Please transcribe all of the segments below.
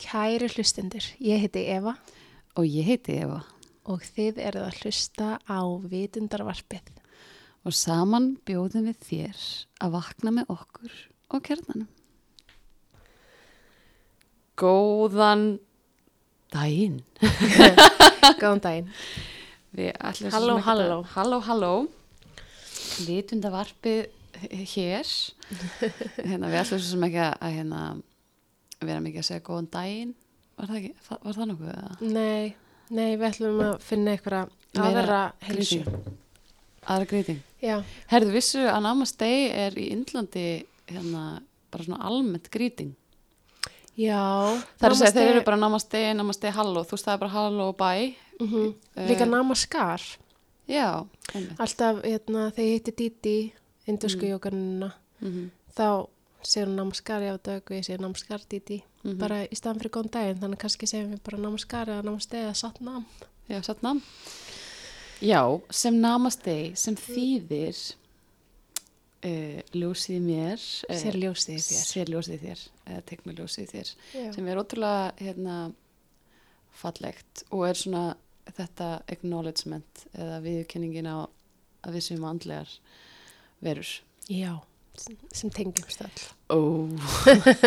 Kæri hlustendur, ég heiti Eva Og ég heiti Eva og þið eruð að hlusta á vitundarvarpið. og saman bjóðum við þér að vakna með okkur og kernanum. Góðan daginn. Góðan daginn. Við ætlum Halló, halló. Halló, halló. Vitundavarpið hér. hérna, við ætlum svo sem ekki að, að hérna, vera mikið að segja góðan daginn. Var það, ekki, var, það nokkuð? Nei, nei, við ætlum að finna einhverja aðra heilsu. Aðra greiting. Já, Herðu, vissu að Namaste er í Indlandi hérna bara svona almennt greeting. já. Það er að segja, þeir eru bara Namaste, Namaste, Halló. Þú veist, það er bara Halló og Bye. Mhm. Eh, Líka namaskar. Já, einmitt. Alltaf, hérna, þegar ég hitti Didi, indusku Mm. jókanuna, Mm þá segir hún namaskar já dög og ég segir namaskar Didi. Mhm. Bara í staðan fyrir góðan daginn, þannig kannski segjum við bara namaskar eða namaste eða satt nam. Já, satt nam. Já, sem Namaste, sem þýðir uh, ljósið mér. eh, Sér ljósið þér. Sér ljósið þér, eða mig ljósið þér. Já. Sem er ótrúlega, hérna, fallegt og er svona þetta acknowledgement eða viðkenningin á að við séum andlegar verur. Já, sem tengjumst öll. Ó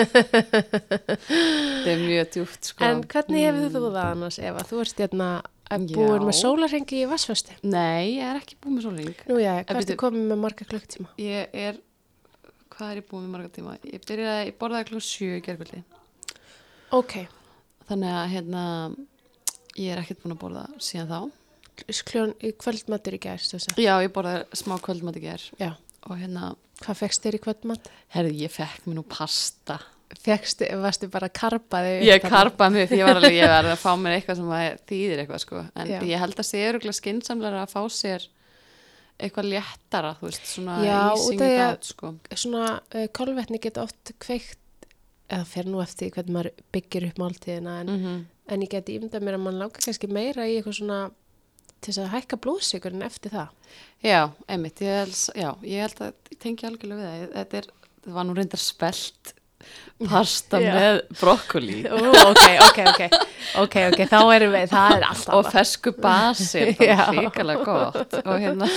Það er mjög djúpt sko En hvernig hefur þú það annars Eva? Þú ert hérna búin með sólarhengi í Vassföstu. Nei, ég er ekki búin með sólring Nú já, hvað ertu komið með marga klukktíma? Ég er Hvað er ég búin með marga tíma? Ég byrjaði, ég borðaði klú sjö í gerkvöldi Ok, Þannig að hérna Ég er ekkert búin að borða síðan þá kljón kvöldmatur í þessu. Já, ég borðaði smá kvöldmat í ger Já, Og hérna, hvað fegst þér í kvöldmat? herði, ég fekk mér nú pasta Fegstu, varstu bara karpaði? Ég karpaði mig því ég var alveg, ég var að fá mér eitthvað sem að þýðir eitthvað sko En Já. ég held að sé öruglega skinsamlega að fá sér eitthvað léttara, þú veist, svona að- out sko Svona uh, kolvetni geta oft kveikt, eða fer nú eftir hvernig maður byggir upp máltíðina, en, mm en ég geti ímyndað mér að mann langar kannski meira í eitthvað svona til þess að hækka blóðsikurinn eftir það. Já, einmitt, ég held, já, ég held að ég tengi algjörlega við það. Þetta er, það var nú reyndar spelt pasta Já. með brokkoli Ó, ok, ok, ok, ok, ok, þá erum við, það er alltaf. og fersku basi, það var hrikalega gott. Og hérna,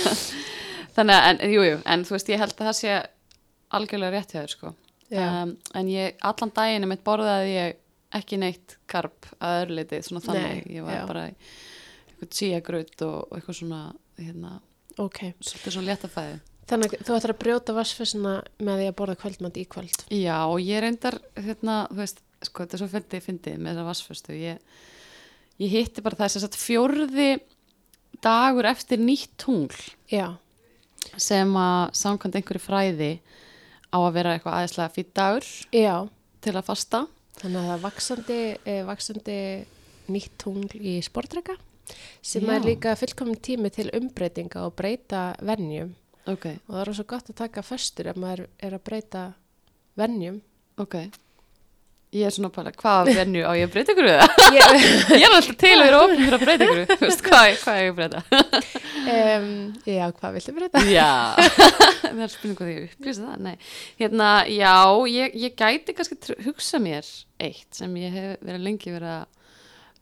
þannig að, en, jú, jú, en þú veist, ég held að það sé algjörlega rétt hjá þér, sko. Um, en ég, allan daginn mitt borðaði ég ekki neitt karp að öðru leiti, svona þannig. Nei, ég var já. bara í eitthvað tíagraut og, eitthvað svona, hérna, Ok, svolítið svona léttafæði. þannig að þú ættir að brjóta vassfessina með því að borða kvöldmand í kvöld. Já, og ég reyndar, hérna, þú veist, sko, þetta er svo fyndið, fyndið með þessa vassföstu. Ég, ég hitti bara það sem sagt fjórði dagur eftir nýtt tungl Já, sem að samkvæmt einhverju fræði á að vera eitthvað aðeinslega fýtt dagur já, til að fasta. þannig að það er vaksandi, eh, vaksandi nýtt tungl í sportreka sem Já. er líka fullkomin tími til umbreytinga og breyta venjum Ok, og það er svo gott að taka föstur ef maður er að breyta venjum. ok. Ég er svona bara, hvað venju á ég að breyta ykkur við það? Ég, Ég er alltaf til að vera ofin fyrir að breyta ykkur, veist, hvað, hvað er ég að breyta? um, já, hvað viltu breyta? Já, það er spurning hvað ég upplýsa það, nei. Hérna, já, ég, ég gæti kannski hugsa mér eitt sem ég hef verið lengi verið að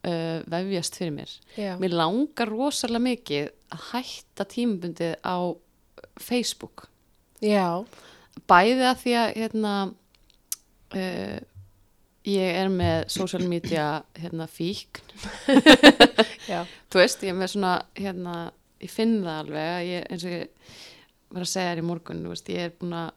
uh, vefjast fyrir mér. Já, Mér langar rosalega mikið að hætta tímabundið á Facebook. já, Bæði að því að, hérna, uh, ég er með social media, hérna, fíkn. já, Þú veist, ég er með svona, hérna, ég finn það alveg, að ég, eins og ég var að segja þér í morgun, veist, ég er búin að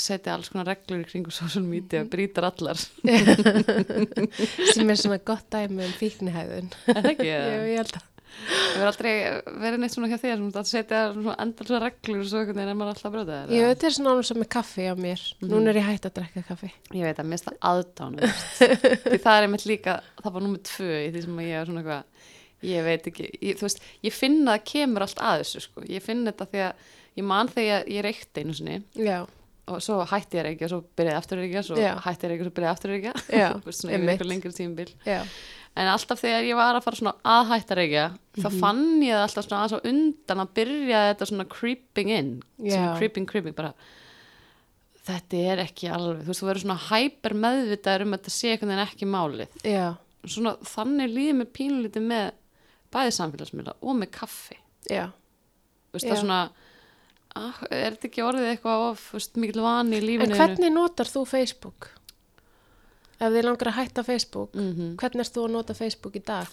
setja alls konar reglur í kringu social media, brýtar allar. sem er svona gott dæmi um fíknihæðun. Það ekki? Eða? ég held að. Það verður aldrei verið neitt svona hjá þér, að setja svona reglur og svo einhvern veginn er maður alltaf að. Ég veit, þetta er svona ánum sem með kaffi á mér. Núna er ég hægt að drekka kaffi. Ég veit að mér finnst það aðdánu, því það er einmitt líka, það var númið tvö í því sem ég er svona eitthvað, ég veit ekki, ég, þú veist, ég finn að það kemur allt að þessu, sko. Ég finn þetta að ég man þegar ég, ég reykti einu sinni Já, og svo hætti ég reykja, svo byrjaði aftur reykja, svo Já. hætti ég reykja, svo byrjaði aftur reykja, veist, svona yfir einhver lengri tímabil. já, En alltaf þegar ég var að fara svona að hætta reykja, þá Mhm. fann ég það alltaf svona aðeins á undan að byrja þetta svona creeping in, svona creeping, creeping, bara þetta er ekki alveg, þú veist, þú verður svona hæper meðvitaður um að þetta sé einhvern veginn ekki málið. Svona þannig líður mér pínlítið með bæði samfélagsmiðla og með kaffi. Þú veist, það svona ah, er þetta ekki orðið eitthvað of mikil vani í en lífinu hvernig notar þú Facebook? ef þið langar að hætta Facebook mm hvernig erst þú að nota Facebook í dag?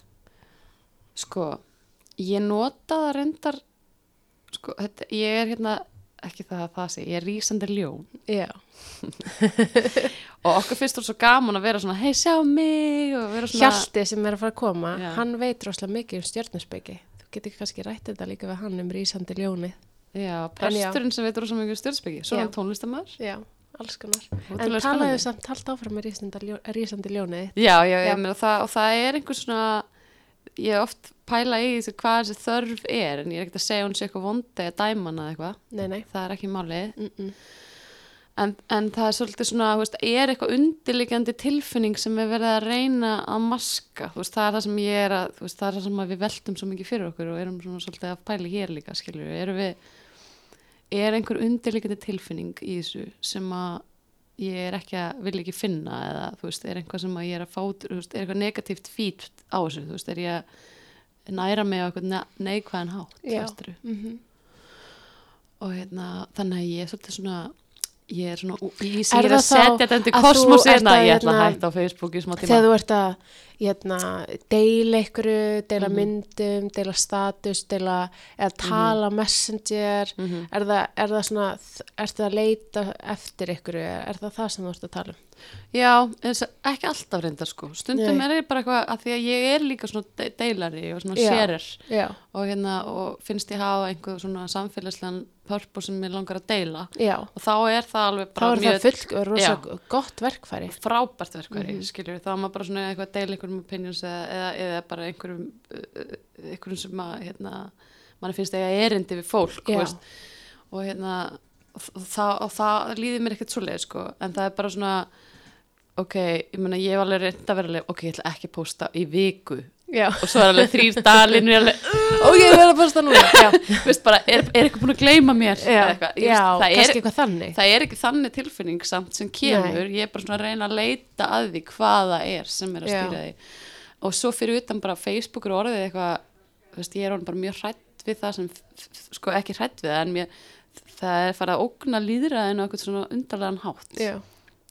sko, ég nota það reyndar sko, þetta, ég er hérna ekki það að það sé, ég er rísandi ljón já, og okkur finnst þú svo gaman að vera svona hei, sjá mig svona Hjalti sem er að fara að koma Já. hann veit rosalega mikið um stjörnusbyggi þú getur kannski rætt þetta líka við hann um rísandi ljónið já, presturinn sem veitur svo mikið stjórnspeki, svo er tónlistamæður já, alls konar. En talaðu samt haldt áfram með rísandi, ljó, rísandi ljónið Já, já, Já. meina það, og það er einhver svona, ég er oft pæla í þessu hvað þessi þörf er, en ég er ekkert að segja hún sé eitthvað vondi að dæma hana eða eitthvað, nei, nei. Það er ekki málið, mm -mm. en, en það er svolítið svona, þú veist, er eitthvað undirliggjandi tilfinning sem er verið að reyna að maska, þú veist, það er það sem ég er að, þú veist, það er það sem við veltum svo mikið fyrir okkur og erum svona svolítið að pæla hér líka, skiljur, erum við, er einhver undirliggjandi tilfinning í þessu sem að ég er ekki að, vil ekki finna eða þú veist, er eitthvað sem að ég er að fá veist, er eitthvað negatíft fít á þessu, þú veist, er ég að næra mig á eitthvað ne- neikvæðan hátt, Mm og hérna, þannig að ég er svolítið svona ég er svona, ég, er að það setja þetta undir að þú kosmos ert hérna, ég ætla að hérna, hætta á Facebook í smá tíma. þegar þú ert að hérna, deila ykkur deila Mhm. myndum, deila status deila, eða tala messenger. Mhm. er, það, er það svona ertu að leita eftir ykkur er það það sem þú ert að tala um Já, ekki alltaf reyndar sko. Stundum Nei. er ég bara eitthvað, að því að ég er líka svona de- deilari og svona sérir og hérna, og finnst ég hafa einhver svona samfélagslegan purpose sem ég langar að deila. Já. Og þá er það alveg þá bara er það full, rosa gott verkfæri. Frábært verkværi, Mhm. mm skiljur þá er maður bara svona eitthvað að deila einhverjum opinions eða, eða, eða bara einhverjum uh, einhverjum sem að hérna, mann finnst eiga erindi við fólk og hérna og, og, það, og það líður mér ekkert svo leið sko, en það er bara svona ok, ég meina ég hef alveg reynd að vera alveg, ok, ég ætla ekki að posta í viku. Já, og svo er alveg þrýr dalinn og ég er alveg, ok, ég verð að posta núna. Já, veist bara, er, er eitthvað búin að gleyma mér? Já, Ég já veist, það er kannski eitthvað þannig. það er ekki þannig tilfinning samt sem kemur, ég er bara svona að reyna að leita að því hvað það er sem er að Já. stýra því. Og svo fyrir utan bara Facebook er orðið eitthvað, veist, ég er orðin bara mjög hrætt við það sem, sko ekki hrætt við það en mér, það er farið að ógna líðræðinu á eitthvað svona undarlegan hátt. Já,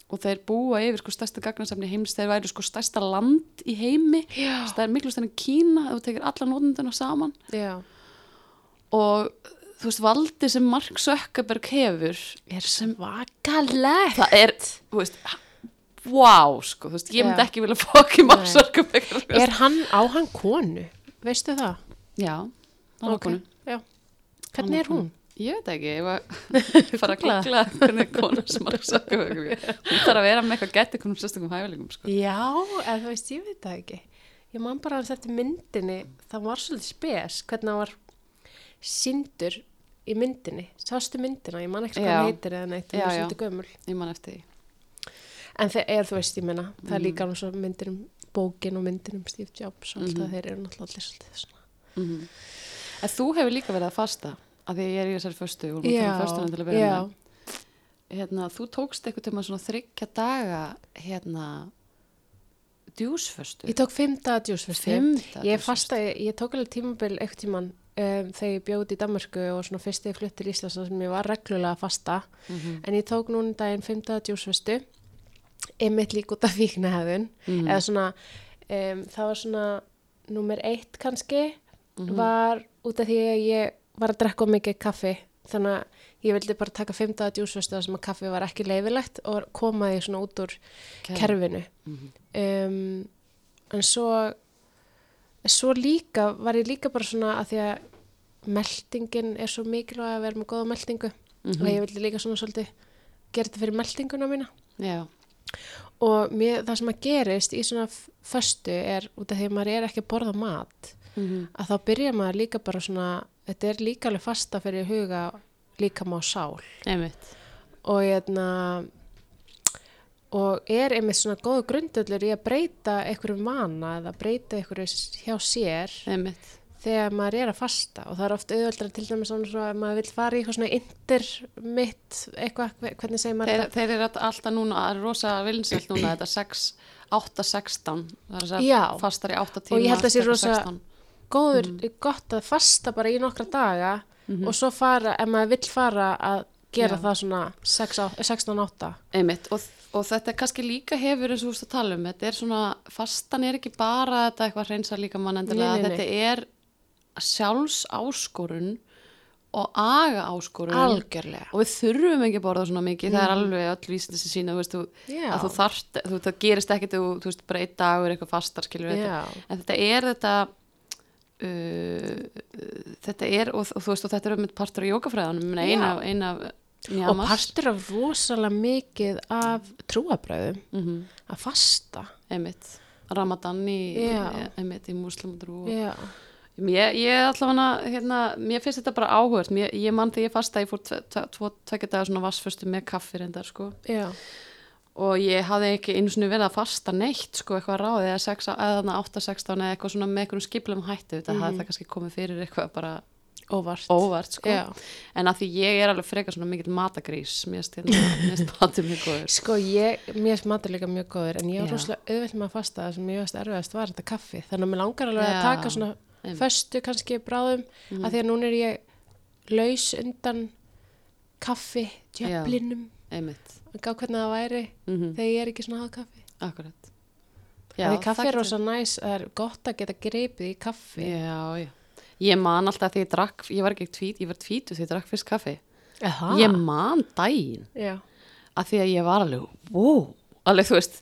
og þeir búa yfir sko stærsta gagnasafni heims, þeir væri sko stærsta land í heimi, það er miklu stærna Kína, ef þú tekir alla nótunduna saman já. og þú veist, valdi sem Mark Zuckerberg hefur er svakalegt það er, þú veist wow, sko, þú veist, ég myndi ekki vilja fokki Nei. Mark sko. er hann á hann konu veistu það? já, hann Ok, okay. konu já. hvernig er hún? Ég veit ekki, ég var fara að googla hvernig konu sem Mark Zuckerberg er. hún þarf að vera með eitthvað gett einhvern sérstökum hæfileikum, sko Já, eða þú veist, ég veit það ekki. Ég man bara að þetta myndinni, það var svolítið spes, hvernig það var sindur í myndinni. Sástu myndina, ég man ekki hvað heitir eða neitt, er já. svolítið gömul. ég man eftir því En þeir eru, þú veist, ég menna, það er Mm. líka svo myndir um bókin og myndir um Steve Jobs og allt Mhm. það, þeir eru náttúrulega allir svolítið svona. mm en þú hefur líka verið að fasta að því ég er í þessari föstu og við tala um föstuna til að vera já, með hérna, þú tókst eitthvað tíma svona þryggja daga hérna djúsföstu ég tók fimm daga djúsfyrstu. Fimmta Ég fasta, ég tók alveg tímabil eitthvað tíman um, þegar ég bjóði í Danmarku og svona fyrst ég flutt til Íslands sem ég var reglulega að fasta. Mhm. en ég tók núna um daginn 5. djúsvestu einmitt lík út af fíknahæðun Mhm. eða svona um, það var svona nummer eitt kannski Mhm. var út af því að ég var að drekka mikið kaffi þannig að ég vildi bara taka 5. djúsvestu þar sem að kaffi var ekki leifilegt og koma því svona út úr kerfinu Mhm. um, en svo svo líka var ég líka bara svona að því að meldingin er svo mikilvæg að vera með góða meldingu Mhm. og ég vildi líka svona svolítið gera þetta fyrir meldinguna mína já, og mér, það sem að gerist í svona föstu er út af því að maður er ekki að borða mat Mhm. að þá byrja maður líka bara svona þetta er líka alveg fasta fyrir huga líka má sál. Einmitt. Og hérna og er einmitt svona góð grundöllur í að breyta einhverjum vana eða breyta einhverju hjá sér einmitt. þegar maður er að fasta. Og það er oft auðveldra til dæmis svona svo að maður vil fara í eitthvað svona intermitt eitthvað, hvernig segir maður þeir, þeir eru alltaf núna, það er rosa vilnselt núna þetta 6, 8-16 það er að segja fastar í 8 tíma Og ég held að sé tekur rosa- 16. Góður, Mhm. gott að fasta bara í nokkra daga og svo fara, ef maður vill fara að gera Já. það svona 6 á- 16-8 Einmitt, og, og þetta er kannski líka hefur eins og þú veist að tala um, þetta er svona fastan er ekki bara þetta eitthvað hreinsa líka mann endilega, Nei, nei, nei. þetta er sjálfs áskorun og aga áskorun algjörlega. Og við þurfum ekki að borða svona mikið það er alveg öll vísindi sem sína þú veist, að þú þarft, þú, það gerist ekkit þú, þú veist, bara einn dagur eitthvað fastar en þetta er þetta þetta er og, og þú veist, og þetta er um partur af jókafræðanum eina, eina og partur af rosalega mikið af trúabröðum mm að fasta. Einmitt, ramadan í, einmitt, í muslimatrú Ég, ég allavega, hérna, mér finnst þetta bara áhugast, ég, ég mann þegar ég fasta, ég fór tve- tve- tvo tvekja dagar svona vassföstu með kaffi reyndar, sko, já, og ég hafði ekki einu svona verið að fasta neitt, sko, eitthvað ráðið eða 6, eða þarna 8-16 eða eitthvað svona með einhverjum skiplum hættu, þetta hafði það kannski komið fyrir eitthvað bara óvart. óvart, sko, en að því ég er alveg frekar svona mikill matagrís, mér finnst hérna, finnst matur mjög góður. Sko ég, mér smatur líka mjög góður en ég var rosalega auðvelt með að fasta það sem ég veist erfiðast var þetta kaffi. Þannig að mér langar alveg Já, að taka svona einmitt. föstu kannski bráðum af því að núna er ég laus undan kaffi, djöflinum. að gá hvernig það væri mm þegar ég er ekki svona að hafa kaffi akkurat. Já, því kaffi er rosa næs, það er gott að geta greipið í kaffi Já, já. Ég man alltaf þegar ég drakk, ég var ekki tvít, ég var tvítu þegar ég drakk fyrst kaffi. Aha. Ég man daginn Já, að því að ég var alveg, wow, alveg þú veist,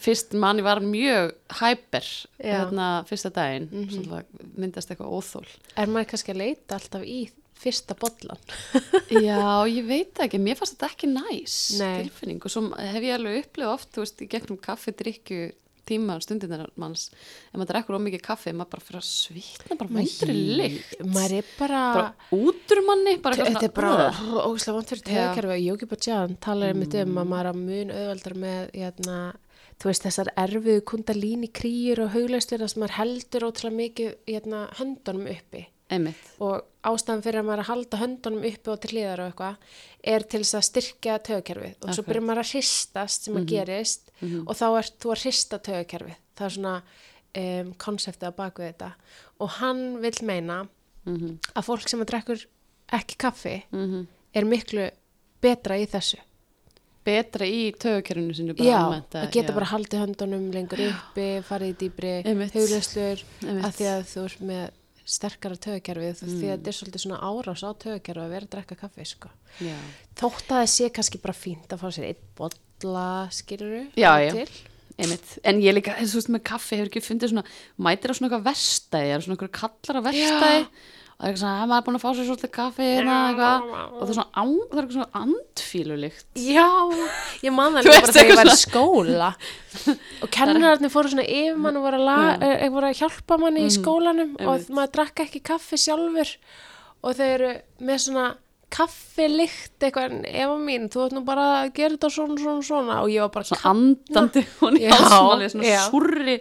fyrst man ég var mjög hæper þarna fyrsta daginn, Mhm. svona myndast eitthvað óþól. er maður kannski að leita alltaf í fyrsta bollan Já, ég veit ekki, mér fannst þetta ekki næs Nei. tilfinning og svo hef ég alveg upplifað oft, þú veist, í gegnum kaffi, drikju, tíma, stundinnar manns, ef maður drekkur ómikið kaffi, maður bara fyrir að svitna, bara mætri lykt. maður er bara, bara út úr manni bara þetta er bara ógæslega vant fyrir. Mm. tegkerfi Jóki Bajjan talar einmitt um að maður er að mun auðveldar með hérna, þú veist þessar erfiðu kundalíni kríur og haugleistur þess að maður heldur ótrúlega mikið hérna, höndunum uppi einmitt, og ástæðan fyrir að maður að halda höndunum uppi og til hliðar og eitthvað er til þess að styrkja tögakerfið og svo Akkurat. byrjar maður að hristast sem að gerist og þá ert þú að hrista tögakerfið það er svona um, konseptið að baku þetta. Og hann vil meina mm að fólk sem að drekkur ekki kaffi -hmm. er miklu betra í þessu. Betra í tögukerfinu sinu bara já, almennt, að geta já. bara haldið höndunum lengur uppi, farið í dýbri hugleslur, að því að þú ert með sterkara tögakerfið Mm. því að þetta er svolítið svona árás á tögakerfið að vera að drekka kaffi sko. já. þótt að það sé kannski bara fínt að fá sér einn bolla skiluru Já, já. Einmitt. en ég líka, þú veist með kaffi hefur ekki fundið svona, mætir á svona er svona eitthvað kallar á verstæði og það er eitthvað svona, að maður er búin að fá sér svolítið kaffi hérna, eitthvað, og það er svona, á, það er eitthvað svona andfílulikt Já, ég man það líka bara þegar ég var í skóla. Og kennararnir fóru svona yfir mann og voru að, la, Já. e, voru að hjálpa manni í skólanum og Einmitt. maður drakk ekki kaffi sjálfur. Og þau eru með svona kaffilikt eitthvað, en Eva mín, þú ert nú bara að gera þetta svona, svona, svona. Og ég var bara svona andandi hún í Já, hálsmáli, svona já. súrri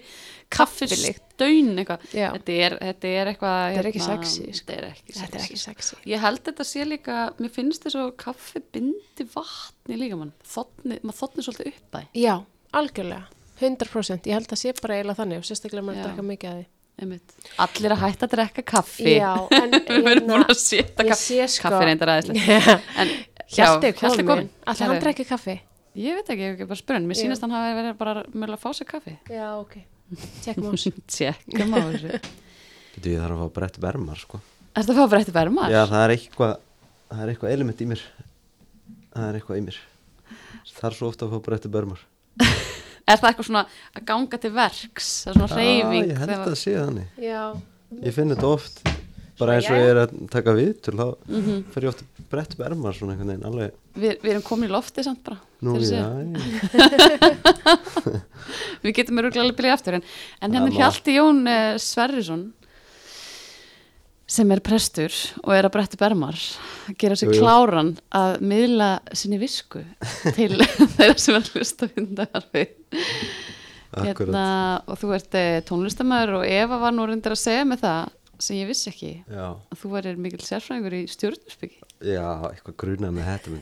Kaffistaun eitthvað. Þetta er, þetta er eitthvað Þetta er ekki hérna, sexy, sko. þetta er ekki þetta er ekki sexy. Sexy ég held þetta sé líka, mér finnst þess að kaffi bindi vatni líka mann. Maður þotni svolítið upp að Já, algjörlega, 100% ég held að sé bara eiginlega þannig og sérstaklega maður Já. drakka mikið að því. Einmitt. allir að hætta að drekka kaffi. Já, en við erum búin að setja kaffi. sko kaffi reyndar aðeinslega Hjalti er komin, allir hann drekki kaffi? Ég veit ekki, ég hef ekki bara spurning. Mér Já. sýnist hann hafi verið bara að fá sér kaffi. Já, ok, tjekkum á þessu tjekkum á þessu Getur ég þarf að fá brett vermar sko. Ertu að fá bara eftir verma? Já, það er eitthvað það er eitthvað element í mér það er eitthvað í mér það er svo ofta að fá brett vermar Er það eitthvað svona að ganga til verks? Það er svona reyfing? ég held að það sé þannig Já, ég finn þetta oft bara eins og ég er að taka við til þá Mhm. fer ég oft brett vermar svona einhvern veginn alveg Við, við erum komin í lofti samt bara. nú, já, Við getum öruglega alveg byrjað aftur. En, en hérna Það má. Hjalti Jón uh, Sverrisson sem er prestur og er að bretti bermar að gera sér kláran að miðla sinni visku til þeirra sem er að hlusta hundarfi akkurat hérna, og þú ert eh, tónlistamæður og Eva var nú reyndir að segja með það sem ég vissi ekki Já, að þú værir mikil sérfræðingur í stjórnusbyggi já, eitthvað grunað með þetta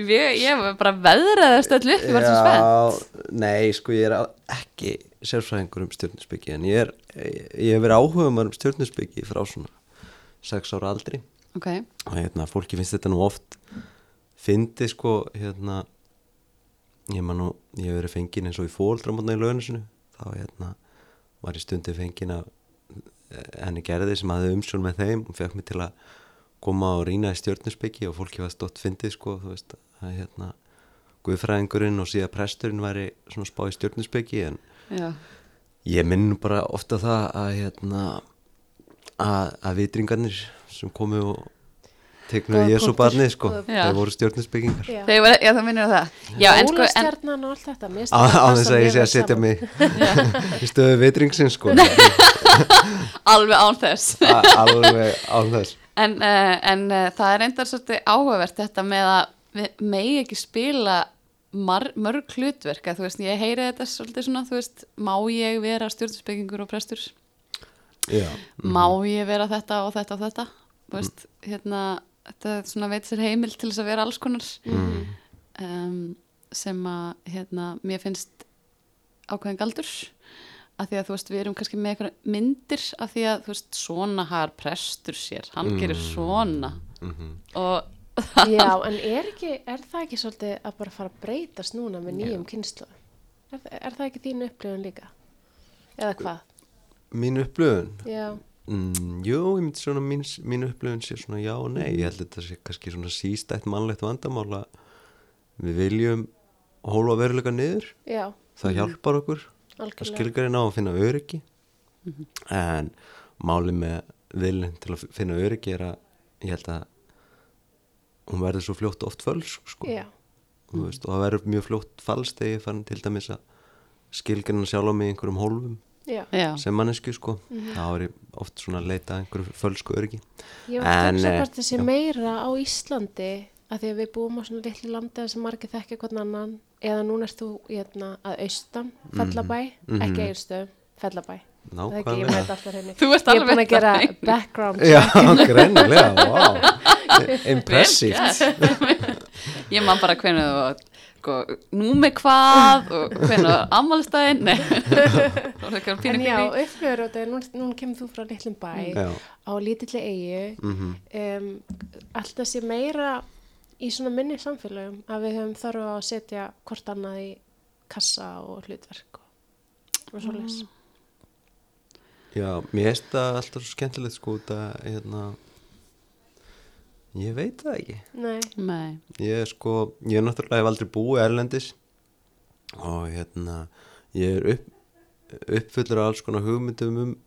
ég, ég var bara veðraðast öll upp, ég var svo spennt. nei, sko ég er á- ekki sérfræðingur um stjórnusbyggi en ég er, ég hef verið áhuga um stjórnusbyggi frá svona sex ára aldri. Ok, og hérna, fólki finnst þetta nú oft fyndi sko, hérna ég nú, ég hef verið fengin eins og í fóldramotna í lögnisinu þá hérna var ég stundi fengin af eh, henni gerði sem hafði umsjón með þeim. Og fekk mig til að koma og rýna í stjórnusbyggi og fólki var stótt fyndið sko, þú veist að hérna guðfræðingurinn og síðan presturinn væri svona spá í stjórnusbyggi en já, ég minn bara ofta það að hérna að, að vitringarnir sem komu og tegnuðu Góða Jésu barnið sko, þeir voru stjórnusbyggingar Já. Það minnir á það. En sko, Jólastjarnan og allt þetta á, þess að ég sé að setja mig í stöðu vitringsins sko. Alveg án þess. A- alveg á þess. En, uh, en uh, það er endar svolítið áhugavert þetta með að við megi ekki spila mar, mörg hlutverk. Að þú veist, ég heyri þetta svolítið svona, þú veist, má ég vera stjórnusbyggingur og prestur? Já, má ég vera þetta og þetta og þetta? Þú veist, hérna þetta er svona veit sér heimil til þess að vera alls konar. Um, sem að hérna, mér finnst ákveðin galdur. Af því að þú veist, við erum kannski með eitthvað myndir af því að þú veist, svona har prestur sér, hann gerir svona. Mhm. og Já, en er, ekki, er það ekki svolítið að bara fara að breytast núna með nýjum kynslu? Er, er það ekki þín upplifun líka? Eða hvað? mín upplöfun Já, mm, jú, ég myndi svona mín, mín upplöfun sé svona já og nei, ég held að þetta sé kannski svona sístætt mannlegt vandamál að við viljum hóla veruleika niður. Já, það hjálpar okkur. Að algjörlega. skilgarinn á að finna öryggi. En máli með viljum til að finna öryggi er að ég held að hún verður svo fljótt oft fölsk sko. Þú veist, og það verður mjög fljótt ég fann til dæmis að skilgarinn sjálf á mig einhverjum hólfum já. já, sem mannesku sko. Þá er ég oft svona að leita að einhverju fölsku öryggi. Ég var að En, hugsa eh, hvort þessi meira á Íslandi að því að við búum á svona litlu landi sem margir þekkja hvern annan eða núna ert þú hérna, að austan, Fellabæ, Mhm. ekki Fellabæ. Það er ekki, ég nákvæmlega með alltaf henni. Þú ert Ég er alveg búin að gera background já, greinilega, wow impressíft ég man bara hvernig þú nú með hvað og hvernig er pínu En já, creepy. upplifur þetta, nú, nú kemur þú frá litlum bæ já, á lítilli eigu mhm, um, alltaf sé meira í svona minni samfélögum að við höfum þarf á að setja hvort annað í kassa og hlutverk og, og svo les já, mér finnst það alltaf svo skemmtilegt sko út að hérna ég veit það ekki. Nei, nei, ég er sko, ég er náttúrulega hef aldrei búið erlendis og hérna ég er upp, uppfullur af alls konar hugmyndum um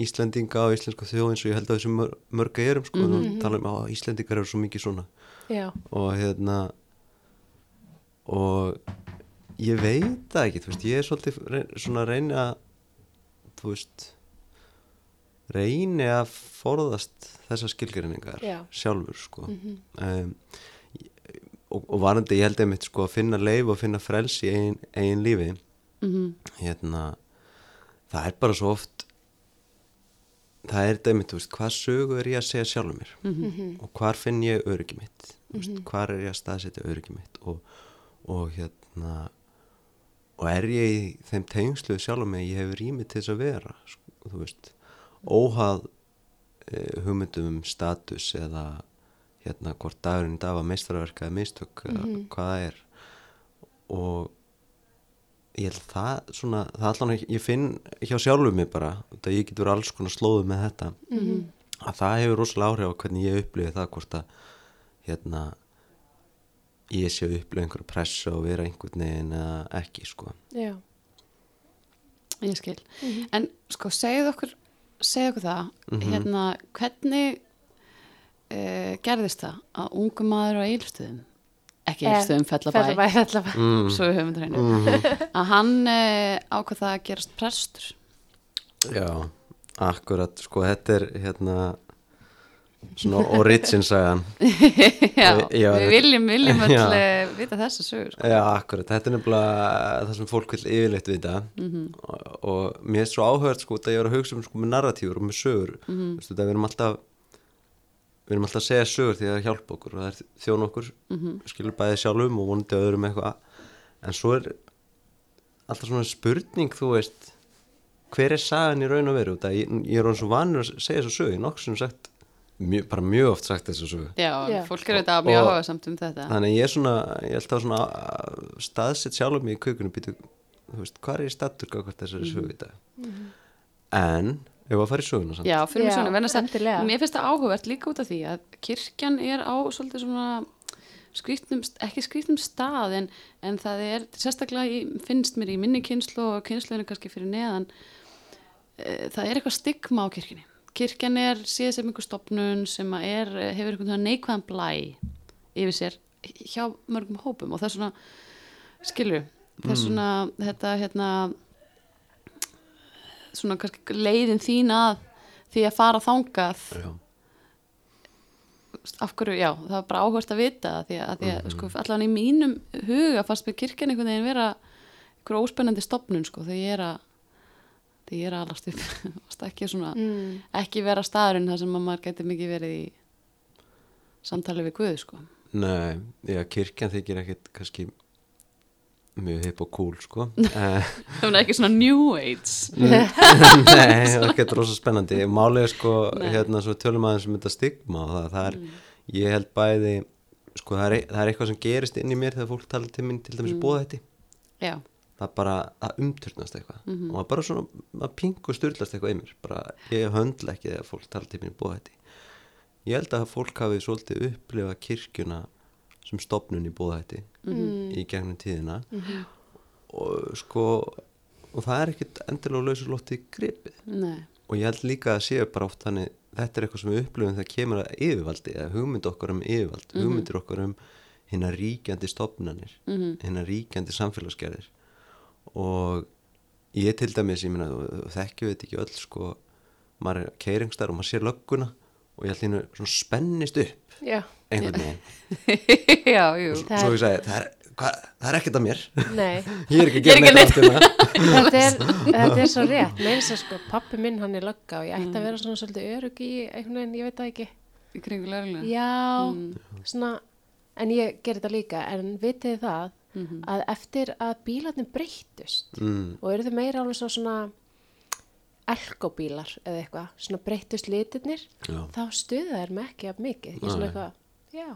Íslendinga og íslenska þjóð eins og ég held að þessu mör, mörga erum sko, mm -hmm. tala um að Íslendingar eru svo mikið svona. Já, og hérna og ég veit það ekki, þú veist, ég er svolítið re- svona að reyna þú veist reyni að forðast þessar skilgreiningar Já. sjálfur sko. Um, og, og varandi ég held einmitt sko að finna leif og finna frels í eigin, eigin lífi mm hérna það er bara svo oft það er einmitt, þú veist, hvað sögu er ég að segja sjálfur mér? Mhm. og hvar finn ég öryggi mitt? Mm veist, hvar er ég að staðsetja öryggi mitt? Og, og hérna og er ég í þeim tengslu sjálfur mig, ég hef rými til þess að vera sko, þú veist, óhað eh, hugmyndum um status eða hérna hvort dagurinn í dag var meistarverka eða mistök eða hvað það er. Og ég held að það svona, það allan ekki, ég finn hjá sjálfum mig bara, þetta ég getur alls konar slóðu með þetta að það hefur rosalega áhrif á hvernig ég upplifi það hvort að hérna ég sé að upplifa einhverja pressu og vera einhvern veginn eða ekki sko. Já, ég skil. En sko, segðu okkur segðu okkur það hérna, hvernig uh, gerðist það að ungu maður á eilstöðum ekki Eh, eilstöðum, fellabæ. Fellabæ, Fellabæ. Mm. svo við höfum þetta hreinu að hann uh, ákvað það að gerast prestur. Já, akkurat, sko þetta er hérna svona origin sagan Já, var- við viljum, viljum Já. öll eh, vita þessa sögur sko. Já, akkurat, þetta er nefnilega það sem fólk vil yfirleitt vita Mhm. og, og mér er svo áhugað sko að ég var að hugsa um sko með narratífur og með sögur Mhm. Veistu, þetta, við erum alltaf við erum alltaf að segja sögur því að það hjálpa okkur og það er þjón okkur Mhm. skilur bæði sjálfum og vonandi öðrum eitthvað en svo er alltaf svona spurning þú veist hver er sagan í raun og veru Út að ég, ég er hann svo vanur að segja þessu sögu mjö, bara mjög oft sagt þessu sögu. Já, Já. fólk eru þetta mjög áhuga samt um þetta. Þannig að ég er svona ég er alltaf svona að staðsett sjálfum mig í kökunum býtu, þú veist, hvað er ég stattur gafkvært þessari sögu í dag? En ef að fara í söguna samt. Já, fyrir mig svona, venast að mér finnst það áhugavert líka út af því að kirkjan er á svolítið svona skrýtnum, ekki skrýtnum stað en, en það er sérstaklega í, finnst mér í minni kynslu og kynsluðinu kannski fyrir neðan e, það er eitthvað stigma á kirkjunni kirkjan er síðan sem einhver stopnun sem að er, hefur einhvern neikvæðan blæ yfir sér hjá mörgum hópum og það er svona skilur, það er svona þetta hérna svona kannski leiðin þín að því að fara þangað. Já. af hverju, já, það var bara áhvert að vita það, því að, að því að sko, allan í mínum huga fannst mér kirkjan einhvern veginn vera einhver óspennandi stopnun sko, þegar ég er að þegar ég er að alast upp ekki svona, Mm. ekki vera staðurinn þar sem að maður gæti mikið verið í samtali við Guð sko. Nei, já, kirkjan þykir ekkit kannski mjög hip og cool sko. Eh, það er ekki svona new age. Nei, það getur rosa spennandi. Málið er sko, Nei. hérna svo tölum aðeins um þetta stigma og það, það er, ég held bæði sko, það er, e- það er eitthvað sem gerist inn í mér þegar fólk tala til minn til dæmis mm. bóða þetta já, það bara, það umturnast eitthvað. Og það er bara svona, það pingu styrlast eitthvað í mér. Bara, ég höndla ekki þegar fólk tala til minn bóða þetta ég held að fólk hafi svolítið upplifað kirkjuna sem stopnun í bóða þetta í gegnum tíðina. Og sko og það er ekkit endilega lausur lóttið gripið. Nei. Og ég held líka að séu bara oft þannig þetta er eitthvað sem við upplifum þegar kemur að yfirvaldi eða hugmynd okkar um yfirvald hugmyndir okkar um hinnar ríkjandi stopnanir Mhm. hinnar ríkjandi samfélagsgerðir og ég til dæmis ég meina, þekkju þetta ekki öll sko, maður er keiringstar og maður sér lögguna og ég held hérna svona spennist upp Já, einhvern veginn. Já, jú og svo ég segi, það er, hva, það er ekkert að mér. Nei. Ég er ekki að er gera neitt þetta er, þetta er svo rétt. Með þess að sko, pappi minn hann er lögga og ég ætti að vera svona svolítið örug í einhvern veginn, ég veit það ekki. Í kringu löglega já, svona en ég ger þetta líka, en vitið þið það að eftir að bílarnir breyttust mm, og eru þið meira alveg svo svona elkobílar eða eitthvað, svona breyttust litirnir já, þá stuða þær mig ekki af mikið, ég er svona eitthvað já,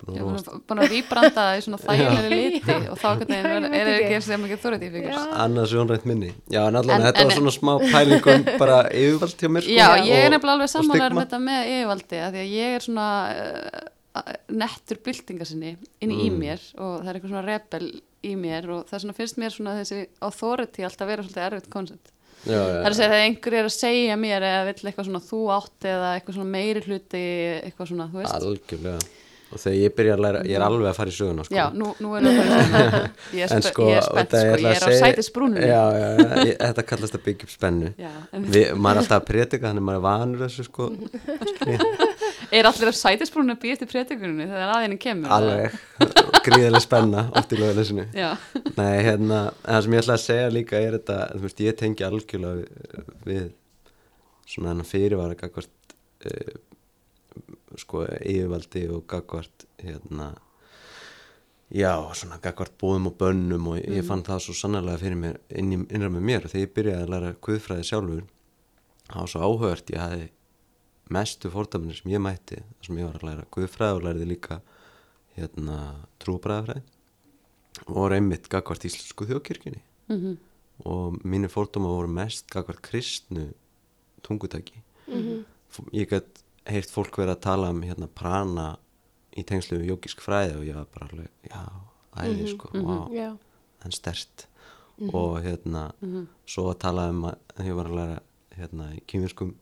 búin Ég er búin- búin að rýbranda það í svona þægilegri liti og þá er, er ekki. ekki sem ekki authority figures. Já. annars sjónrænt minni. Já en allan En- þetta en- var svona smá pælingum bara yfirvald hjá mér sko, Já, ég er nefnilega alveg og sammálar um þetta með yfirvaldi að því að ég er svona nettur byltingasinni inn í Mm. mér og það er eitthvað svona rebel í mér og það svona finnst mér svona þessi authority alltaf vera svolítið erfitt koncept. já, já, Það er að segja að einhver er að segja mér eða vill eitthvað svona þú átt eða eitthvað svona meiri hluti eitthvað svona, þú veist. algjörlega og þegar ég byrja að læra, ég er alveg að fara í söguna sko. Já, nú, nú er það ég er, En spe ég er spennt, sko, ég að er á segja- sætisbrúninu. já, já, já, ég, þetta kallast að byggja upp spennu Já, en Við, maður er alltaf að predika þannig maður er vanur þessu sko er allir á sætisbrúninu að býja eftir prétikuninu þegar aðeins kemur? alveg, gríðileg spenna oft í löguleysinu Nei, hérna, það sem ég ætla að segja líka er þetta, þú veist, ég tengi algjörlega við, svona hennar fyrirvara gagvart uh, sko yfirvaldi og gagvart hérna já, svona gagvart búðum og bönnum og ég fann það svo sannarlega fyrir mér inn innra með mér. Og þegar ég byrjaði að læra guðfræði sjálfur það var svo áhugart ég hafði mestu fórdaminni sem ég mætti þar sem ég var að læra. Guðfræði og læriði líka hérna trúbræðafræði og voru einmitt gagvart íslensku þjóðkirkjunni. Mhm, og mínir fórdóma voru mest gagvart kristnu tungutæki. F- ég gætt heyrt fólk verið að tala um hérna prana í tengslu við jókisk fræði og ég var bara alveg, já, æði sko, mm -hmm. já, en stert og hérna svo að tala um að ég var að læra hérna í kýminskum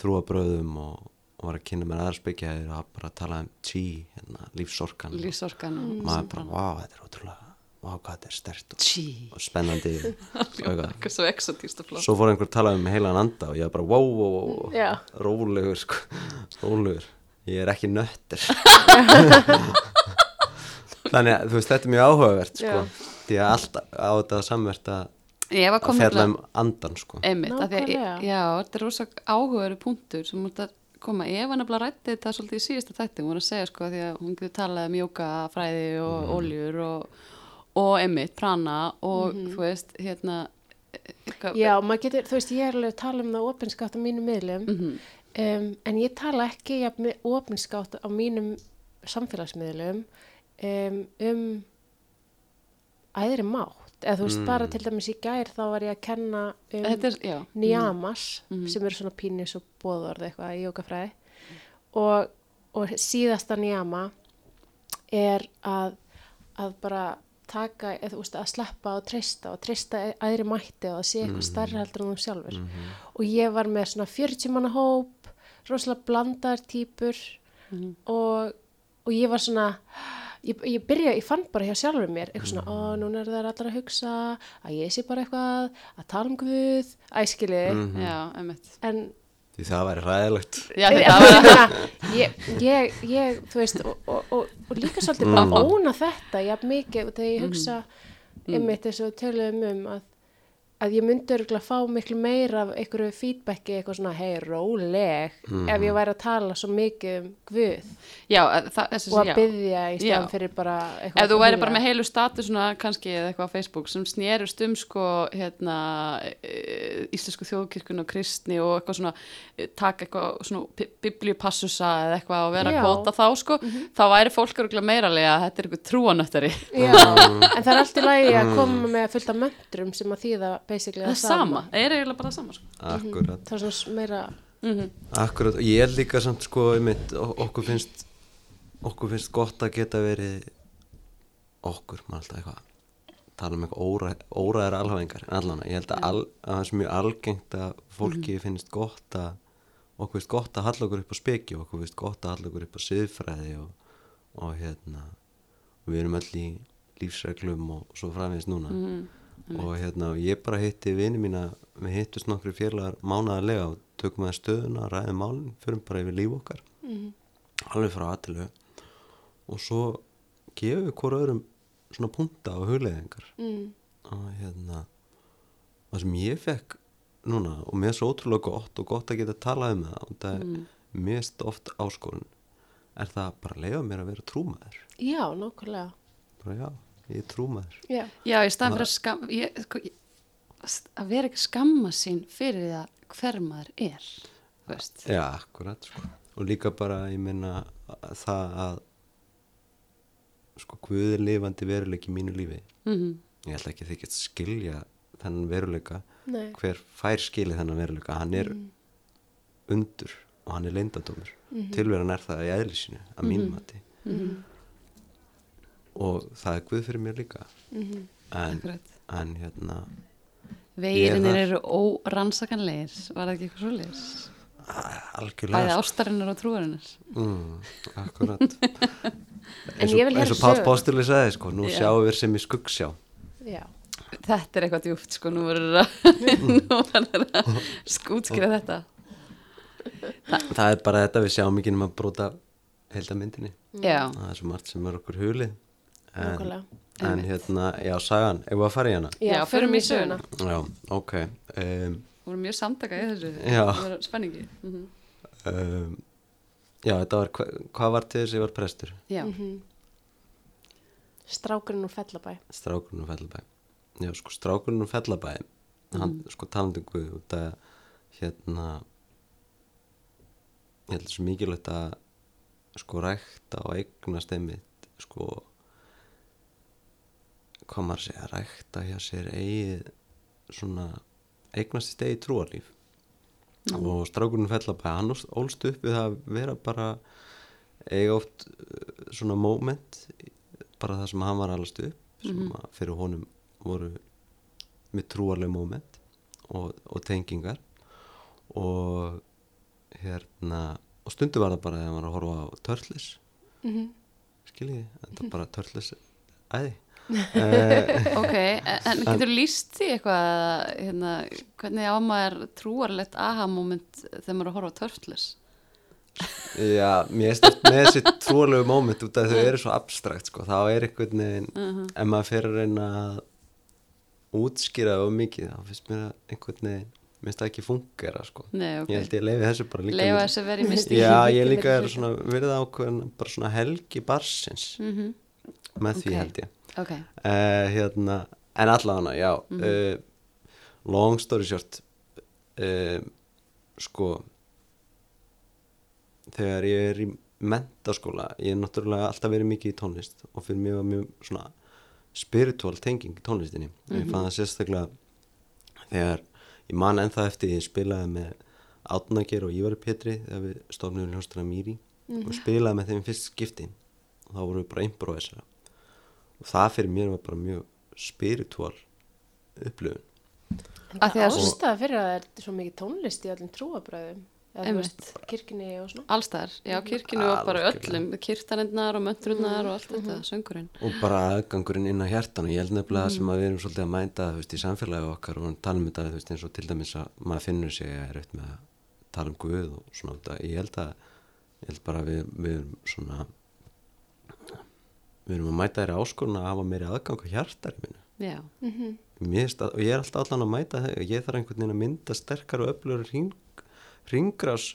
trúabröðum og, og var að kynna mér aðarspekjaðir og bara að tala um chi, hérna, lífsorkan. Lífsorkan og maður bara, vá, þetta er ótrúlega vá hvað þetta er stert og, Tí. og spennandi. Og svo exotíst og flott. svo fór einhver að tala um heilan anda og ég var bara wow, wow, wow, Já. rólegur sko, rólegur. Ég er ekki nöttir þannig að þú veist þetta er mjög áhugavert sko, Já. því að allt á þetta samvert að, Ég var fjalla um andan sko. Einmitt, af því að, já, þetta er rosa áhugaveru punktur sem mútt að koma, Eva nefnilega rætti þetta svolítið í síðasta þætti, hún var að segja sko því að hún getur talað um jóka, fræði og Mhm. oljur og, og einmitt, prana og þú veist, hérna Já, maður getur, þú veist, ég er alveg að tala um það opinskátt á mínum miðlum Mhm. um, en ég tala ekki jafn opinskátt á mínum samfélagsmiðlum um, um æðri mátt eða þú veist, bara til dæmis í gær þá var ég að kenna um Þetta er, já, niyamas Mhm. sem eru svona pínis og bóðorð eitthvað í jókafræði og, og síðasta niyama er að, að bara taka, eða, þú veist, að sleppa og treysta og treysta aðri mætti og að sé eitthvað stærra heldur en þú sjálfur. Og ég var með svona 40 manna hóp rosalega blandar típur og, og ég var svona ég, ég byrja, ég fann bara hjá sjálfur mér eitthvað svona, ó, núna er það allar að hugsa að ég sé bara eitthvað að tala um Guð. Æskili, Mhm. já, einmitt. En því það væri ræðilegt Já, þetta var ég, ég, ég, þú veist, og, og, og, og líka svolítið bara óna þetta, jafn mikið, og þegar ég hugsa einmitt þess að töluðum um að, að ég myndi örgulega fá miklu meira af einhverju feedbacki, eitthvað svona, hei, róleg, ef ég væri að tala svo mikið um Guð Já, það, og að já. byggja í staðan Já. fyrir bara eitthvað. Ef þú væri bara með heilu statusuna kannski eða eitthvað á Facebook sem snerust um sko hérna e, íslensku þjóðkirkun og kristni og eitthvað svona e, taka eitthvað svona bi- biblíupassusa eða eitthvað og vera Já. Mhm. að kvota þá sko þá væri fólk örgulega meiralega að þetta er eitthvað trúanöttari Já, en það er allt í lagi að koma með fullt af möndrum sem að þýða basically það er sama, það er eiginlega bara það sama sko. akkurat, Það er svona meira, akkurat og ég er líka samt sko einmitt, okkur finnst okkur finnst gott að geta verið okkur, maður alltaf eitthvað tala um eitthvað óræ, óræðar alhafingar en allan, ég held að, al, að það er mjög algengt að fólki finnst gott að okkur finnst gott að halla okkur upp á speki og okkur finnst gott að halla okkur upp á siðfræði og, og hérna og við erum öll í lífsreglum og svo framvegis núna og hérna ég bara hitti vini mína við hittust nokkru félagar mánaðarlega og tökum að stöðuna, ræðum málin fyrir bara yfir líf okkar. Alveg frá aðtilu og svo gefum við hvora öðrum svona punta og hugleiðingar. Mm, og hérna það sem ég fekk núna og mér er svo ótrúlega gott og gott að geta talað um það og það er mest oft áskorun er það bara að leiða mér að vera trúmaður? Já, nákvæmlega, bara já, ég er trúmaður já. Já, í staðan fyrir að skam ég, sko, ég, að vera ekki skamma sín fyrir það hver maður er veist. Já, akkurat sko. og líka bara ég meina að það að sko Guð er lifandi veruleiki í mínu lífi. Mm ég held ekki að þið get skilja þennan veruleika Nei. hver fær skilið þennan veruleika. Hann er undur og hann er leyndadómur tilveran er það í eðlisinu að mínum mati og það er Guð fyrir mér líka en, Akkurat. en hérna Veginir er eru órannsakanlegir, var það ekki eitthvað svoleiðis? Bæði algjörlega sko. ástarinnar og trúarinnar. mm, akkurat En eins ég og, sögu. Bástili sagði sko, nú Já. sjáum við sem í skuggsjá Já, Þetta er eitthvað djúft, sko, nú verður að, skútskriða þetta. það er bara þetta við sjáum ekki um að brota heildamyndinni Já, það er svo margt sem er okkur hulið en, en hérna, já, sagan ef við að fara í hana? Já, förum í söguna. já, ok um, voru mjög samtaka í þessu. Það var spenningi. Mm um, já, þetta var hva, hvað var til þess að ég var prestur? Já, Strákurinn úr Fellabæ. strákurinn og fellabæ. Já, sko, strákurinn og fellabæ hann, sko, talandi um Guð út að hérna ég held svo mikilvægt að sko rækta og eignast einmitt sko hvað maður að segja, rækta hjá sér eigið svona eignast sitt eigið trúarlíf. Og strákurinn fellabæ hann ólst- upp við að vera bara eiga oft uh, svona moment bara það sem hann var allast upp sem að fyrir honum voru með trúarleg moment og, og tengingar. Og hérna og stundu var það bara þegar hann var að horfa á törlis Mm skiljiði, þetta er bara törlis æði ok, en, en getur líst því eitthvað hérna, hvernig á maður trúarlegt aha-moment þegar maður er að horfa á Turtles Já, mér oft með þessi trúalegu móment út af þau eru svo abstrakt sko, þá er einhvern veginn ef maður fer að reyna að útskýra það of mikið þá finnst mér að einhvern veginn mér finnst það ekki fungera sko. Nei, ok. ég held ég leifi þessu bara líka með- þessu verið misti Já, ég líka er svona verið ákveðin bara svona helgi barsins mm með því Ok. held ég ok, uh, hérna, en allavega já uh, long story short uh, sko þegar ég er í mentaskóla ég er náttúrulega alltaf verið mikið í tónlist og fyrir mig var mjög svona spiritual tenging í tónlistinni. Og ég fann það sérstaklega þegar ég man ennþá eftir ég spilaði með Átnager og Ívari Petri þegar við stofnum hljóstra Mýri og spilaði með þeim fyrst skipti. Og þá vorum við bara improvisera og það fyrir mér var bara mjög spiritual upplifun En Af því að- ástæða fyrir að það er svo mikið tónlist í Einmitt. veist, kirkjunni og svona. allstaðar já, kirkinu og bara öllum kirtanendnar og möndrunnar og allt þetta, söngurinn og bara aðgangurinn inn á hjartan og ég held nefnilega sem að við erum svolítið að mænda þú veist, í samfélagi okkar og tala um þetta eins og til dæmis að maður finnur sig að er auðvitað með að tala um Guð og svona þetta. ég held að ég held bara að við, við erum svona við erum að mæta þeirra áskorun að hafa meiri aðgang á hjartariminu já, Mér finnst að, og ég er alltaf allan að mæta það ég þarf einhvern veginn að mynda sterkar og öflugur hring, ringrás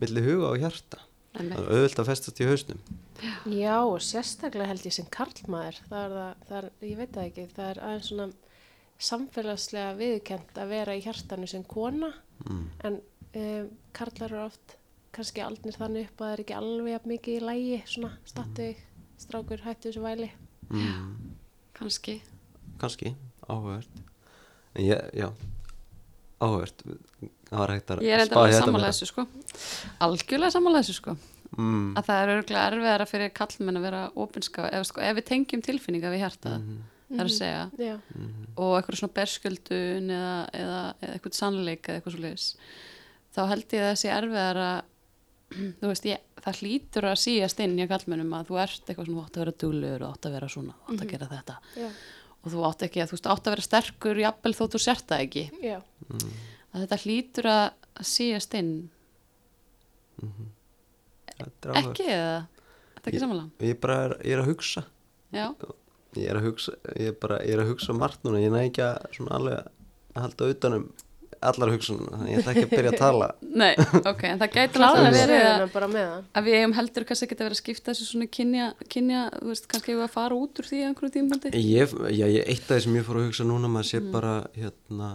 milli huga og hjarta. Er auðvitað að festast í hausnum. Já, og sérstaklega held ég sem karlmaður. Það er það, það er, ég veit það ekki, það er aðeins svona samfélagslega viðkent að vera í hjartanu sem kona. mm. En um, karlar eru oft kannski aldnir þannig upp að það er ekki alveg jafn mikið í lægi, svona, stattu þig, strákur, hættu þessu væli. Mm. kannski kannski, áhugavert en ég, já áhugavert það var hægt að ég er þetta sammála meira. þessu sko algjörlega sammála þessu sko mm. að það er örgulega erfiðara fyrir kallmenn að vera opinska, ef, sko, ef við tengjum tilfinninga við hjartað, Mhm. það er að segja Já, og eitthvað svona berskjöldun eða, eða, eða eitthvað sannleik eða eitthvað svo leiðis þá held ég að það sé erfiðar að þú veist, ég, það hlýtur að síast inn í kallmennum að þú ert eitthvað svona þú átt að vera dulur og átt að vera svona, átt að gera þetta. Já, og þú átt ekki að þú veist, átt að vera sterkur jafnvel þó þú sért það ekki. Já. að þetta hlýtur að síast inn. Er áhugavert. ekki eða? Þetta er ekki sammála? ég bara er, ég er að hugsa. Já, ég er að hugsa ég er bara, ég er að hugsa margt núna. Ég næ ekki að svona alveg að halda utanum allar hugsunum þannig ég ætla ekki að byrja að tala. Nei, ok, en það gæti við verið að að við eigum heldur kannski ekki að vera að skipta þessu svona kynja, kynja þú veist, kannski eigum við að fara út úr því einhverju tímpandi ég, já, ég, eitt af því sem ég fór að hugsa núna maður sé bara hérna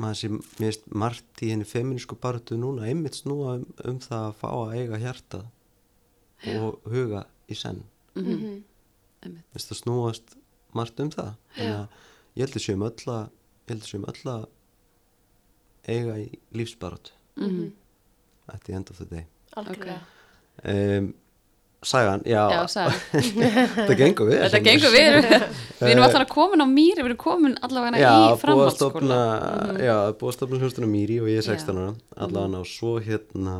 maður sé, mér veist, margt í henni feminísku baratu núna, einmitt snúa um, um það að fá að eiga hjarta og huga í senn. Mhm. Einmitt. Mér finnst það snúast margt um það. Þannig að ég held að séum öll að ég held að séum öll að eiga í lífsbaratu Mhm. at the end of the day. Algjörlega. um, Sagan, já, já, þetta gengur við Þetta gengur við, við erum alltaf komin á mýri, við erum komin allavega Já, í framhaldsskóla. stofna Já, búið að stofna hljóstunum Mýri og ég er Já. 16 ára. Allavega og svo hérna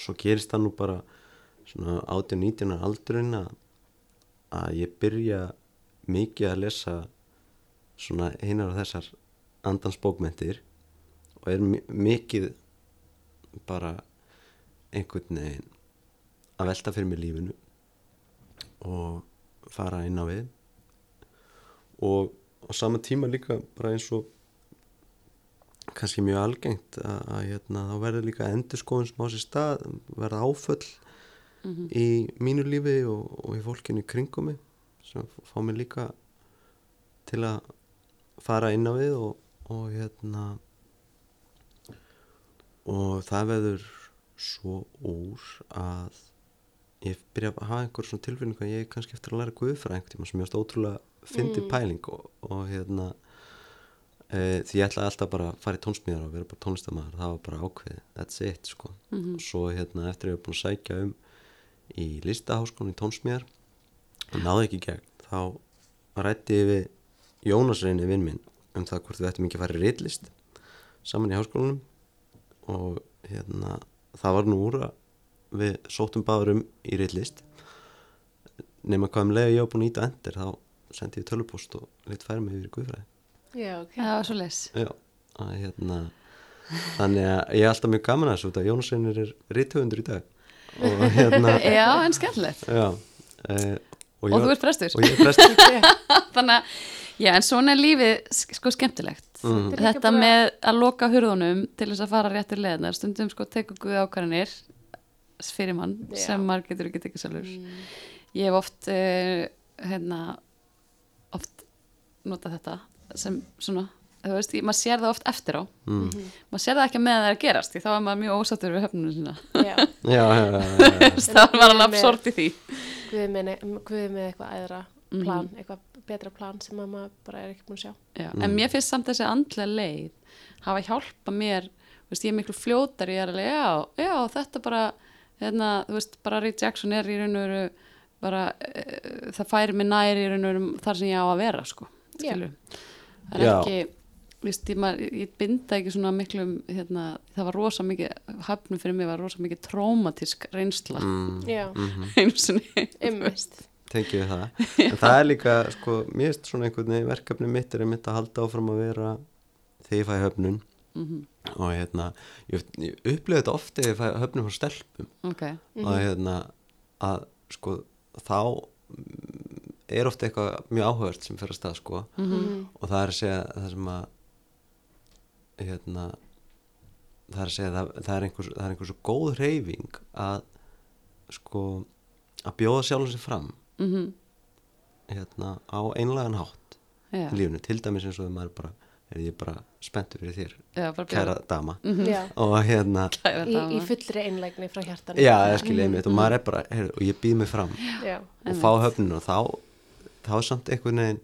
svo gerist það nú bara svona 18-19 ára aldurinn að, að ég byrja mikið að lesa svona einar af þessar andansbókmentir og er mi- mikið bara einhvern veginn að velta fyrir mig lífinu og fara inn á við. Og á sama tíma líka bara eins og kannski mjög algengt að, að hérna, þá verður líka endurskoðun sem á sér stað, verða áföll í mínu lífi og, og í fólkinu kringum mig sem fá mig líka til að fara inn á við og, og hérna og það verður svo úr að ég byrja að hafa einhver svona tilfinningu að ég er kannski eftir að læra guðfræð einhvern tíma sem ég ást ótrúlega fyndi pæling og, og hérna e, því ég ætlaði alltaf bara að fara í tónsmíðar og vera bara tónlistamæður, það var bara ákveðið. That's it sko. Og svo hérna eftir að ég var búin að sækja um í listaháskónu í tónsmíðar og náði ekki gegn þá rætti ég við Jónas reyni vinn minn um það hvort við ættum ekki að fara í reitlist saman í háskólanum og hérna það var nú úr að við sóttum báður um í reitlist nema hvað um leið ég var búin að íta endur þá sendi ég tölupóst og lit færi mig yfir í guðfræði. Já, ok. það var svo les Já, að hérna þannig að ég er alltaf mjög gaman að þessu út að Jónaseinir er rítöfundur í dag. Og hérna já, en skemmtilegt. Já, e, og þú ert prestur. og ég er prestur. Þannig að, já, en svona er lífið sk- sko skemmtilegt Mhm. Þetta er bara- með að loka hurðunum til þess að fara réttir leðnar stundum sko tekur guð ákvarðanir fyrir mann Já. sem maður getur ekki tekið sjálfur. Mm. ég hef oft uh, hérna oft notað þetta sem svona þú veist, ég- maður sér það oft eftir á. Mm. maður sér það ekki með það er að gerast því þá er maður mjög ósattur við höfnunum sína. Já, já, já, já, það var Guð alveg absort í því. Guðið með, guð með eitthvað Mhm. plan, eitthvað betra plan sem að maður bara er ekki búin að sjá. Já, Mm. en mér finnst samt þessi andlega leið hafa hjálpa mér þú veist, ég er miklu fljótari, ég er alveg já, já, þetta bara hérna, þú veist, bara Ray Jackson er í raun og veru bara, e, það færi mig nær í raun og veru þar sem ég á að vera, sko skilur, það er Já. ekki Vist, ég, maður, ég binda ekki svona miklum hérna, það var rosa mikið höfnum fyrir mig var rosa mikið trómatísk reynsla Mm, Já, einu sinni ymmist. Tengi við það. En það er líka, sko, mér finnst svona einhvern veginn verkefni mitt er einmitt að halda áfram að vera þegar ég fæ höfnun. Mhm, og hérna, ég, ég upplifði þetta oft þegar ég fæ höfnun frá stelpum. Ok, og hérna að sko þá mm, er ofta eitthvað mjög áhugavert sem fyrir að stað sko. Mhm. og það er að segja það sem að hérna það er að segja það, það er einhver, það er einhver svo góð reyfing að sko að bjóða sjálfum sér fram mhm, hérna á einlegan hátt já, í lífinu, til dæmis eins og þegar maður bara er ég bara spenntur fyrir þér já, bara kæra dama. Mhm. Já, og hérna, í, í fullri einlægni frá hjartan. já, það skilja einmitt. Og maður er bara, heyrðu, og ég býð mig fram Já, og fá höfninu og þá þá er samt einhvern veginn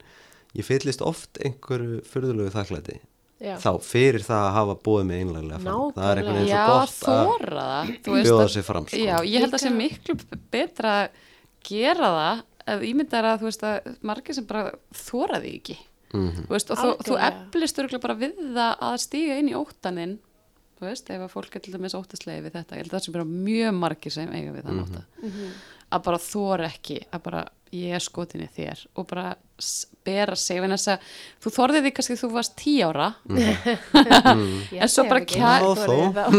ég fyllist oft einhverju fyrðulegu þakklæti. Já. þá fyrir það að hafa búið mig einlega fram. Það er einhvern veginn svo gott að það. Bjóða sig fram sko. Já, ég held að sé Líka- miklu betra að gera það ef ímyndar að þú veist að margir sem bara þóra því ekki Mhm. þú veist, og þú, þú Algjörlega. eflist örgulega bara við það að stíga inn í óttaninn þú veist, ef að fólk er til dæmis óttaslega við þetta, ég held að það sem bara mjög margir sem eiga við þann ótta Mhm. að bara þóra ekki, að bara ég er skotin í þér og bara bera sig, að þú þorðið því kannski þú varst tí ára. Ég En svo bara ekki, kæ- þú Já, þorir þó. það.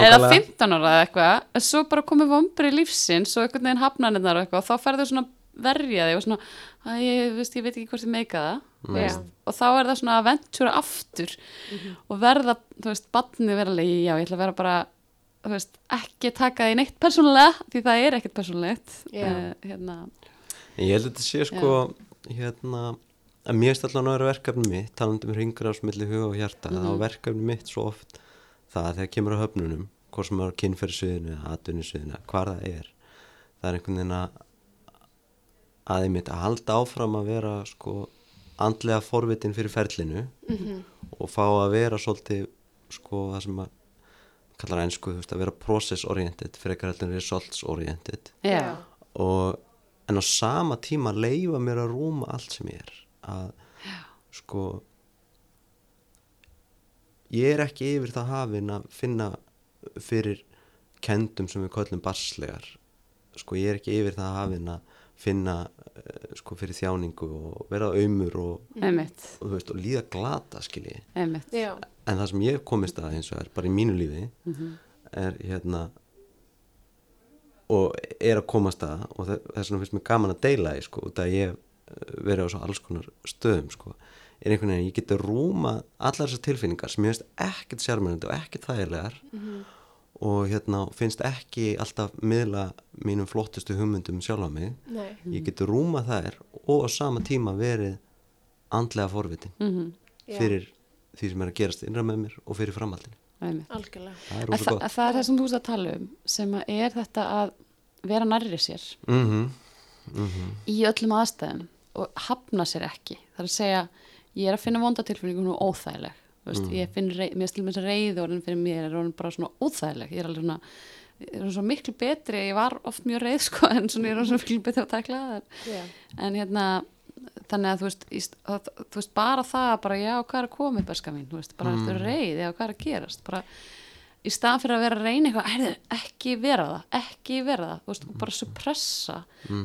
eða 15 ára eða eitthvað. En svo bara komið vombri lífsins og einhvern veginn hafnanirnar og eitthvað. Og þá ferðu svona verja þig og svona að ég, veist, ég veit ekki hvort ég meika það. Veist, og þá er það svona að ventúra aftur og verða, þú veist, badni vera alveg, já, ég ætla að vera bara veist, ekki taka því neitt persónulega því það er ekkert persónulegt. Já. uh, hérna, En ég held að þetta sé sko hérna að mér stalla náður verkefni mitt talandi um ringrás milli huga og hjarta Mhm. þá er verkefni mitt svo oft það að þegar kemur á höfnunum hvort sem er á kynferðsviðinu eða atvinnisviðinu hvað það er það er einhvern veginn að að einmitt að halda áfram að vera sko andlega forvitin fyrir ferlinu Mhm. og fá að vera svolítið sko það sem að kallar einsku, þú veist, að vera process oriented fyrir ekkert heldur en results oriented já, og en á sama tíma leifa mér að rúma allt sem ég er. Að sko ég er ekki yfir það hafin að finna fyrir kendum sem við köllum barslegar sko ég er ekki yfir það hafin að finna eh, sko fyrir þjáningu og vera auðmur og, einmitt, og, þú veist, og líða glata skilji einmitt. Já, en það sem ég komist að eins og er bara í mínu lífi er hérna og er að komast að og þe- þess vegna finnst mér gaman að deila því sko, út að ég eh, verið á svo alls konar stöðum sko, er einhvern veginn, ég geti rúma allar þessar tilfinningar sem ég finnst ekkert sjármennandi og ekkert þægilegar og hérna finnst ekki alltaf miðla mínum flottustu hugmyndum sjálf á mig. Nei, ég geti rúma þær og á sama tíma verið andlega forvitin mm já, fyrir því sem er að gerast innra með mér og fyrir framhaldinu algjörlega. það er það, það er það sem þú veist að tala um sem að er þetta að vera nærri sér. Mm -hmm. í öllum aðstæðum og hafna sér ekki. Það er að segja, ég er að finna vondatilfinningu og óþægileg, veist, ég finn rey, mér stilum þess að reyði orðin fyrir mér er bara svona óþægileg, ég er alveg svona ég er svona miklu betri, ég var oft mjög reið sko, en svona ég er svona miklu betri að takla það. Já, en hérna þannig að þú veist, í, að, þú veist bara það bara já, hvað er að koma upp eska mín, þú veist, bara mm. reið, já, hvað er að gerast? Bara í staðan fyrir að vera að reyna eitthvað heyrðu, ekki vera það, ekki vera það þú veist, og bara suppressa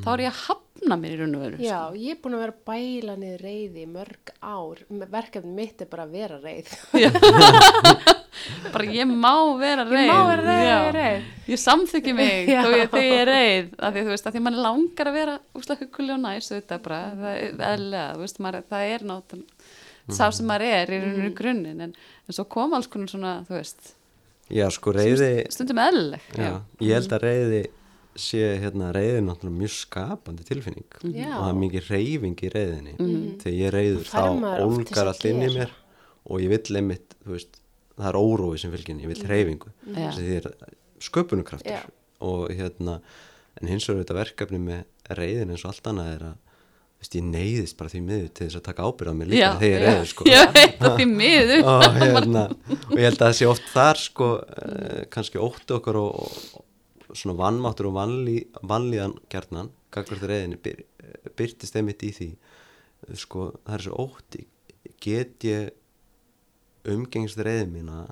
þá er ég að hafna mér í raun og veru sko. Já, ég er búin að vera bæla niður reyði í mörg ár. Verkefni mitt er bara að vera reyð. bara ég má vera Ég reið. má vera vera reið. ég samþykki mig þó ég, þegar ég er reið af því þú veist, af því mann langar að vera úslega huggulega og næs þetta bara, það er eðlilega þú veist, maður, það er náttúrulega sá sem maður er í rauninu grunninn en, en svo kom alls konar svona, þú veist Já, sko reyði, stundum eðlileg já, ég held að reyði sé hérna reyði náttúrulega mjög skapandi tilfinning. Já. og það er mikið reyfing í reyðinni þegar ég er reyður þá ólgar að allt inn í mér og ég vill einmitt, þú veist það er órói sem fylgin, ég vill reyfingu Já. þessi því er sköpunarkraftur. Já. og hérna en hins vegar þetta verkefni með reyðin eins og allt annað er að veist, ég neyðist bara því miður til þess að taka ábyrgð á mér líka þegar ég reyður sko. Að því miður. Og, hérna, og ég held að það sé oft þar sko, uh, kannski ótti okkar og, og, svona vannmáttur og vanlí, vanlíðan gjarnan gagvart reyðinni byr, eh, byrtist einmitt í því. Eh, sko, það er svo ótti. Get ég umgengst reyðin mína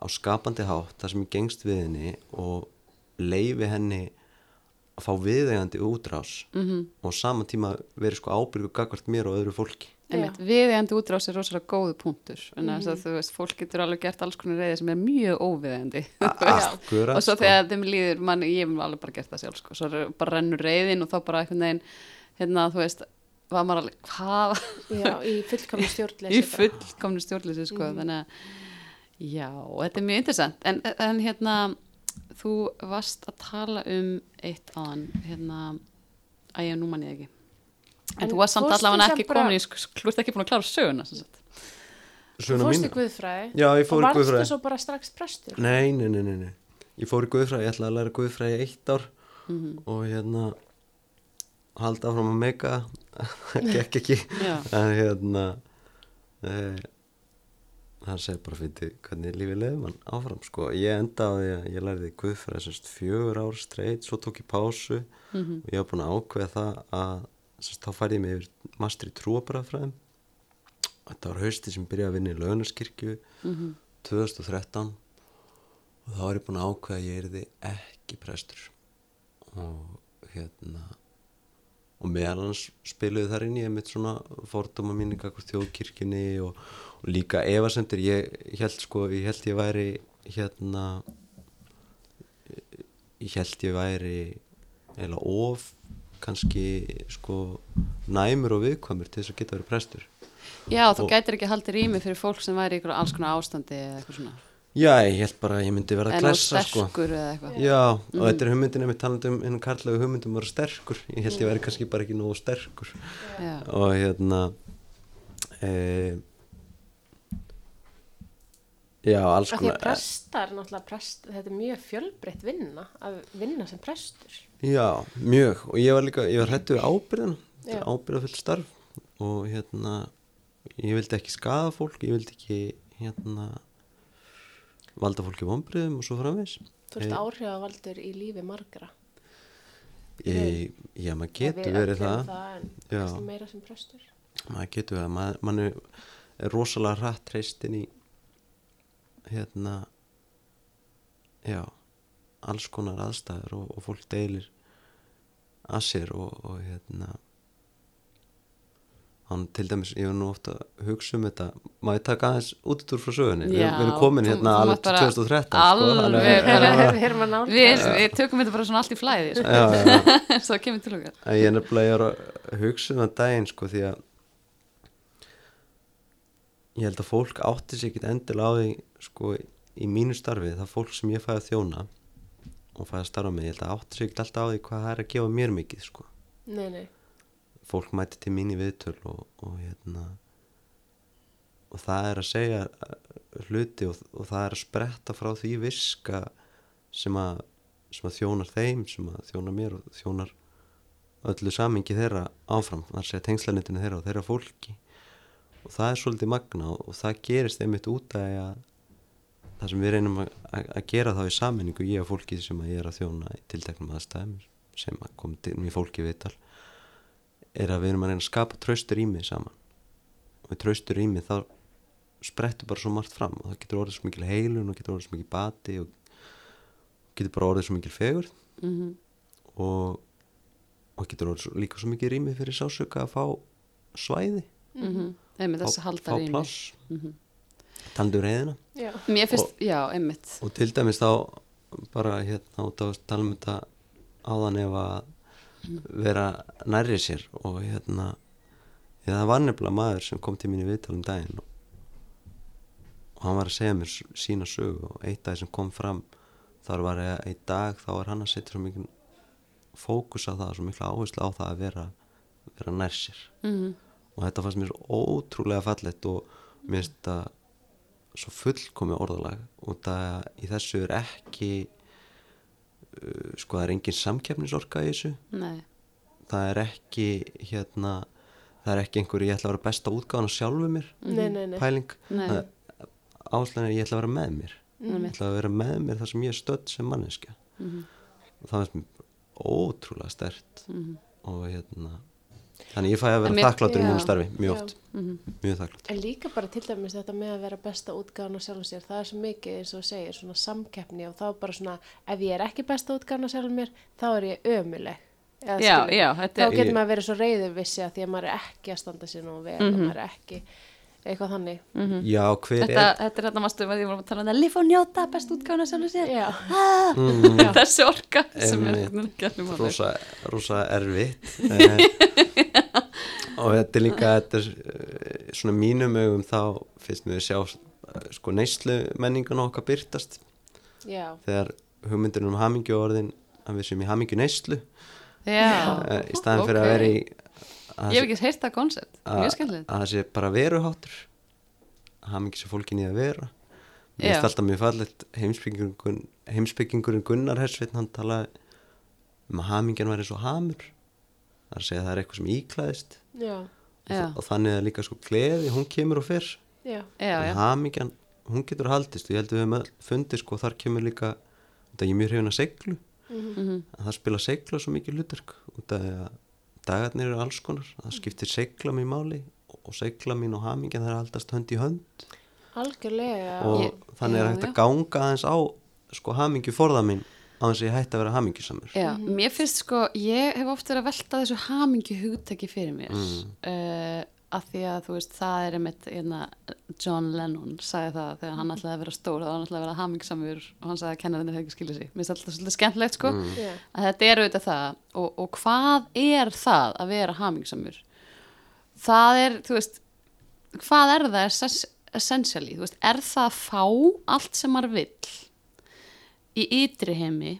á skapandi hátt þar sem ég gengst við henni og leifi henni að fá viðegandi útrás -hmm. og á sama tíma verið sko ábyrgu gagvart mér og öðru fólki Einmitt, viðeigandi útrás er rosalega góðu punktur en þess að þú veist, fólk getur alveg gert alls konar reyði sem er mjög óviðeigandi Akkurat, og svo sko. þegar þeim líður, man, ég hef alveg bara gert það sjálf sko, svo er- bara rennur reyðin og þá bara einhvern veginn, hérna, þú veist var maður alveg, hvað Já, í fullkomni stjórnleysi. í bara. fullkomnu stjórnleysi sko, þannig að já, þetta er mjög interessant en, en hérna þú varst að tala um eitt áðan, hérna að ég nú manni ekki en, En þú varst samt allavega ekki bara- komin í, þú ert ekki búin að klára söguna Þú fórst í Guðfræði. Já, ég fór í Og Guðfræði. varstu svo bara strax prestur. Nei, nei, nei, nei, nei. Ég fór í Guðfræði, ég ætlaði að læra Guðfræði eitt ár Mhm. og hérna halda áfram að meika það gekk ekki en hérna e, það segir bara fyrir hvernig lífið leiði mann áfram sko. ég enda á því að ég lærði Guðfræði semst fjögur ár straight, svo tók ég pásu Mhm. og ég var búin að ákveða það að semst, þá færði ég mig yfir master í trúabrafræðum þetta var hausti sem byrjaði að vinna í launaskirkju Mhm. 2013 og þá var ég búin að ákveða að ég erði ekki prestur og hérna og meðal hans spiluðu þar inn ég mitt svona fordóma mín í kakvart þjóðkirkjunni og, og líka efasendur ég held sko, ég held ég væri hérna ég held ég væri eða of kannski sko næmur og viðkvæmur til þess að geta verið prestur. Já, þú gætir ekki haldið rými fyrir fólk sem væri í ykkur alls konar ástandi eða eitthvað svona. Já, ég held bara að ég myndi vera að glessa sko. eða Já, og þetta er hugmyndin ef við talandi um hennar karlegu hugmyndum að vera sterkur. Ég held ég væri kannski bara ekki nógu sterkur. Já. og hérna e, Já, alls Af því konar prestar, náttúrulega prest, þetta er mjög fjölbreytt vinna að vinna sem prestur. Já, mjög. Og ég var líka, ég var hættu við ábyrðan þetta er ábyrðafull starf. Og hérna ég vildi ekki skaða fólk, ég vildi ekki hérna valda fólki vonbriðum og svo framvegs Þú ert áhrifavaldur í lífi margra. ég, Já, maður getur verið það. það en kannski meira sem prestur. maður getur það, maður, er, rosalega hratt reistin í hérna já alls konar aðstæður og, og fólk deilir að sér og, og hérna hann til dæmis, ég var nú ofta að hugsa um þetta, maður taka aðeins út úr frá sögunni, við, Já, við erum komin þú- hérna alveg mátt bara 2013 sko, alveg Við tökum þetta bara svona allt í flæði sko. já, já, svo kemur til okkar. Ég er nefnilega að hugsa um það daginn sko því að ég held að fólk átti sér ekkit endilega á því sko í mínu starfi það fólk sem ég fæði að þjóna og fæði að starfa með, ég held að sér ekkit alltaf á því hvað það er að gefa mér mikið sko Nei, nei. fólk mæti til mín í viðtöl og, og hérna og það er að segja uh, hluti og, og það er að spretta frá því viska sem að, sem að þjónar þeim sem að þjónar mér og þjónar öllu samingi þeirra áfram er að segja tengslanitinu þeirra og þeirra fólki og það er svolítið magna og, það gerist einmitt út að það sem við reynum að, að, gera þá í saminningu ég og fólkið sem að ég er að þjóna í tilteknum aðstæðum sem að kom til mér fólki viðtal er að við erum að reyna að skapa traustur rými saman. Og í traustur rými þá sprettur bara svo margt fram og það getur orðið svo mikil heilun og getur orðið svo mikil bati og getur bara orðið svo mikil fegur mhm, og, og getur orðið svo, líka svo mikil rými fyrir sásöka að fá svæði. Einmitt þess að fá, fá pláss. Mhm. talandi um reyðina Já. Mér finnst, já, einmitt. og til dæmis þá bara hérna út á tala um þetta áðan ef að vera nærri sér og hérna ég, það var nefnilega maður sem kom til mín í viðtalum daginn og, og hann var að segja mér sína sögu og eitt dag sem kom fram þar var ég einn dag þá var hann að setja svo mikið fókus á það, svo mikla áherslu á það að vera, vera nær sér. Mhm, og þetta fannst mér ótrúlega fallett og mér finnst þetta svo fullkomi orðalag og það í þessu er ekki uh, sko það er engin samkeppnisorka í þessu nei það er ekki hérna það er ekki einhver ég ætla að vera besta útgáðan á sjálfu mér Nei, nei, nei. pæling Nei. áslæðin er ég ætla að vera með mér ég ætla að vera með mér þar sem ég er stödd sem manneskja Mhm. og það finnst mér ótrúlega stert Mhm. og hérna þannig ég fæ að vera mér- þakkláttur í já. mínu starfi mjög Já. oft, Mhm. mjög þakklátt En líka bara til dæmis þetta með að vera besta útgáðan á sjálfum sér, það er svo mikið eins og segir, svona samkeppni og þá bara svona, ef ég er ekki besta útgáðan á sjálfum mér, þá er ég ömuleg. Eða Já, skilur, já, þetta Þá getur maður verið svo reyður vissi að því að maður er ekki að standa sér nú vel og Mhm. maður er ekki eitthvað þannig. já, hver Þetta, þetta er þetta mástu að ég vorum að tala um það. Lifa og njóta, best útgána sjálfur sér. Já, ah, Mm. Þessi orka sem er ekki allir er máli rosa, rosa erfitt. Eh, og þetta er líka þetta er, eh, svona mínum augum þá finnst mér að sjá eh, sko neyslu menningun okkar byrtast já, þegar hugmyndin um hamingju orðin að við sem í hamingju neyslu Já, uh, í staðin fyrir ok. að vera í að, Ég hef ekki heyrt það koncept, að, mjög skemmtilegt. að það sé bara veruháttur. Hamingju sem fólkin í að vera. Mér finnst alltaf mjög fallet heimspekingurinn, heimspekingurinn Gunnar Hersveit hann talaði um að hamingjan væri svo hamur. Það er að segja að það er eitthvað sem íklæðist. Já, Já, og þannig að líka sko gleði, hún kemur og fyrr en já, hamingjan, hún getur haldist. Og ég held að við höfum öll fundið sko þar kemur líka þetta ég er mjög hrifin að seglu mhm, að það spila segla svo mikið hlutverk. Út af því að dagarnir eru alls konar það skiptir segla mér máli og segla mín og hamingjan það er haldast hönd í hönd algjörlega. og Ég- þannig er já, hægt já. að ganga aðeins á sko hamingju forða mín á þess að ég hætti að vera hamingjusamur já Mér finnst sko, ég hef oft verið að velta þessu hamingju hugtæki fyrir mér Mm. uh, að því að þú veist, það er einmitt hérna, John Lennon sagði það þegar hann ætlaði að vera stór, þá var hann ætlaði að vera hamingsamur og hann sagði að kennarinnir hefði ekki skilja sig. Mér finnst alltaf svolítið skemmtilegt sko. Mm. Já, að þetta er auðvitað það. Og, og hvað er það að vera hamingsamur það er, þú veist hvað er það essens- essentially, þú veist, er það að fá allt sem maður vill í ytri heimi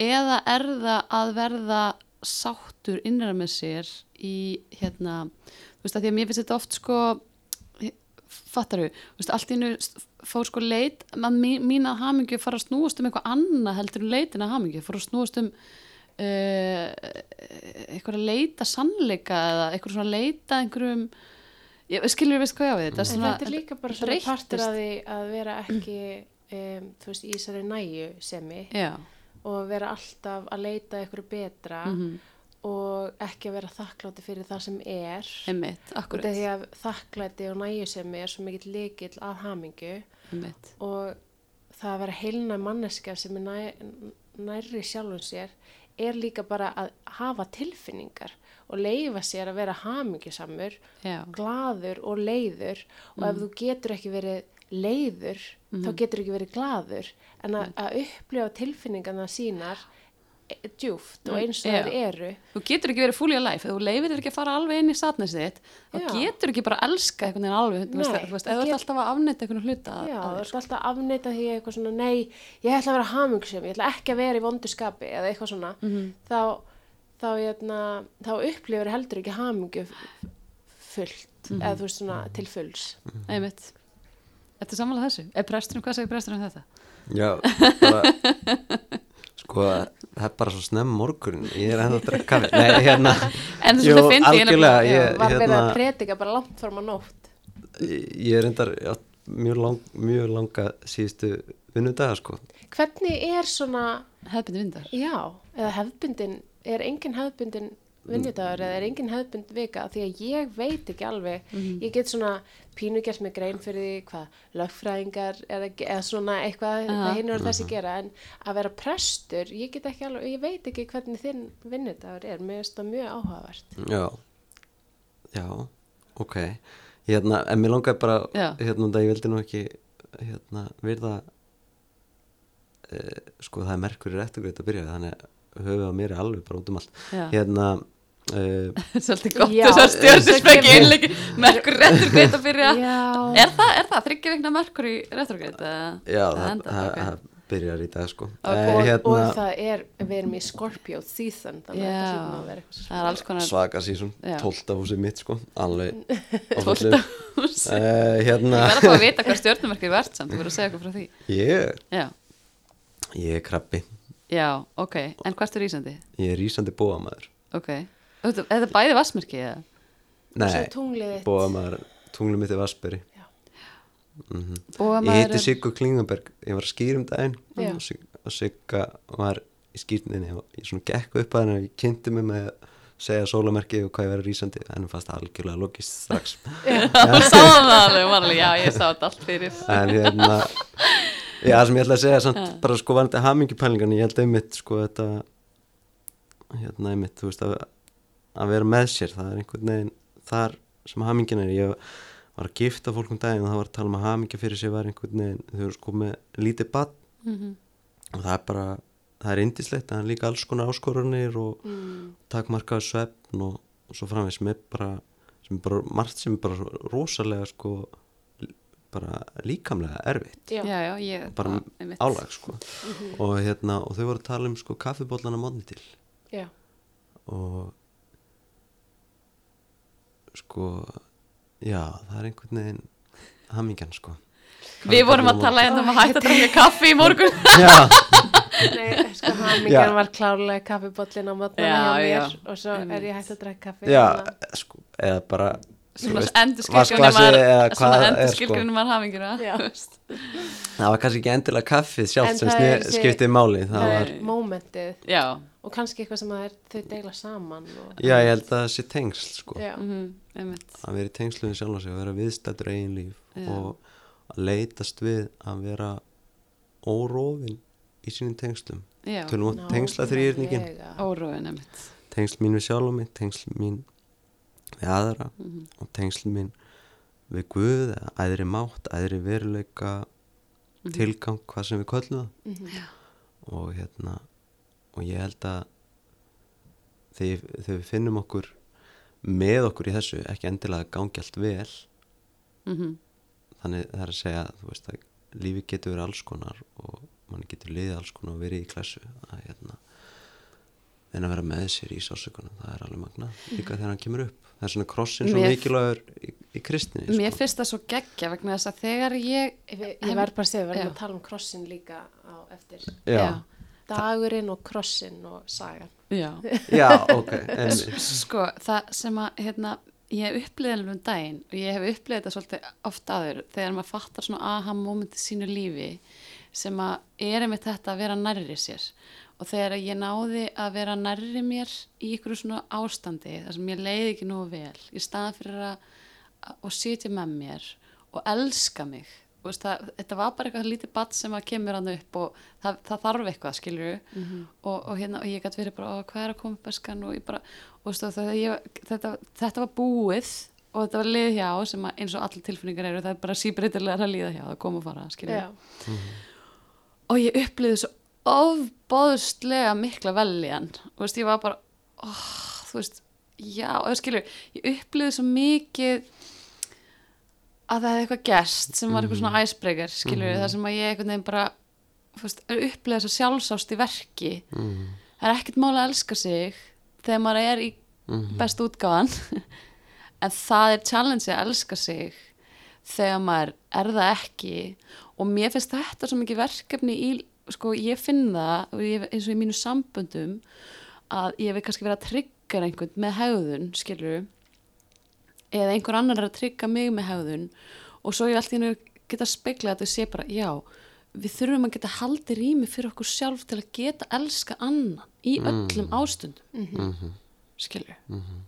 eða er það að verða sáttur innra með sér í hérna, þú veist, að því að mér finnst þetta oft sko fattaru, þú veist, allt í innu fór sko leit, að mí- mín að hamingju fara að snúast um eitthvað annað heldur en leitin að hamingju, fór að snúast um uh, eitthvað að leita sannleika eða eitthvað svona að leita einhverjum ég skilur við hvað ég á þetta en svona, þetta er líka bara svona partur að því að vera ekki, um, þú veist, í þessari næju semi já, og vera alltaf að leita ykkur betra mhm, og ekki að vera þakkláti fyrir það sem er. einmitt, því að þakklæti og næjusemi er svo mikill líkill að hamingju. Einmitt, og það að vera heilna manneska sem er næ, nærri sjálfum sér er líka bara að hafa tilfinningar og leifa sér að vera hamingjusamur, já, glaður og leiður. Og ef þú getur ekki verið leiður þá getur ekki verið glaður. En að, að upplifa tilfinningarna sínar djúpt og eins og þær eru þú getur ekki verið fully alive, ef þú leifir þér ekki að fara alveg inn í satnið sitt, þá Já. getur ekki bara að elska einhvern veginn alveg, þú veist, Nei, þú það þú ert alltaf að afnita einhvern hluta Já, að- þú ert alltaf að afneita því eitthvað svona, nei, ég ætla að vera hamingsum, ég ætla ekki að vera í vondu skapi eða eitthvað svona, Mhm. þá, þá, jötna, þá upplifur heldur ekki hamingju fullt, Mhm. eða þú veist svona til fulls. einmitt Þetta er samanlega þessu. Sko, það er bara svo snemm morgun ég er ennþá að drekka kaffi Nei, hérna, En ég algjörlega nefnilega- ég, Var verið hérna, að predika bara langt fram á nótt. ég er endar já, mjög, lang, mjög langa síðustu vinnudaga sko Hvernig er svona, Hefðbindi vindar. já, eða hefðbundin, er engin hefðbundin vinnudagur eða er engin hefðbund vika því að ég veit ekki alveg Mhm. ég get svona pínu gert með grein fyrir því hvað lögfræðingar eða, eða svona eitthvað Já. það hinn og þessi gera en að vera prestur ég get ekki alveg, ég veit ekki hvernig þinn vinnudagur er, mér finnst það mjög áhugavert Já, já, ok Hérna, en mér langaði bara Já. hérna, það ég vildi nú ekki hérna, virða uh, sko það er merkur í réttugreit að byrja þannig höfuð á mér er alveg bara út um allt Já. hérna uh, Svolítið gott Já, þess að stjórnusspekki það einleiki Merkur retrogreit að byrja. Er það, er það, þryggja vikna merkur í retrogreit? já, það, það, það byrjar í dag sko. Og- Eh, hérna, og það er, við erum í Scorpio season þannig að Já. að vera eitthvað Það er alls konar svaka sísón, Já. tólta húsið mitt sko alveg Tólfta hús uh, hérna Það er að fá að vita hvað stjórnumerkið verðt samt, þú verður að segja eitthvað frá því. Ég, Já, ég er krabbi. Já, ok, en hvert er Ísandi? ég er rísandi bóamaður Ok, Þetta- er það bæði vassmerkið eða? nei, bóamaður tunglum mitt er Vassberi mm Bóamaður Ég heiti er- Siggu Klingenberg, ég var að skýra um daginn. Já. og, Sig, og Sigga var í skýrninni og ég svona gekk upp að henni og ég kynnti mig með að segja sólamerki og hvað ég verið rísandi. En fannst það algjörlega logist strax. Það sáðum það alveg, hún var alveg, já, ég sá þetta allt fyrir. En hérna já, það sem ég ætla að segja samt bara sko varandi hamingjupælingan, ég held einmitt sko þetta hérna einmitt, þú veist að, að vera með sér, það er einhvern veginn þar sem hamingin er, ég var að gifta fólk um daginn og það var að tala um að hamingja fyrir sig var einhvern veginn, þau eru sko með lítið badn Mhm. og það er bara það er indislegt, það er líka alls konar áskorunir og Mm. takmarkaðu svefn og, og svo framveg sem er bara sem er bara margt sem er bara rosalega sko bara líkamlega erfitt Já, Já. já, ég bara álag sko og hérna og þau voru að tala um sko kaffibóllana mótni til Já. og sko já það er einhvern veginn hamingjan sko. Við vorum að tala hérna um að hætta að draka kaffi í morgun. Nei, sko hamingjan var klárlega kaffibollin á Já, hjá mér já. og svo er ég hægt að drekka kaffi já að- sko, eða bara Svona endurskilgrunum var það sko. var Já. það var kannski ekki endilega kaffið sjálft En sem skiptið máli það var, mómentið. Já, og kannski eitthvað sem er, þau deila saman og, já ég held að það sé tengsl sko. Já. Einmitt að vera í tengsluðin sjálf og sig að vera viðstættur eigin líf Já. og að leitast við að vera órófin í sínum tengslum tölum um tengsla þrýrningin óróin einmitt tengsl mín við sjálf og mig, tengsl mín við aðra Mhm. og tengsl mín við Guð eða æðri mátt, æðri veruleika Mhm. tilgang, hvað sem við köllum það Mhm. og hérna og ég held að þegar, þegar við finnum okkur með okkur í þessu ekki endilega gangi allt vel. Mhm. þannig það er að segja þú veist að lífi getur verið alls konar og mann getur liðið alls konar og verið í klassu að hérna en að vera með sér í sásökunum það er alveg magna, líka þegar hann kemur upp. Það er svona krossin svo Mér- mikilvægur í, í kristinni Mér sko. finnst það svo geggja vegna þess að þegar ég Ég, ég verð bara að segja, við verðum Já. að tala um krossin líka á eftir. Já, dagurinn og krossin og sagan. Já, já, ok en, sko, það sem að hérna, ég hef upplifað alveg um daginn og ég hef upplifað þetta svolítið oft aður þegar maður fattar svona aha momenti sínu lífi sem að er einmitt þetta að vera nærri sér. Og þegar ég náði að vera nærri mér í ykkur svona ástandi þar sem ég leiði ekki nógu vel í staðan fyrir að, að og sitja með mér og elska mig veist, það, þetta var bara eitthvað lítið badd sem að kemur hann upp og það, það þarf eitthvað skilur og, og, hérna, og ég gæti verið bara "Ó, hvað er að koma upp beskan og ég bara og það, ég, þetta, þetta var búið og þetta var lið hjá sem að, eins og allir tilfinningar eru það er bara síbreytilega að líða hjá það koma og fara skilur Já, og ég upplýði svo ofbóðslega mikla veljan. Og veist, ég var bara oh, þú veist, já, og skilur ég upplýði svo mikið að það hefði eitthvað gerst sem var eitthvað svona icebreaker skilur þar sem að ég einhvern veginn bara þú veist, upplýði þess að sjálfsást í verki. Mm, það er ekkert mál að elska sig þegar maður er í Mhm. best útgáðan en það er challenge að elska sig þegar maður er það ekki. Og mér finnst þetta svo mikið verkefni í, sko ég finn það eins og í mínu samböndum að ég vil kannski vera að trygga einhvern með hegðun, skilur eða einhver annar er að trygga mig með hegðun og svo ég allt í hennu geta speklað að þau sé bara, já við þurfum að geta haldið rými fyrir okkur sjálf til að geta elska annan í öllum ástundum. Mhm, skilju Mhm.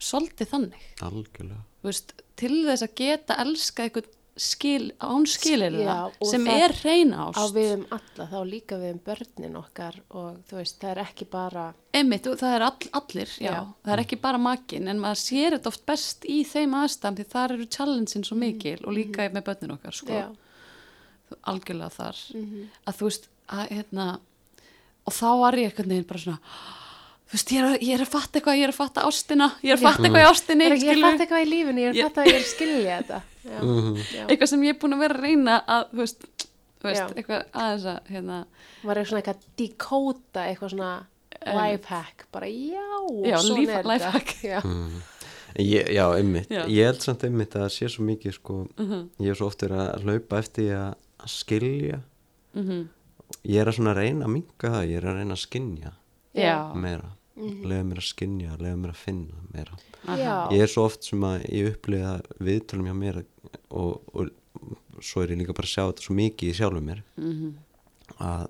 svolítið þannig. Algjörlega. Þú veist, til þess að geta elska eitthvað skil, án skilir Já, og sem það er á ást. við um alla, þá líka við um börnin okkar og þú veist, það er ekki bara Einmitt, það er all, allir, já. Já. það er ekki bara makin, en maður sér þetta oft best í þeim aðstæðum því þar eru challenge-in svo mikil og líka með börnin okkar, sko, já, algjörlega þar, að þú veist, að, hérna, og þá var ég einhvern veginn bara svona, þú veist, ég er, að- ég er að fatta eitthvað, ég er að fatta ástina, ég er að fatta eitthvað í ástinni, ég er ég skilurðu. fatt eitthvað í lífinu, ég er Ég- fatt að ég er að skilja þetta já, já. eitthvað sem ég er búin að vera að reyna að, þú veist, þú veist, eitthvað aðeins að, hérna, var ég svona eitthvað að decóta eitthvað svona lifehack, bara já, Já, svona líf- þetta. lifehack. já, Ég, já, einmitt. Já. Ég held samt einmitt að það sé svo mikið, sko, ég er svo oft verið að hlaupa eftir að að skilja. mhm, Ég er að svona reyna að minka það, ég er að reyna að skinja já, meira. Lega mér að skinja, lega mér að finna meira. já, Ég er svo oft sem að ég upplifa viðtölum hjá mér og, og svo er ég líka bara að sjá þetta svo mikið í sjálfum mér mhm, að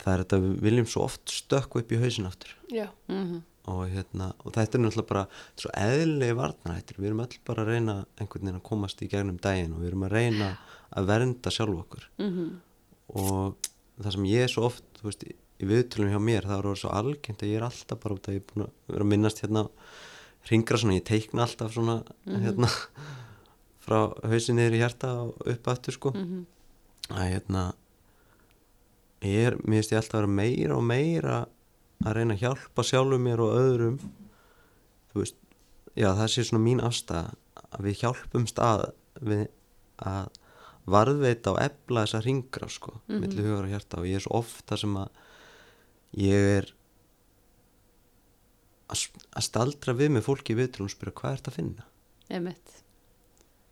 það er þetta við viljum svo oft stökku upp í hausin aftur. Já, mhm, og, hérna, og þetta er náttúrulega bara er svo eðlilegi varnarhættir. Við erum öll bara að reyna einhvern veginn að komast í gegnum daginn og við erum að reyna að vernda sjálf okkur. Mhm, og það sem ég er svo oft þú veist, í í viðtölum hjá mér það orðið svo algengt að ég er alltaf bara út að ég er búin að vera að minnast hérna ringra svona, ég teikna alltaf svona hérna frá hausin niður í hjarta og upp aftur sko. Mhm, að hérna ég er, mér finnst ég alltaf að vera meira og meira að reyna að hjálpa sjálfum mér og öðrum. Þú veist, já það sé svona mín afstæða að við hjálpum stað við að varðveita og efla þessa ringra sko, mm Mhm. milli hugar og hjarta. Og ég er svo ofta sem að ég er að, staldra við með fólki í viðtrúum og spyrja hvað er þetta að finna? Einmitt,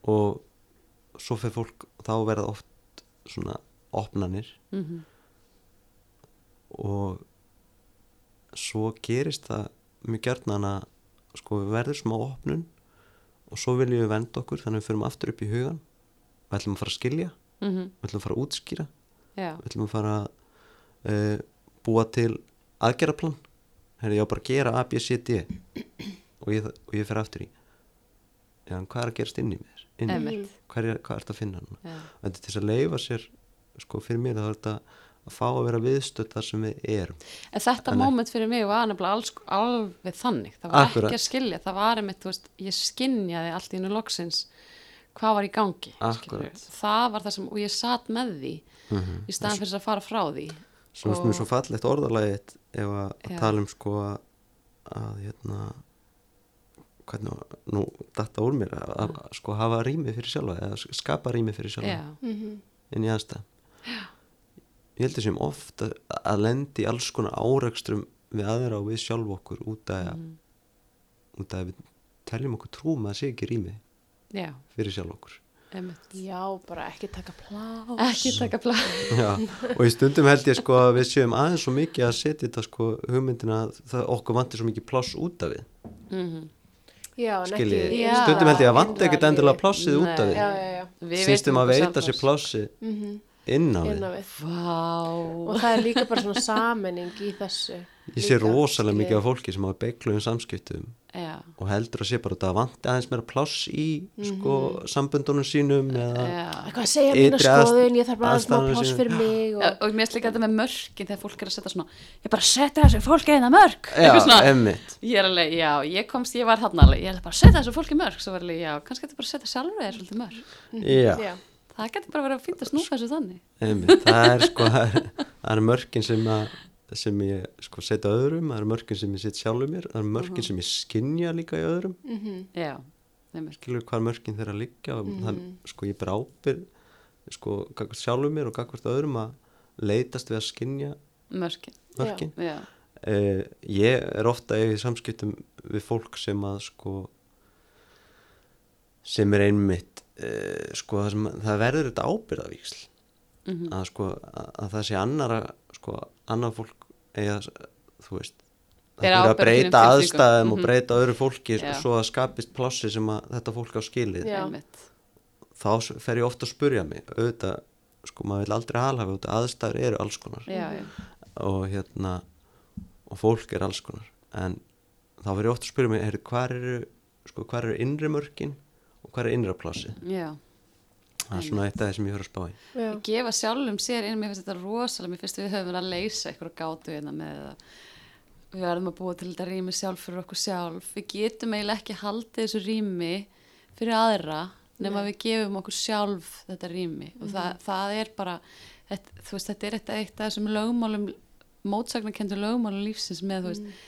og svo fyrir fólk þá verða oft svona opnanir. Mhm, og svo gerist það mjög gjarnan að sko við verður smá opnun og svo viljum við venda okkur þannig við förum aftur upp í hugan við ætlum að fara að skilja. Mhm, við ætlum að fara að útskýra. Já, við ætlum að fara að uh, búa til aðgerðaplan? Herri, ég á bara að gera A, B, C, D og ég, og ég fer aftur í. Já, hvað er að gerast inn í mér? Inn í mér, hvað er, hvað er þetta að finna núna? Já, þetta er til þess að leifa sér sko fyrir mér þá er þetta að fá að vera viðstödd þar sem við erum. En þetta Þannig. moment fyrir mig var nefnilega alls, alveg þannig. Það var Akkurat. ekki að skilja, það var einmitt, þú veist, ég skinjaði allt í einu loksins hvað var í gangi. Það var það sem, og ég satt með því mm í staðan fyrir þess að fara frá því. Finnst mér svo fallegt orðalagið ef að, að Já. tala um sko að, að hérna hvernig, nú datta úr mér að, að, að sko hafa rými fyrir sjálfa eða skapa rými fyrir sjálfa Já, Mhm. inn í aðstæð ég heldur sem oft að, að lendi í alls konar árekstrum við aðra og við sjálf okkur út að, Mm. út að við teljum okkur trúum að það sé ekki rými já, fyrir sjálf okkur einmitt. já, bara ekki taka plás Ekki taka plá. Já, og í stundum held ég sko að við séum aðeins svo mikið að setja þetta sko hugmyndina að það okkur vantir svo mikið pláss út af við Mm já, en skiljið, ekki Já. stundum held ég að vanta innra ekkert endilega lífi. plássið út af já, við já, já, Við sístum veitum að veita sér sjálfpláss. plássi mhm inn á inn á við við. Vá. og það er líka bara svona samening í þessu ég sé rosalega skiljið. mikið af fólki sem hafa beigluðum samskiptum Já, og heldur að sé bara að það vanti aðeins meira pláss í sko samböndunum sínum eða já. eitthvað að segja aðst- skoðun, ég þarf bara að smá aðstæðurnar pláss fyrir mig og og mér líka þetta með mörkin þegar fólk er að setja svona ég bara setja þessu fólki eina mörk. Ég er alveg, já, ég komst, ég var þarna alveg ég er bara að setja þessu fólki mörk. Svo var alveg, já, kannski þetta bara setja sjálfur þér svolítið mörk. Já, já, það getur bara verið að fýnda snúfa þessu þannig. Emmitt, það er sko það er, er mörkin sem að sem ég sko setja öðrum, það eru mörkin sem ég set sjálfur mér, það eru mörkin sem ég skinja líka í öðrum. Mhm, já, nefnir, skilur hvað mörkin þeirra liggja og það, sko ég ber ábyrð sko sjálfur mér og gagvart öðrum að leitast við að skinja mörkin. mörkin. Já, uh, ég er ofta í samskiptum við fólk sem að sko sem er einmitt uh, sko það, sem, það verður þetta ábyrðavíksl Mhm. að sko að, að það sé annara sko annar fólk eða þú veist það er að fyrir breyta aðstæðum og Mhm. breyta öðru fólki Já. svo að skapist plássi sem að þetta fólk á skilið Já. einmitt þá fer ég ofta að spurja mig auðvitað, sko maður vil aldrei alhafa auðvitað aðstæður eru alls konar já, já, og hérna og fólk er alls konar en þá verður ég oft að spyrja mig heyrðu, hvar eru, sko, hvar eru innri mörkin og hvar er innra plásið já. Það er svona eitt af það sem ég höfður að spá í. Já. að gefa sjálfum sér inn, mér finnst þetta rosalega mér finnst við höfum verið að leysa eitthvað gátu hérna með það við verðum að búa til þetta rými sjálf fyrir okkur sjálf. Við getum eiginlega ekki haldið þessu rými fyrir aðra nema við gefum okkur sjálf þetta rými. Og það, það er bara þetta, þú veist, þetta er eitt, af þessum lögmálum mótsagnakendu lögmálum lífsins með, þú veist,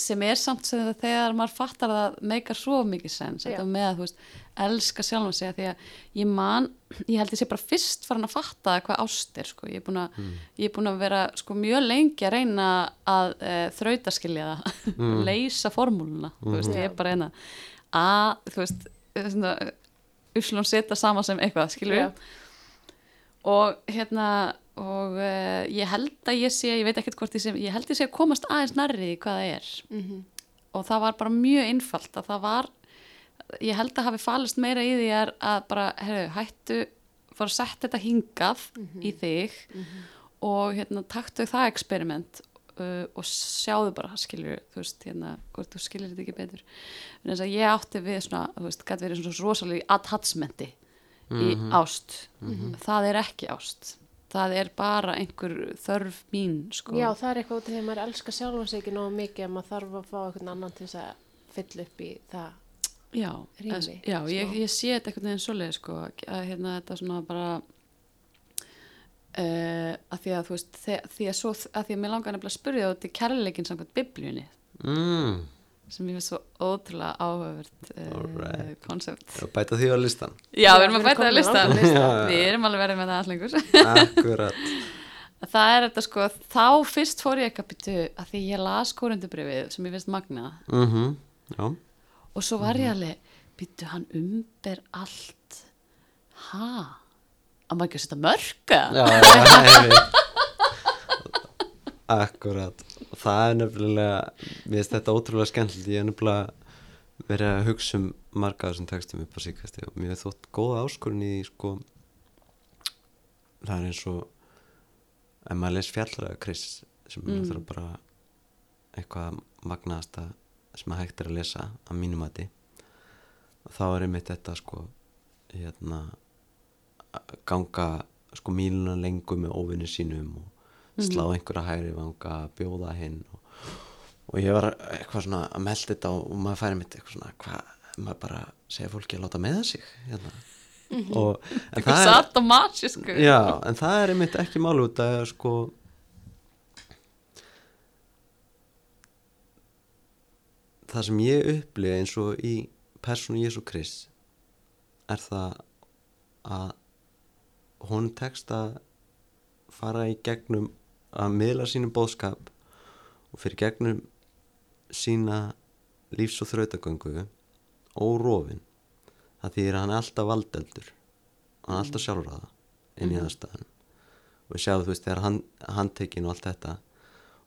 sem er samt sem það þegar maður fattar að það meikar svo mikið sens, þetta með að þú veist elska sjálfum sig að því að ég man ég held ég sé bara fyrst farin að fatta hvað ást er sko, ég er búin að, ég er búin að vera sko mjög lengi að reyna að e, þrautaskilja það leysa formúluna, þú veist, ég er bara eina. Að, þú veist svona, uslun setja sama sem eitthvað, skilur Já. og hérna og uh, ég held að ég sé, ég veit ekkert hvort ég sé ég held ég sé að komast aðeins nærri því hvað það er. Mhm. og það var bara mjög einfalt að það var ég held að hafi falist meira í því að bara, herru, hættu fara að setja þetta hingað í þig og hérna taktu það eksperiment uh, og sjáðu bara, skilur þú veist, hérna, hvort þú skilir þetta ekki betur. En þess að ég átti við svona, þú veist, gæti verið svona rosalega attachmenti í ást. Það er ekki ást það er bara einhver þörf mín, sko Já, það er eitthvað út af því að maður elskar sjálfum sig ekki nógu mikið að maður þarf að fá einhvern annan til þess að fylla upp í það. Já, rými, já ég, smá. ég sé þetta einhvern veginn svoleið sko, að hérna þetta svona bara uh, að því að þú veist þe- því að, svo, að því að mér langar nefnilega að spyrja út í kærleikin samkvæmt biblíunni mm. Sem ég finnst svo ótrúlega áhugavert uh, og bæta því á listan Já, við erum að bæta komin á listan. Við erum alveg verið með það allengur akkurat. Það er þetta sko, þá fyrst fór ég ekki að byttu að því ég las korundubrifið sem ég finnst magna mm já, og svo var ég alveg byttu hann umber allt. Ha? Að maður ekki að setja mörka já, já veit. Akkurat. Það er nefnilega mér finnst þetta ótrúlega skemmtilegt. Ég er nefnilega verið að hugsa um marga af þessum textum upp á síkasti og mér er þótt góða áskorun í sko. Það er eins og ef maður les fjallraða Chris sem mm. er bara eitthvað magnaðasta sem að hægt er að lesa að mínum mati þá er einmitt þetta sko hérna ganga sko míluna lengur með óvinni sínum og slá einhverja hægri vanga bjóða hinn og, og ég var eitthvað svona að melda þetta og, maður færi mitt eitthvað svona hvað, maður bara segja fólki að láta meða sig? Hérna. Og en eitthvað satt og matsi sko Já, en það er einmitt ekki mál út að sko það sem ég upplifa eins og í persónu Jésu Krist er það að hún tekst að fara í gegnum að miðla sínum bóðskap og fyrir gegnum sína lífs- og þrautagöngu órofin það þýðir að hann er alltaf valdeldur. Hann er alltaf sjálfráða inn í aðstæðan og við sjáum þú veist þegar hann, handtekinn og allt þetta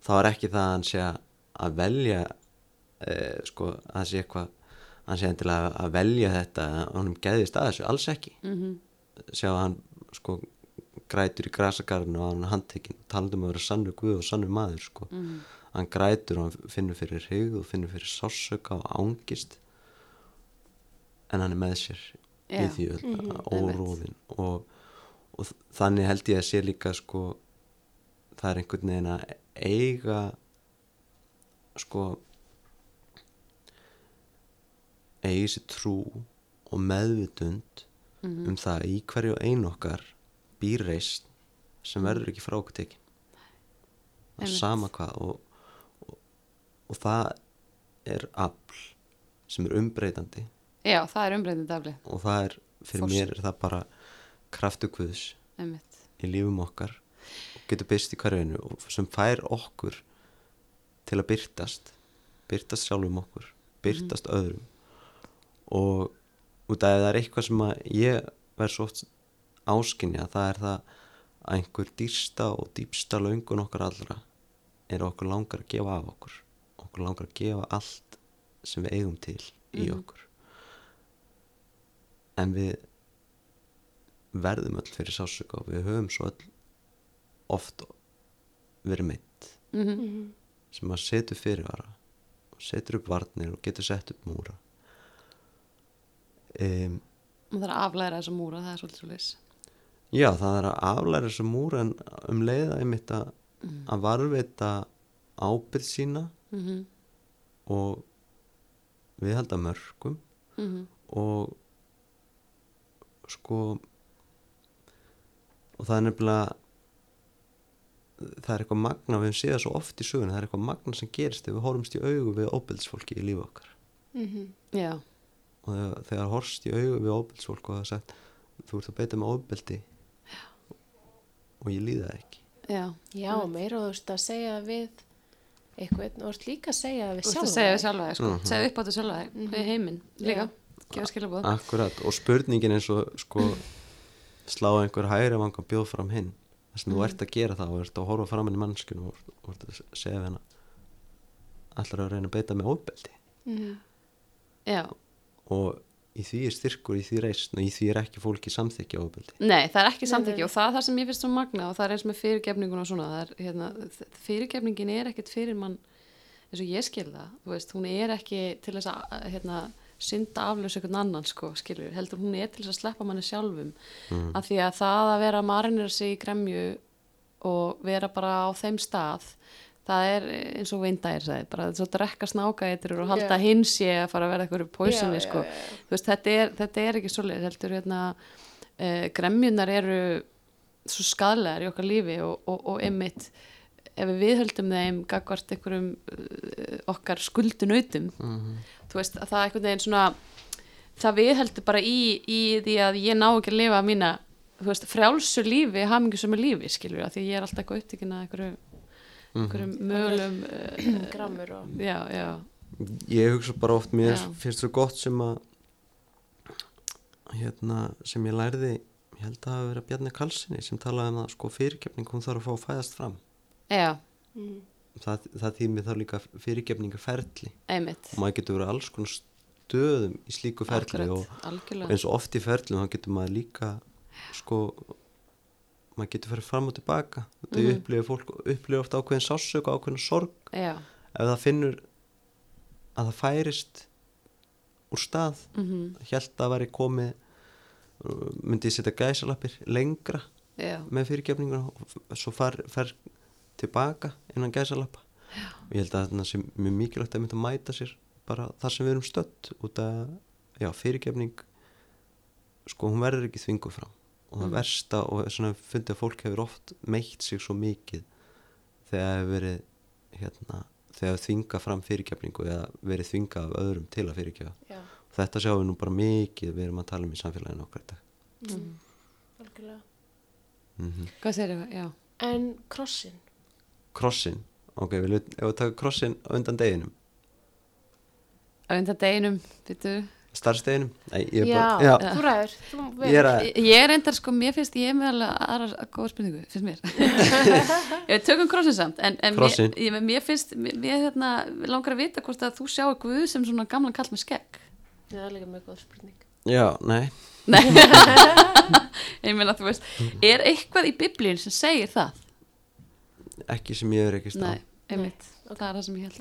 þá er ekki það að hann sé að- að velja eh, sko að það sé eitthvað hann sé endilega að velja þetta að honum geðist að þessu, alls ekki. Mm -hmm. sjá að hann sko grætur í grasagarðinu og hann handtekinn. Talandum að vera sannu guð og sannu maður sko. Hann grætur og hann finnur fyrir hugð og finnur fyrir sásöka og ángist. En hann er með sér í Já. því öll Mhm, óróðin og, og þannig held ég að sé líka sko það er einhvern veginn að eiga sko eigi sér trú og meðvitund um það að í hverju ein okkar býr reist sem verður ekki frá okkur tekin. Það er sama hvað og, og, og það er afl sem er umbreytandi. Já, það er umbreyndið dafli og það er, fyrir Forsett. mér er það bara kraftu guðs einmitt. í lífum okkar og getur byrst í hverjunu og sem fær okkur til að byrtast byrtast sjálfum okkur byrtast öðrum. Og út af að það er eitthvað sem að ég verð svo oft áskinja það er það að einhver dýrsta og dýpsta löngun okkar allra er okkur langar að gefa af okkur. Okkur langar að gefa allt sem við eigum til í okkur. En við verðum öll fyrir sásöka og við höfum svo öll oft verið meitt Mm sem að setur fyrirvara setur upp varnir og getur sett upp múra. Um, maður þarf að aflæra þessa múra, það er svolítið svo leys Já, það er að aflæra þessu múra en um leiða einmitt að, Mm. að varveita ábyrð sína mm -hmm. og viðhalda mörgum Mm og sko og það er nefnilega það er eitthvað magna við höfum séð það svo oft í söguna það er eitthvað magna sem gerist ef við horfumst í augu við óbyrðsfólki í lífi okkar Mhm. já, og þegar, þegar horfst í augu við óbyrðsfólk og það er sagt þú ert að beita með óbyrði og ég líða ekki. Já Já, meira og þú veist að segja við eitthvað, og þú ert líka að segja við Þú veist sjálf að segja við sjálfa þig, sko. Mhm. segja upp á þetta sjálfa þig, við heiminn líka, gefa skilabóð Akkurat, og spurningin eins og sko slá einhver hægri vang og bjóð fram hinn. Þess að þú ert að gera það og ert að horfa fram henni mannskjun og, og ert að segja við hennar allar að reyna að beita með óbeldi Mhm. já, og í því er styrkur, í því reisn og í því er ekki fólki samþykja óbeldi nei, það er ekki nei. og það er það sem ég finnst svo magna og það er eins með fyrirgefningun og svona það er, hérna, fyrirgefningin er ekkit fyrir mann eins og ég skil það þú veist, hún er ekki til þess að hérna, synda aflaus einhvern annan sko, skilur, heldur hún er til þess að sleppa manni sjálfum mm. af því að það að vera marinir sig í gremju og vera bara á þeim stað það er eins og veindægir sagði, bara þess að drekka snákaeitur og halda yeah. hins ég að fara að vera eitthvað póisinni Já, já, sko. þú veist, þetta er, þetta er ekki svoleið heldur hérna uh, gremjunar eru svo skadlegar í okkar lífi og, og, og einmitt ef við viðhöldum þeim gagvart einhverjum uh, okkar skuldunautum Mm þú veist, að það er einhvern veginn svona það viðheldur bara í, í því að ég ná ekki að lifa mína þú veist, frjálsu lífi, hamingjusömu lífi skilur, að því ég er alltaf eitthvað upptíkin að einhverju, einhverjum mögulegum uh, Grammur og já, já, Ég hugsa bara oft, mér Já. finnst svo gott sem að hérna, sem ég lærði ég held að það hafa verið að Bjarni Kalsinni sem talaði um að sko fyrirgefning hún þarf að fá að fæðast fram. Já, Mhm. það, það þýmið þá líka fyrirgefningar ferli einmitt. Og maður getur verið alls konar stöðum í slíku ferli og Akkurat, algjörlega. eins og oft í ferlum þá getur maður líka sko maður getur farið fram og tilbaka. Þetta mm upplifir fólk upplifir ofta ákveðin sásök og ákveðin sorg. Já, ef það finnur að það færist úr stað mm held að væri komið uh, myndi ég setja gæsalappir lengra já, með fyrirgefningur og svo far, fer tilbaka innan gæsalappa. Og ég held að þetta sé mjög mikilvægt að mynda að mæta sér bara þar sem við erum stödd út að já, fyrirgefning sko hún verður ekki þvingu fram og það Mm. versta og svona fundið að fólk hefur oft meitt sig svo mikið þegar hefur verið hérna, þegar þvinga fram fyrirgefningu eða verið þvinga af öðrum til að fyrirgefa. Já, þetta sjáum við nú bara mikið við erum að tala um í samfélaginu okkar í dag. Mm. algjörlega. mm hvað segir ég, já. En krossin, krossin. Ok, við ef við taka krossin undan deginum. Undan deginum, býttu starfsteginum Nei, ég þú ég er að Ég er reyndar sko, mér finnst ég er með alveg aðra góða spurningu, finnst mér. Ég tökum krossin samt en, en mér, ég, mér finnst mér, mér hérna, langar að vita hvort að þú sjáu Guð sem svona gamlan kall með skegg. Það er líka mjög góð spurning. já, nei. Nei. Ég meina þú veist, er eitthvað í biblíun sem segir það? ekki sem ég er ekki stá Nei, einmitt, það er það sem ég held.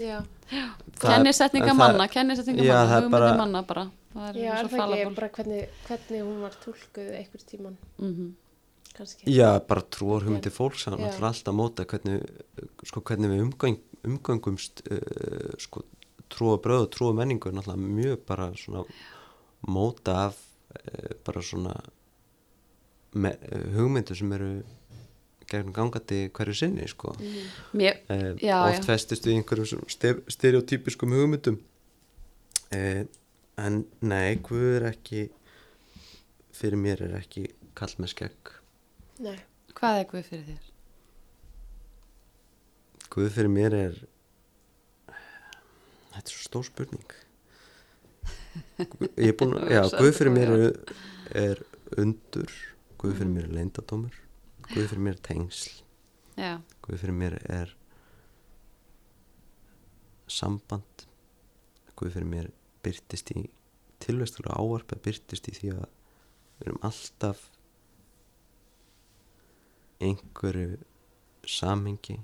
Já, Kennisetninga manna, kennisetninga manna, það hugmyndir bara- manna bara Það já er það ekki bara hvernig, hvernig hún var tólkuð einhver tíman, mm kannski. já, bara trúar hugmyndir fólks það er Já. náttúrulega alltaf að móta hvernig, sko, hvernig við umgang, umgangumst uh, sko, trúa bröð og trúa menningu er náttúrulega mjög bara svona móta af uh, bara svona me, uh, hugmyndir sem eru gegnum gangandi hverju sinni sko. Mér, Eh, Já, oft já. festist við einhverjum stereotypiskum hugmyndum eh, en nei, Guð er ekki fyrir mér er ekki kall með skegg Nei, hvað er Guð fyrir þér? Guð fyrir mér er þetta er svo stór spurning. Ég er búin að já, Guð fyrir mér er, er undur. Guð fyrir mér er leyndadómur Guð fyrir mér er tengsl. Já, Guð fyrir mér er samband. Guð fyrir mér byrtist í tilvægstulega ávarp að byrtist í því að við erum alltaf einhverju samengi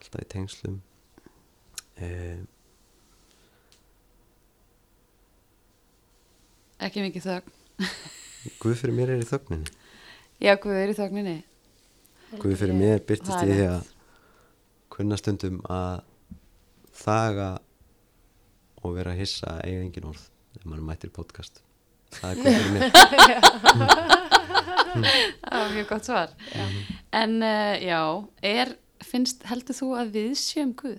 alltaf í tengslum eða Ekki mikið þögn. Guð fyrir mér er í þögninni. Já, Guð er í þögninni. Guð fyrir mér byrtist í því að kunna stundum að þaga og vera að hissa eiga engin orð ef maður mættir podcast. Það er Guð fyrir mér Það var mjög gott svar. En uh, já, er, finnst, heldur þú að við séum Guð?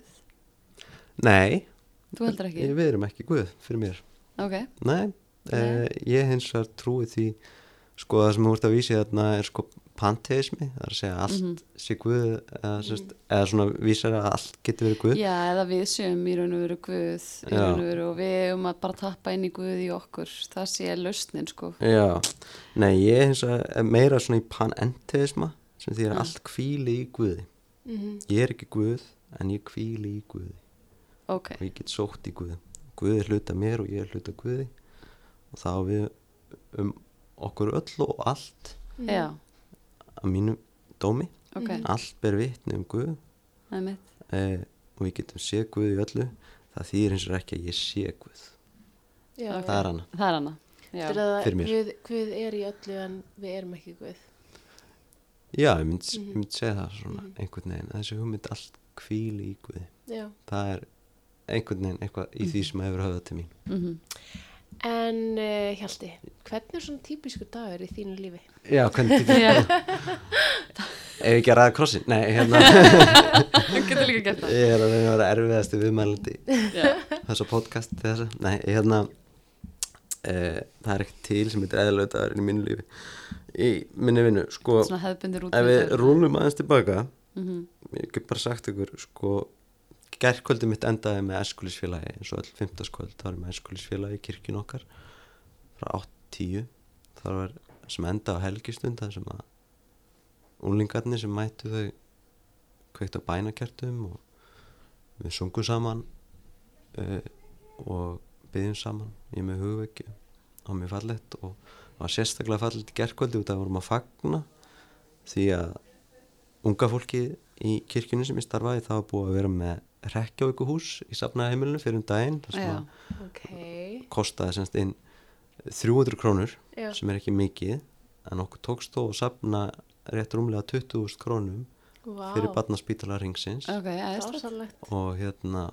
Nei, Þú heldur ekki? við erum ekki Guð fyrir mér. Ok, Nei, eh, ég hins vegar trúi því sko það sem þú ert að vísi þarna er sko panteismi, það er að segja allt Mhm. sé Guð eða, mm eða svona vísar að allt getur verið Guð. Já, eða við séum í raun og veru Guð, og veru og við um að bara tappa inn í Guð í okkur, það sé lausnin sko. Já, nei ég hins er meira svona í panenteisma sem því að Mm. allt kvíli í Guði. Mhm. ég er ekki Guð en ég kvíli í Guði. Ok, og ég get sótt í Guði Guði er hluta mér og ég er hluta Guði. Og þá við um okkur öll og allt. Já, að mínum dómi ok, Mhm. allt ber vitni um Guð eh, og við getum séð Guð í öllu það þýðir eins og ekki að ég sé Guð Já, Ok. það er hana Það er hana. Er fyrir mér. Guð, Guð er í öllu en við erum ekki Guð. já, ég myndi Mhm. mm mynd segja það svona Mhm. einhvern veginn, þessi hugmynd allt kvíli í Guði Já. það er einhvern veginn eitthvað í því sem hefur höfðað til mín mhm. En uh, Hjalti, hvernig er svona típiskur dagur í þínu lífi? Já, hvernig Já. ef ég ekki að ræða krossin, nei, hérna. Þú getur líka gert það. ég er að vera erfiðasti viðmælandi Já, þessa podcast þessa, nei, hérna e, það er ekkert til sem heitir eðlöð dagur í mínu lífi. Í minni vinnu, sko svona hefðbundir út. ef við rúlum aðeins tilbaka Mhm, ég get bara sagt ykkur sko, gerðkvöldi mitt endaði með eskulisfélagi eins og öll fymtaskvöld það var með eskulisfélagi í kirkjun okkar frá 8-10 það var sem enda á helgistund það sem að úlingarnir sem mættu þau kveikt á bænakertum og við sungum saman uh, og byggjum saman ég með hugvekju og mér fallett og það var sérstaklega fallett gerðkvöldi út af að vorum að fagna því að unga fólki í kirkjunni sem ég starfaði það var búið að vera með rekjavíkuhús í safnaheimilinu fyrir um daginn þar sem Já. að Ok. kostaði semst inn 300 krónur Já. sem er ekki mikið en okkur tókst þó að safna rétt rúmlega 20.000 krónum Vá. fyrir barnaspítala ringsins Ok, æðislegt. Dásamlegt. og hérna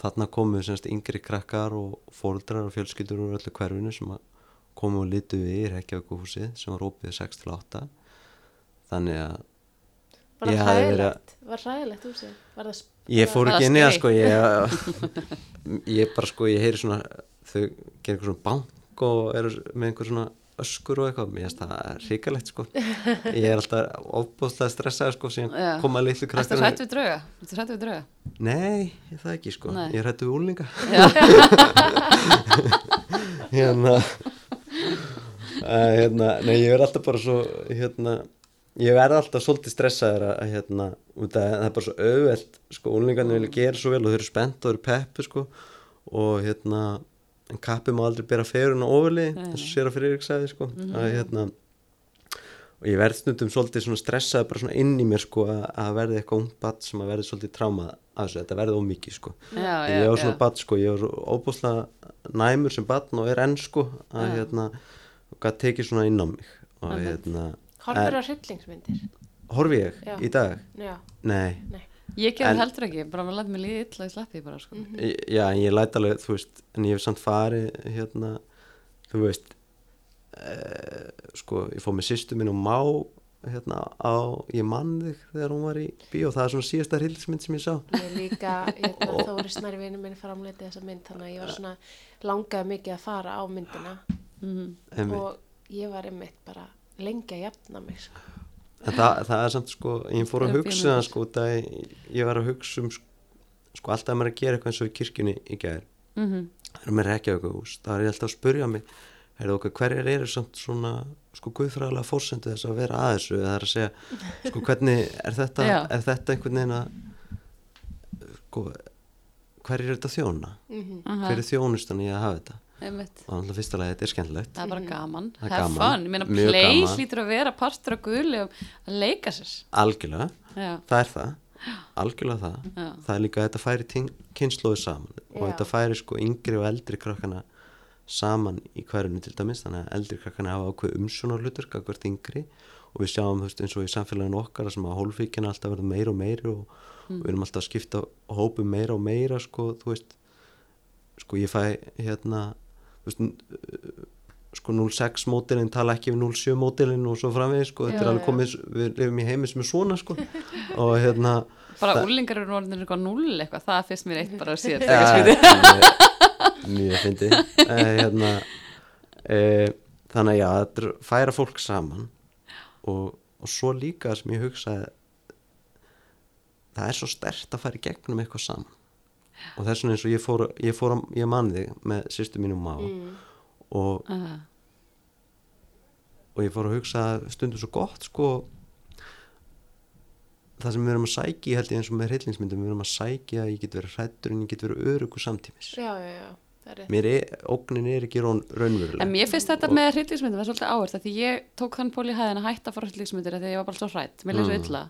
þarna komu semst yngri krakkar og fóldrar og fjölskyldur úr öllu hverfinu sem að komu og litu við í Reykjavíkuhúsið sem var opið 6 til 8 þannig að Var það hræðilegt? Var hræðilegt úr sig? Var það... Ég fór ekki það inn í það sko ég, ég bara sko ég heyri svona þau gerir eitthvað svona bank og eru með einhver svona öskur og eitthvað mér finnst það hrikalegt sko ég er alltaf ofbúðslega stressað sko síðan Já. koma litlu krakkar hrætt við drauga? Ertu hrætt við drauga? Nei, það ekki sko Nei. ég hrættu við úlinga hérna hérna, nei ég er alltaf bara svo hérna, ég verð alltaf svolítið stressaður að, hérna, að það er bara svo auðvelt sko, úlingarnir vilja gera svo vel og þau eru spennt og þau eru peppu sko og hérna en kappi má aldrei bera ferun og ofurli eins og sér að fyrir sagði sko að hérna og ég verð stundum svolítið svona stressað bara svona inn í mér sko að, að verði eitthvað ungt batt sem að verði svolítið trámað af þessu, þetta verði ómikið sko já, já. ég var svona badd sko, ég var óbúslega næmur sem badn og er enn sko að Já. hérna, gæti tekið svona inn á mig og Einmitt. hérna Horfir á hryllingsmyndir? horfi ég í dag? Já. Nei, Nei. Ég gerði heldur ekki, bara maður læti mig líði illa í sleppi bara, sko. Í- já, en ég læt alveg, þú veist en ég hef samt farið hérna, þú veist eh, sko, ég fóð með sýstu minn og má hérna á, ég mann þig þegar hún var í bíó, það er svona síðasta hrillismynd sem ég sá Ég líka, hérna, Þóri Snæri vinnu minn framleiti þessa mynd, þannig að ég var svona langaði mikið að fara á myndina Mm Einmitt. og ég var einmitt bara lengi að jafna mig, sko. En það, það er samt sko, ég fór að hugsa það sko, það ég var að hugsa um sko, alltaf að maður að gera eitthvað eins og í kirkjunni í gær, -hmm. það er rekja eitthvað hús, það er ég alltaf að spurja mig, okkur, hverjar eru samt svona, sko, guðfræðilega fórsendu þess að vera að þessu, það er að segja, sko, hvernig, er þetta, er þetta einhvern veginn að, sko, hverju er þetta þjóna? Mm Hver er þjónustan í að hafa þetta? Einmitt. Og alltaf fyrsta lagi, þetta er skemmtilegt. Það er bara gaman. Það er gaman. fun. Ég meina, Mjög play hlýtur að vera partur af guðli að leika sér. Algjörlega, Já, það er það, algjörlega það. já. það er líka að þetta færi kynnslóðu saman og Já. þetta færi sko yngri og eldri krakkana saman í hverjunu til dæmis þannig að eldri krakkana hafa ákveð umsjónar hlutur gagvart yngri og við sjáum þú veist, eins og í samfélaginu okkar sem að hólfíkina alltaf verður meira og meira og, og við erum alltaf að skipta hópum meira og meira sko, þú veist sko ég fæ hérna sko 06 mótilinn tala ekki við 07 mótilinn og svo framvegis sko, þetta Já, er alveg komið við lifum í heimi sem er svona sko. Og hérna bara úlingar eru orðinir eitthvað null eitthvað, það finnst mér eitt bara að sé Ja, þetta mjög- fyndi eh, hérna, eh, þannig að já, þetta er færa fólk saman og, og svo líka sem ég hugsaði það er svo stert að fara í gegnum eitthvað saman og þess vegna eins og ég fór, ég fór ég man þig með sýstu mínum má mm. og, uh, og ég fór að hugsa stundum svo gott sko. Það sem við erum að sækja held ég eins og með hryllingsmyndum við erum að sækja að ég get verið hrættur en ég get verið örugur samtímis. Já, já, já, mér er, ógnin er ekki rón, raunveruleg. En mér finnst þetta Og- með hryllingsmyndir það er svolítið áherslu, því ég tók þann pól í hæðin að hætta fara hryllingsmyndir því að ég var bara svo hrætt mér leið svo Mm. illa.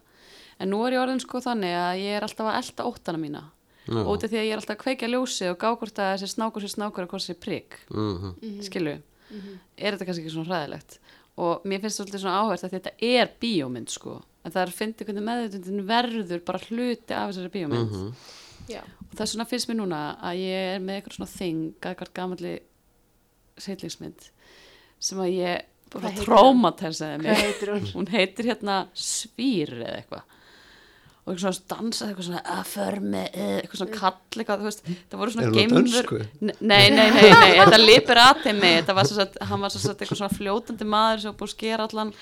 En nú er ég orðin sko þannig að ég er alltaf að elta óttana mína Já. út af því að ég er alltaf að kveikja ljósi og gá hvort að þessi snákur sér snákur og hvort sér prigg Mhm. Mhm. skilu, er þetta kannski ekki svona hræðilegt? Og mér finnst svolítið svona áhverst að þetta er bíómynd sko. En það er að finna hvernig meðutundin verður bara hluti af þessari bíómynd. Já, og þess vegna finnst mér núna að ég er með eitthvað svona þing að eitthvað gamalli seitlingsmynd sem að ég mig. Heitir hún? hún heitir hérna Svír eða eitthvað og eitthvað svona dansa eitthvað svona að för með eitthvað svona kall eitthvað, þú veist, það voru svona geimur nei, nei, nei, nei, nei þetta lipir að þeim mig þetta var svo að hann var svo að eitthvað svona fljótandi maður sem var búið að skera allan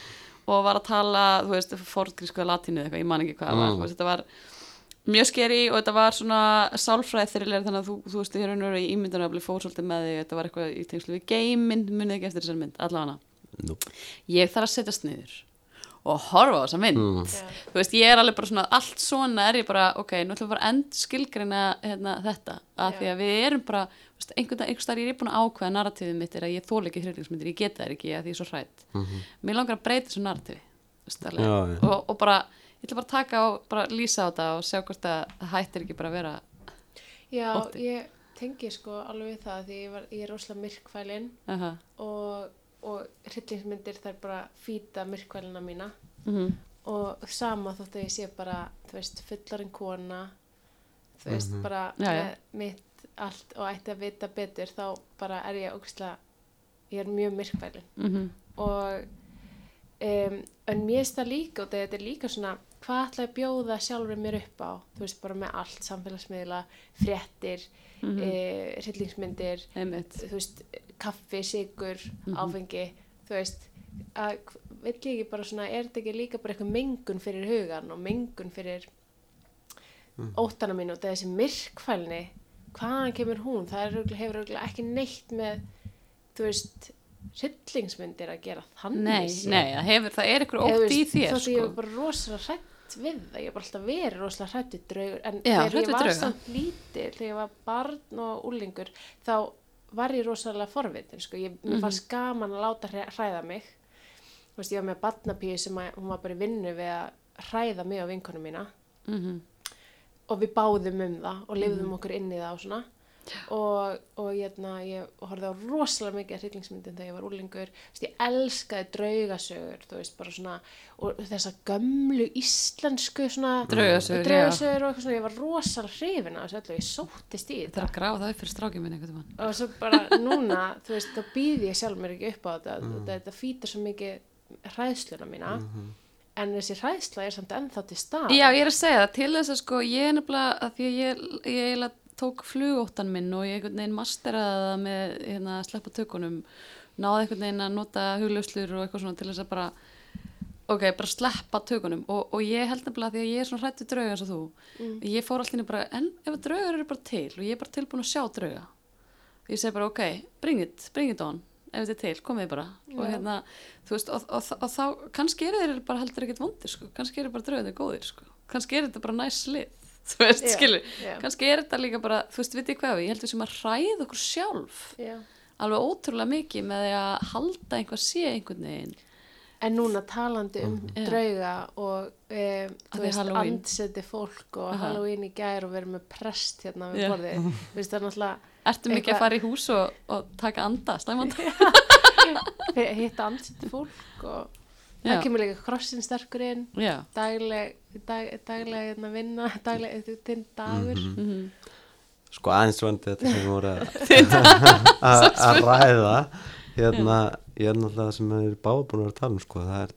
og var að tala, þú veist, fortgrísku eða latínu eitthvað, ég man ekki hvað það var, Mm. þú veist, þetta var mjög skeri og þetta var svona sálfræði þyrrlega þannig að þú, þú veist, og veru í ímyndunaröfli fór svolítið með þig, þetta var eitthvað í tengslu við geiminn, munið ekki eftir þessar mynd, allavega Nope. ég þarf að setjast niður og horfa á þessa mynd Mm. þú veist, ég er alveg bara svona allt svona er ég bara, ok, nú ætlum við bara end skilgreina hérna, þetta, Já. því að við erum bara, þú veist, einhvern veginn starf ég er búin að ákveða narratífið mitt er að ég þóla ekki hryllingsmyndir, ég geta þær ekki að því ég er svo hrætt Mhm. mér langar að breyta þessu narratífi þú veist, alveg. Já, já. og, og bara, ég ætla bara að taka og bara lýsa á þetta og sjá hvort að það hættir ekki bara að vera já Ótti. ég tengi sko alveg við það því ég, var, ég er uh og, hryllingsmyndir þær bara fýta myrkvælina mína -huh. og sama þótt að ég sé bara þú veist, fullarinn kona þú veist, Mhm. bara Já, já. með mitt allt og ætti að vita betur þá bara er ég ógæslega ég er mjög myrkvælin Mhm. og um, en mér finnst það líka og þetta er líka svona hvað ætla að bjóða sjálfur mér upp á þú veist, bara með allt, samfélagsmiðla fréttir, mm Mhm. hryllingsmyndir einmitt þú veist, kaffi, sigur, Mhm. áfengi þú veist, að svona, er þetta ekki líka bara eitthvað mengun fyrir hugan og mengun fyrir óttana mín og þessi myrkfælni hvaðan kemur hún, það er, örugglega- hefur örugglega ekki neitt með þú veist, hryllingsmyndir að gera þannig nei, séð. nei, það hefur, það er þú ótt í þér þótt að ég sko. var bara rosalega hrætt við það, ég var bara alltaf verið rosalega hrætt við draugur en Já, þegar ég var samt lítil þegar ég var barn og úlingur þá var ég rosalega forvitin sko. ég, Mhm. mér fannst gaman að láta hræ- hræða mig veist, ég var með barnapíu sem að, hún var bara í vinnu við að hræða mig og vinkonu mína Mhm. og við báðum um það og lifðum Mhm. okkur inn í það og svona og, og hérna, ég horfði á rosalega mikið af hryllingsmyndum þegar ég var úlingur Vist, ég elskaði draugasögur þú veist, bara svona og þessa gömlu íslensku svona Draugasögur, draugasögur og svona, ég var rosalega hrifin af þessu öllu, ég sóttist í þetta er þetta. að grafa það upp fyrir strákið minn einhvern veginn og svo bara núna, þú veist, þá býð ég sjálf mér ekki upp á þetta, Mm. þetta, þetta fýtar svo mikið hræðsluna mína. Mhm. en þessi hræðsla er samt ennþá til stað Já, ég er að segja það. Til þess að sko ég er nefnilega að því að ég, ég eiginlega tók flugóttan minn og ég einhvern veginn masteraði það með hérna, sleppa tökunum náði einhvern veginn að nota huglauslur og eitthvað svona til þess að bara ok, bara sleppa tökunum og, og ég held nefnilega því að ég er svona hrættu drauga eins og þú Mm. ég fór allir bara, en ef að draugar eru bara til og ég er bara tilbúin að sjá drauga ég segi bara, ok, bring it, bring it on ef þetta er til, komið bara og Já. hérna, þú veist, og, og, og, þá kannski eru þeir bara heldur ekkert vondir sko. kannski eru bara draugarnir góðir sko. kannski er þetta bara næst slið þú veist, Já, skilur, já. kannski er þetta líka bara þú veist, vitið hvað við, ég held við sem að ræða okkur sjálf Já. alveg ótrúlega mikið með því að halda einhvað sé einhvern veginn En núna talandi um Já. drauga og um, Af þú veist, Halloween. andseti fólk og Aha. Halloween í gær og verið með prest hérna við borðið. Þú veist, það er náttúrulega, Ertu mikið að fara í hús og, og taka anda, slæmanda? Hitta andsitt fólk og Já. það kemur líka krossin sterkur inn. Dagleg, dag, dagleg hérna, vinna, dagleg þinn dagur. Mm sko aðeins vandi þetta sem við voru að- að að ræða. Hérna, ég er náttúrulega það sem við erum báð búin að að tala um sko, það er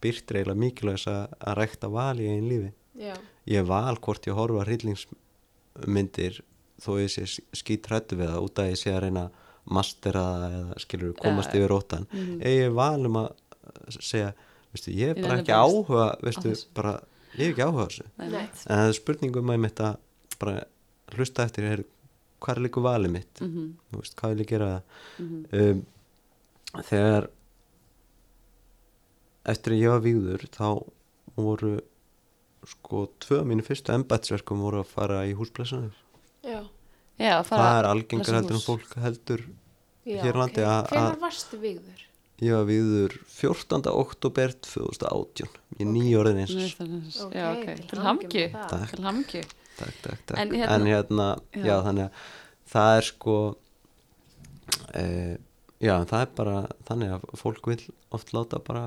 byrtir eiginlega mikilvægs að, að rækta val í einn lífi. Já, ég val hvort ég horfa hryllingsmyndir þó ég sé skýt hrættu við það út að ég sé að reyna að mastera það eða skilur komast Já. yfir rótan Mhm. ef ég val um að segja veistu, ég Ég er bara ekki áhuga veistu, bara, ég hef ekki áhuga þessu. Nei. En það er spurningum að mitt að bara hlusta eftir er, hvað er líka valið mitt? Mhm, Þú veist, hvað vil ég gera? Mhm, um, þegar eftir að ég var víður þá voru sko tvö af mínu fyrstu embætsverkum voru að fara í húsblessanir já, Já, fara það er algengar heldur en hús. fólk heldur já Hér á landi að- að- Hvenær varstu vigður? Ég var víður 14. oktober 2018 ég er nýjórðin eins Nei, það er- Ok, Já, ok, til það. Takk. Takk, takk, takk. En En, hérna- hérna, Já. já. þannig að það er sko e, já, það er bara þannig að fólk vil oft láta bara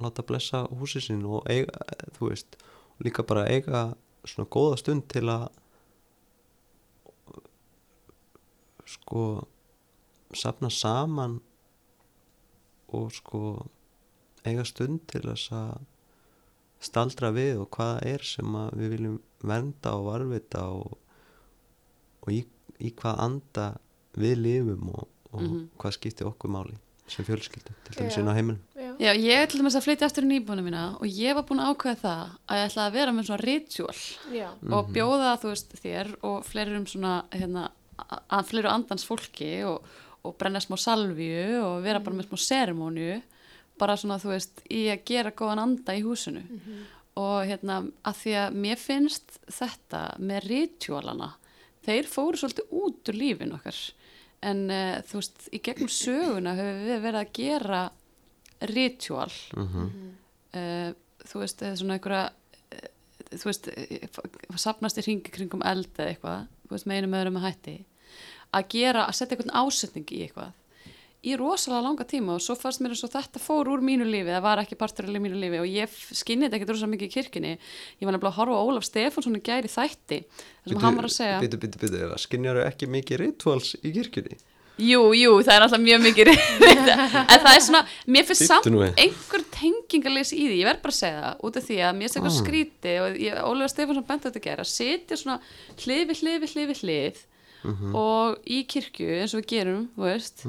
láta blessa húsið sín og eiga, þú veist, líka bara eiga svona góða stund til að sko safna saman og sko eiga stund til þess að staldra við og hvað það er sem að við viljum vernda og varvita og, og í, í hvað anda við lifum og, og Mhm. hvað skiptir okkur máli sem fjölskyldu til dæmis inn á heimilum Já, Já, ég ætlum þess að flytja aftur í nýbúinu mína og ég var búin að ákveða það að ég ætla að vera með svona ritual já, og bjóða þú veist þér og fleirum svona hérna, að fleiru andans fólki og, og brenna smá salvju og vera bara með smá seremóniu bara svona þú veist í að gera góðan anda í húsinu. Og hérna að því að mér finnst þetta með ritualana þeir fóru svolítið út úr lífin okkar. En uh, þú veist í gegnum söguna höfum við verið að gera ritual. Uh, þú veist eða svona einhverja uh, þú veist sapnast í ringi kringum eld eða eitthvað þú veist með einum öðrum að hætti að gera, að setja einhvern ásetning í eitthvað í rosalega langa tíma og svo fannst mér eins og þetta fór úr mínu lífi það var ekki partur af mínu lífi og ég skinnið þetta ekki rosalega mikið í kirkjunni. Ég var nefnilega að horfa á Ólaf Stefánsson í gæri þætti þar sem hann var að segja Bitu, bitu, bitu, skinjar ekki mikið rituals í kirkjunni? Jú, jú, það er alltaf mjög mikið reynd en það er svona, mér finnst samt einhver tengingalys í því, ég verð bara að segja það út af því að mér finnst eitthvað Ah. skríti og ég, Ólafur Stefánsson bent þetta að gera setja svona hlið við hlið við hlið Mhm. og í kirkju eins og við gerum, þú veist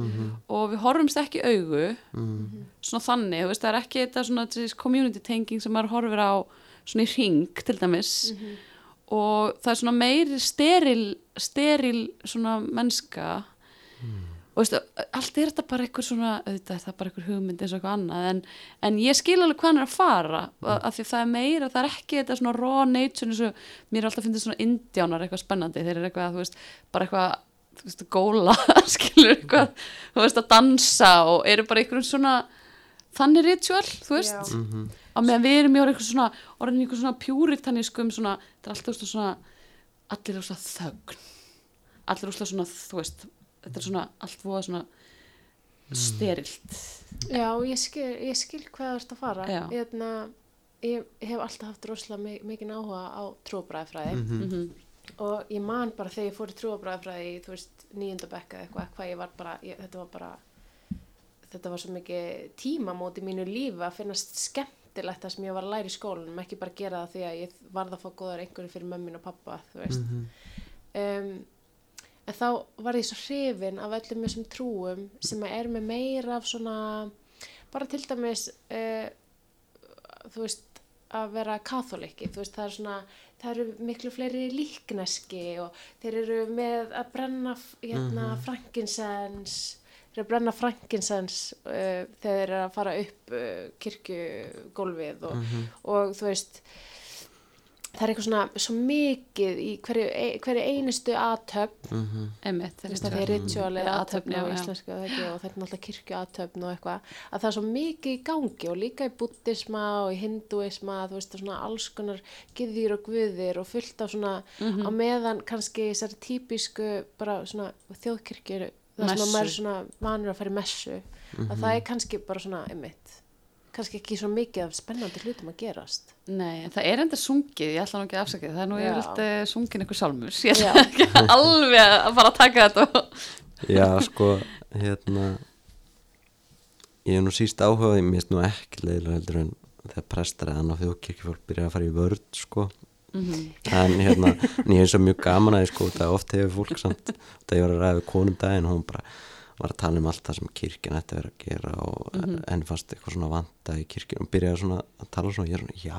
og við horfumst ekki í augu. Mhm. svona þannig, þú veist, það er ekki þetta svona þessi community tenging sem maður horfir á svona í ring til dæmis. Og það er svona meiri steril, steril svona mennska og veistu, allt er þetta bara eitthvað svona auðvitað er það bara eitthvað hugmynd eins og eitthvað annað en, en ég skil alveg hvað hann er að fara mm. af því það er meira, það er ekki þetta svona raw nature eins og mér er alltaf fyndið svona indjánar eitthvað spennandi, þeir eru eitthvað þú veist, bara eitthvað, þú veist, góla skilur eitthvað, þú veist, að dansa og eru bara eitthvað svona þannig ritual, þú veist Já. Mhm. á meðan við erum í orðin eitthvað svona orðin eitthvað svona pjúritanískum svona, þetta er alltaf svona allir er svona þögn allir er svona, þú veist þetta er svona allt voða svona sterilt. Já ég, skil, ég skil hvað það ert að fara. Já. Hérna, ég hef alltaf haft rosalega mi- mikinn áhuga á trúabræðfræði mm og ég man bara þegar ég fór í trúabræðfræði í, þú veist, nýjöndabekka eitthvað, hvað ég var bara, ég, þetta var bara þetta var svo mikið tímamót í mínu lífi að finnast skemmtilegt það sem ég var að læra í skólanum, ekki bara gera það því að ég varð að fá góðar einhverju fyrir mömmin og pappa, þú veist. Mhm. um, en þá var ég svo hrifin af öllum þessum trúum sem er með meira af svona bara til dæmis uh, þú veist að vera katholiki, þú veist það er svona það eru miklu fleiri líkneski og þeir eru með að brenna hérna mm frankinsens þeir eru að brenna frankinsens uh, þegar þeir eru að fara upp uh, kirkjugólfið og, og þú veist það er eitthvað svona svo mikið í hverju, e- hverju einustu aðtöfn einmitt þú veist að það er ritual eða Já, aðtöfn já. íslensku og þetta er náttúrulega kirkju aðtöfn og eitthvað að það er svo mikið í gangi og líka í buddhisma og í hinduisma þú veist, svona alls konar gyðjur og guðir og fullt af svona Mhm. á meðan kannski þessari típisku bara svona þjóðkirkjur það sem Messu. að maður er svona vanur að fara í messu að það er kannski bara svona einmitt kannski ekki svo mikið af spennandi hlutum að gerast. Nei, en það er enda sungið, ég ætla nú ekki að afsaka það, það er nú yfirleitt uh, sungin eitthvað sálmur, ég ætla Já. ekki alveg að fara að taka þetta og... Já, sko, hérna ég er nú síst áhugaði mér finnst nú ekki leiðilega heldur en þegar prestar eða annað þjóðkirkjufólk byrja að fara í vörð sko. En hérna, en ég er svo mjög gaman að því sko, það oft hefur fólk samt það ég var að ræða við konum daginn og hún bara var að tala um allt það sem kirkjan ætti að vera að gera og mm enn fast eitthvað svona vanda í kirkjan og byrjaði svona að tala svona, ég er svona, já,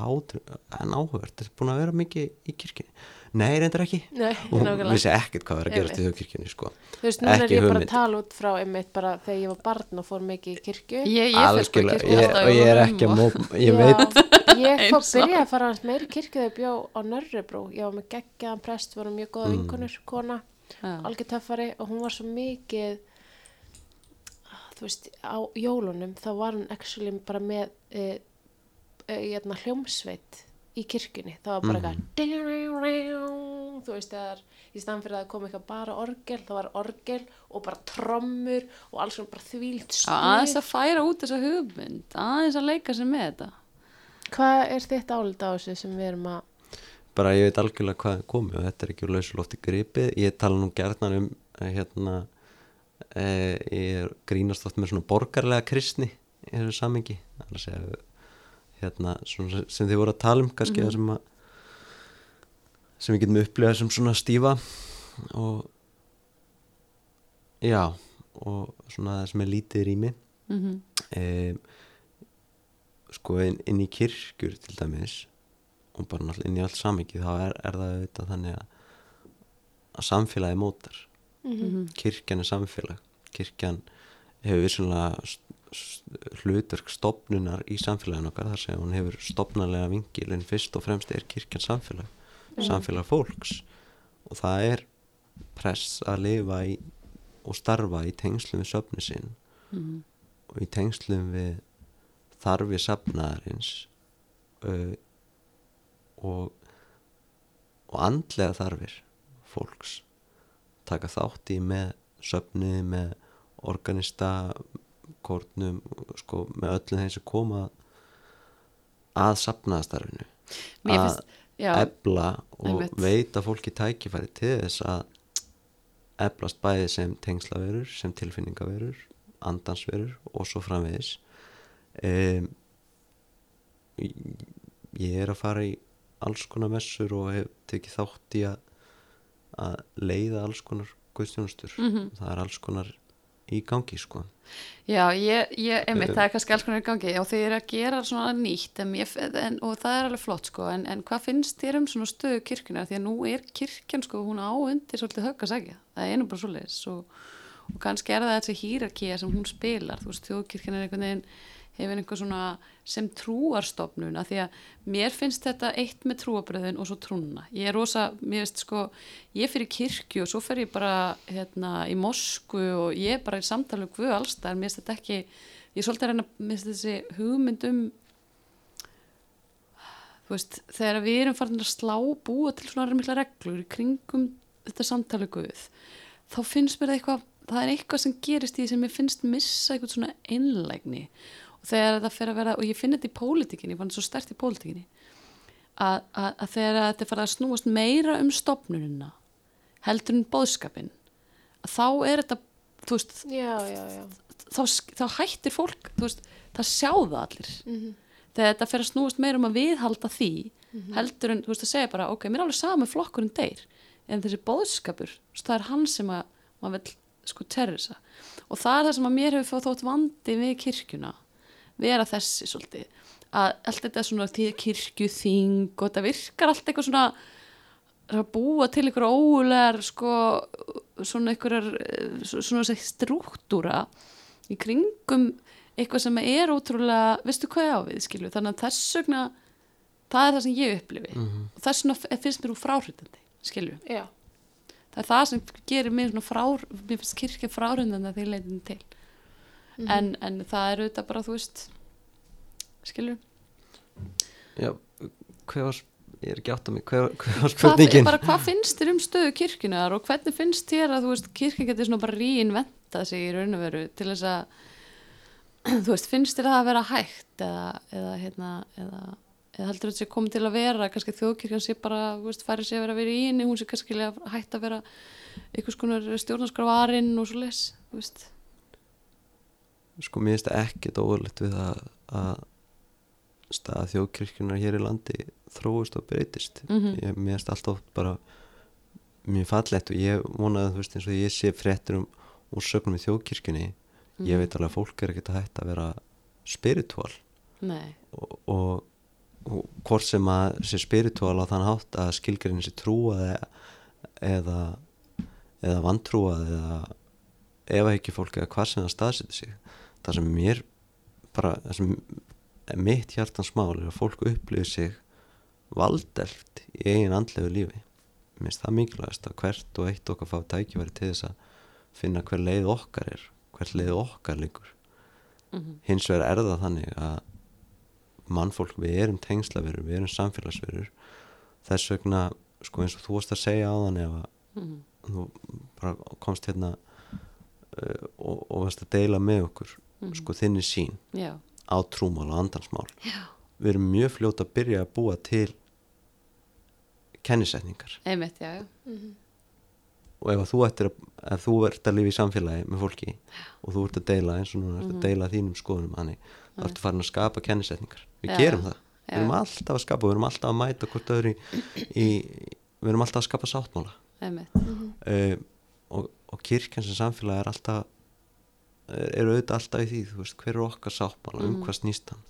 en áhugavert þetta er búin að vera mikið í kirkjan Nei, reyndar ekki. Nei, og hún nákvæmlega. vissi ekkert hvað var að gerast í þjóðkirkjunni sko. Þú veist, núna er ég bara að tala út frá einmitt bara þegar ég var barn og fór mikið í kirkju. Ég, ég fyrir sko kirkju ég, og ég er ekki að og- móp ég veit, Ég fór og- byrjaði að fara hans meiri kirkju þegar ég bjó þú veist, á jólunum þá var hún actually bara með e, e, hérna, hljómsveit í kirkjunni. Það var bara eitthvað, þú veist, þegar í staðan fyrir að það kom eitthvað bara orgel, það var orgel og bara trommur og alls svona bara þvílt Já, aðeins að færa út þessa hugmynd aðeins að leika sér með þetta. Hvað er þitt álita á þessu sem við erum að bara ég veit algjörlega hvað er komið og þetta er ekki úr lausulofti gripið. Ég tala nú gerðnar um eh, hérna ég er grínast oft með svona borgarlega kristni í þessu segja hérna, sem þið voru að tala um kannski það sem að sem við getum upplegað sem svona stífa. Og já og svona það sem er lítið rými. Mm -hmm. e, sko inn, inn í kirkjur til dæmis og bara inn í allt samingi þá er, er það auðvitað þannig að, að samfélagi mótar kirkjan er samfélag. Kirkjan hefur vissulega hlutverk stopnunar í samfélaginu okkar þar sem hún hefur stopnarlega vingil en fyrst og fremst er kirkjan samfélag samfélag fólks. Og það er press að lifa í og starfa í tengslum við söfni sinn. Og í tengslum við þarfi safnaðarins uh, og og andlega þarfir fólks taka þátt í með söfnið, með organista kórnum, sko, með öllu þeim sem koma að safnaðastarfinu. Mér að já. ebla og veita fólki tækifæri til þess að eblast bæði sem tengslaverur, sem tilfinningaverur andansverur og svo framvegis. Um, ég er að fara í alls konar messur og hef tekið þátt í að, að leiða alls konar guðstjónustur Mhm. það er alls konar í gangi sko. Já, ég, ég einmitt, það er kannski alls konar í gangi og þeir eru að gera svona nýtt en ég, en, og það er alveg flott sko en, en hvað finnst þér um svona stöðu kirkjuna því að nú er kirkjan sko, hún á undir svolítið högg að segja, það er einu bara svoleiðis og, og kannski er það þessi hýrakía sem hún spilar, þú veist, þjóðkirkjan er einhvern veginn hefur einhver svona sem trúarstofnun að því að mér finnst þetta eitt með trúabröðin og svo trúna. Ég er rosa, mér finnst sko ég fyrir kirkju og svo fer ég bara hérna í mosku og ég er bara í samtali við Guð allstæðar, mér finnst þetta ekki ég er svolítið að reyna, mér finnst þessi hugmynd um þú veist, þegar við erum farin að slá búa til svona mikla reglur kringum þetta samtali við Guð þá finnst mér það eitthvað það er eitthvað sem gerist í því sem ég finnst missa eitthvað svona einlægni þegar þetta fer að vera, og ég finn þetta í pólitíkinni, ég fann þetta svo stert í pólitíkinni að, að, að þegar þetta fer að snúast meira um stopnununa heldur en bóðskapin að þá er þetta, þú veist Já, já, já. þá, þá hættir fólk, veist það sjá það allir. Þegar þetta fer að snúast meira um að viðhalda því heldur en, þú veist, að segja bara ok, mér er alveg sama flokkurinn deyr en þessi bóðskapur, það er hann sem að maður vil sko terrisa og það er það sem að mér hefur fóð þótt vandi við kirkjuna vera þessi svolítið. Að allt þetta er svona því kirkjuþing og þetta virkar allt eitthvað svona að búa til einhverja óulegar sko, svona einhverjar eh, svona þessi strúktúra í kringum eitthvað sem er ótrúlega, veistu hvað ég á við skilju, þannig að þess vegna það er það sem ég upplifi. Mhm. og þess vegna finnst mér úr fráhrindandi skilju, Já, það er það sem gerir mér svona frá, mér finnst kirkja fráhrindandi að því leitin til en, en það er auðvitað bara, þú veist skilju Já, hver var, ég er ekki átt að mig, hver, hver var hvað, spurningin? bara, hvað finnst þér um stöðu kirkjunar og hvernig finnst þér að þú veist, kirkja getur svona bara reinventað sig í raun og veru til þess að þú veist, finnst þér það að vera hægt eða, eða hérna eða, eða heldur þetta sé komið til að vera kannski þjóðkirkjan sé bara, þú veist, færi sé að vera að vera í inni, hún sé kannski að hægt að vera einhvers konar stjórnarskrafarinn og svo les, þú veist Sko, mér finnst það ekkert óverlegt við að, að staða þjóðkirkjunar hér í landi þróist og breytist. Mhm. Ég, mér finnst alltaf bara mjög fallegt og ég vonaði, þú veist, eins og ég sé fréttur um úrsögnum í þjóðkirkjunni. Ég veit alveg að fólk er ekkert að hætta að vera spiritual nei, og, og, og hvort sem að sé spiritual á þann hátt að skilgrinni sé trúað eða, eða, vantrúað eða ef ekki fólk eða hvað sem það staðsetur sig það sem mér bara, það sem mitt hjartans mál er að fólk upplifir sig valdelt í eigin andlegu lífi mér finnst það mikilvægast að hvert og eitt okkar fá tækifæri til þess að finna hver leið okkar er hver leið okkar líkur Mhm. hins vegar er það þannig að mannfólk, við erum tengslaverur við erum samfélagsverur þess vegna, sko eins og þú varst að segja á þann ef að Mhm. þú bara komst hérna uh, og, og varst að deila með okkur Mhm. sko þinni sín já, á trúmál og andansmál já, við erum mjög fljót að byrja að búa til kennisetningar. Einmitt, já, já. Og ef þú ættir að, ef þú ert að lifa í samfélagi með fólki og þú ert að deila eins og núna ert að deila þínum skoðunum þannig, þá ertu farin að skapa kennisetningar. Við Já, gerum það, já. við erum alltaf að skapa við erum alltaf að mæta hvort öðru í, í við erum alltaf að skapa sáttmála. Einmitt. Uh, og, og kirkjan sem samfélagi er alltaf er, er auðvitað alltaf í því veist, hver er okkar sáttmála, um hvað snýst hann?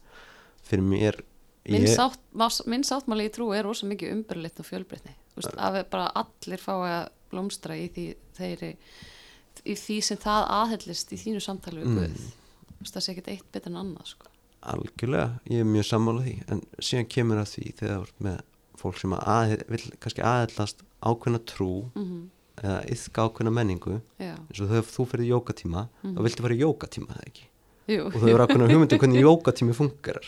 Fyrir mér minn, ég, sátt, minn sáttmáli í trú er rosa mikið umberlitt og fjölbreytni. Að bara allir fái að blómstra í því, þeirri, í því sem það aðhellist í þínu samtali við Guð. Þú veist, það sé ekkert eitt betur en annað sko. algjörlega, ég er mjög sammála því. En síðan kemur að því þegar með fólk sem að vill kannski aðeillast ákveðna trú mm eða yfka ákveðna menningu já, eins og þegar þú fyrir jókatíma þá viltu fara í jókatíma það ekki? Jú, og þú hefur ákveðna hugmyndum hvernig jókatími fungerar.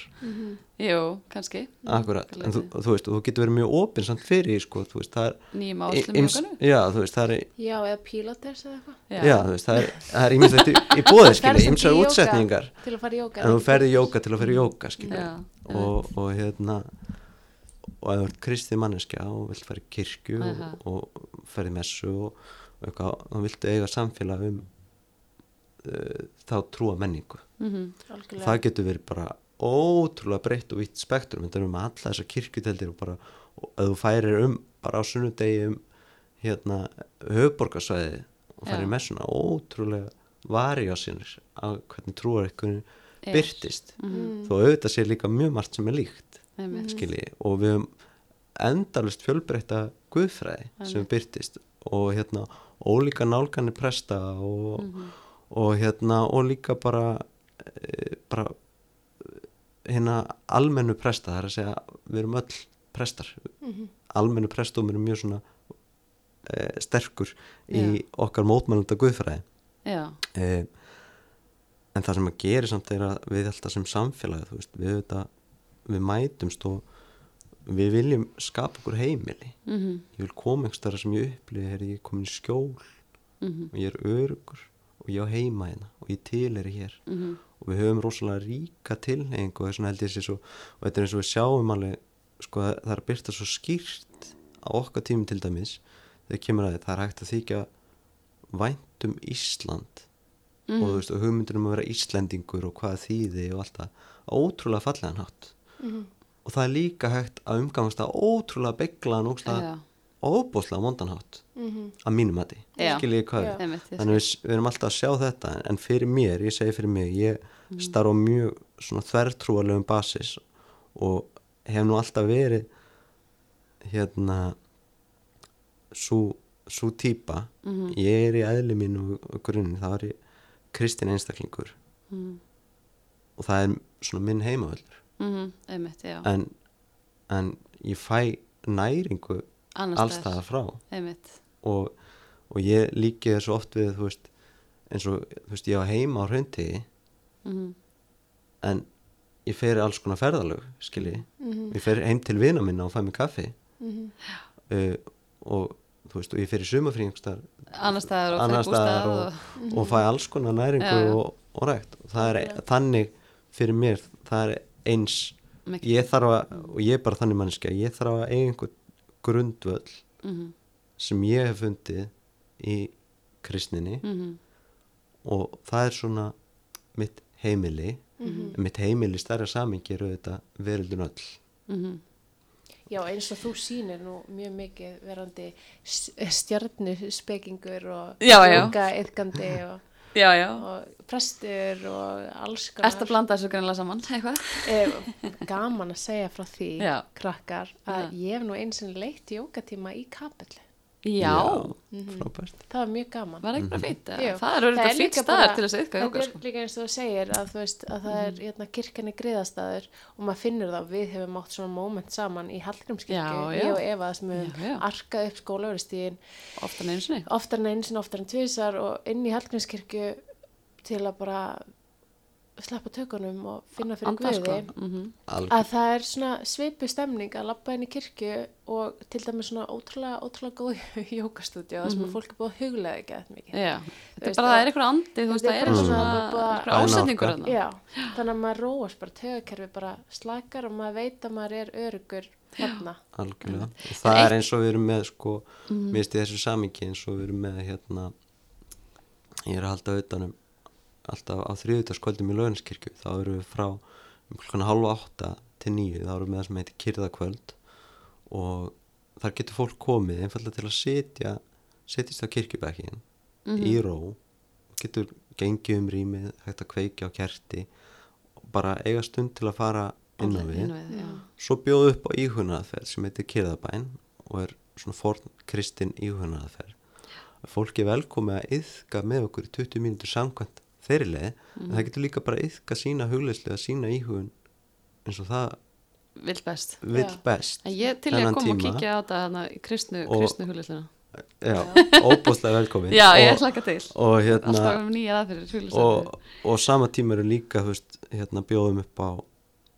Jú, kannski. Akkurat, en þú, þú veist, þú getur verið mjög opinn samt fyrir, sko, þú veist, það er nýjum áslum ims- jókanu já, þú veist, það er Já, eða pílates eða eitthvað. já, þú veist, það er, það er ímislegt í, í bóðið, Ferð skilji, samt í ymsar jóga útsetningar. Til að fara í jóka. en þú ferði í jóka til að ferði í jóka, skilji Já, og, og hérna og ef þú ert kristið manneskja og vilt fara í kirkju og, Aha. og ferði í messu og, og eitthvað, þá viltu eiga samfélag um uh, þá trúa menningu mm Algjörlega. það getur verið bara ótrúlega breytt og vitt spektrum þetta er um alla þessar kirkjuteldir og bara, ef þú færir um bara á sunnudegi um hérna höfuborgarsvæði og færir í messuna ótrúlega varjósinir á hvernig trúar Er. byrtist Mhm. þó auðvitað sé líka mjög margt sem er líkt skilji og við höfum endalust fjölbreytta guðfræði sem Einmitt. byrtist og hérna ólíka nálganir presta og, Mhm. og hérna og líka bara e, bara hérna almennu presta það er að segja við erum öll prestar. Almennu prestum er mjög svona e, sterkur í okkar mótmælunda guðfræði. Já, e, en það sem að gera samt er að við alltaf sem samfélagi veist, við, þetta, við mætumst og við viljum skapa okkur heimili. Mhm, ég vil koma einhvers þar sem ég upplifi er ég er komin í skjól mhm, og ég er örugur og ég á heima hérna og ég til er hér. Mhm, og við höfum rosalega ríka tilneying og þess vegna held ég sé svo og þetta er eins og við sjáum alveg sko það er að byrta svo skýrt á okkar tímum til dæmis þegar kemur að því, það er hægt að þykja vænt um Ísland Mhm. og þú veist og hugmyndir um að vera Íslendingur og hvað þýði og allt það. Ótrúlega fallegan hátt og það er líka hægt að umgangast að ótrúlega beglaðan og óbúslega mondanhátt að mínum mati, Já. skiljið hvað ég þannig við, við erum alltaf að sjá þetta en fyrir mér, ég segi fyrir mig ég starf á mjög svona þvertrúarlegum basis og hef nú alltaf verið hérna svo, svo típa Mhm. ég er í eðli mín og, grunni, það er ég kristin einstaklingur. Mhm. og það er svona minn heimavöldur Mhm, einmitt, já, en en ég fæ næringu annars alls staðar. það frá. Einmitt. Og, og ég líki þessu oft við veist, eins og veist, ég var heima á hrauntiði mm en ég fer alls konar ferðalög skilji, ég fer heim til vina minna og fæ mig kaffi. Uh, og þú veist, og ég fer í sumafríngstar annars staðar og bústað og, og fæ alls konar næringu og, það er þannig fyrir mér það er eins. Mikið. ég þarf að, og ég er bara þannig mannskja ég þarf að eiga einhvern grundvöll mm sem ég hef fundið í kristninni -hmm. og það er svona mitt heimili. Mitt heimili stærra samingi eru þetta veröldun öll. Mm Já, eins og þú sýnir nú mjög mikið verandi stjarnuspekingur og jóka yðgandi og, já, já og prestur og alls konar. Ertu að blanda þessu greinlega saman, eitthvað? Eh, gaman að segja frá því, Já. krakkar, að ég hef nú eins og leitt jókatíma í kapellu. Já, frábært. Það var mjög gaman. var ekki bara Jú. Það er auðvitað líka staðar til þess að jóka Þetta sko. er líka eins og þú segir að, þú veist, að það er hérna, kirkjan er griðastaður og maður finnur það, við hefum átt svona moment saman í Hallgrímskirkju, ég og Eva sem hefum arkað upp skólaverustíðin Ofta neins sinni. Oftar en einu sinni, oftar en tvisar og inn í Hallgrímskirkju til að bara sleppa tökunum og finna fyrir Anda sko. guði mm Algjör, að það er svona svipu stemning að labba inn í kirkju og til dæmis svona ótrúlega, ótrúlega góð jókastúdíu mm sem að fólk er búið að huglega ekki eitthvað mikið. Já, þetta er bara, að- það er eitthvað andi, þú veist, það er er Bæna þarna. Já, þannig að maður róast bara tögakerfi bara slakar og maður veit að maður er örugur hérna. algjörlega. Og það er eins og við erum með sko, mér finnst í þessu samingi eins og við erum með hérna ég er að halda utanum alltaf á þriðutaskvöldum í Laurinskirkju þá erum við frá um halva átta til nýju, þá erum við með það sem heitir kyrðakvöld og þar getur fólk komið einfallega til að sitja setjast á kirkjubækin í ró. Getur gengið um rýmið hægt að kveikja á kerti og bara eiga stund til að fara inn á við. Við, svo bjóðu upp á íhugunaðaferð sem heitir Kyrðabæn og er svona forn kristin íhugunaðaferð fólk er velkomið að yðka með okkur í 20 mínútur samkvæmt þeirri leið en það getur líka bara að yðka sína hugleyslu að sína íhugun eins og það Vill best. vill best En ég til ég að þennan koma og tíma. kíkja á þetta kristnu, kristnu hulisluna já, óbúslega velkomin. Já, ég ekki til. og Alltaf hérna um og, og sama tíma eru líka veist, hérna bjóðum upp á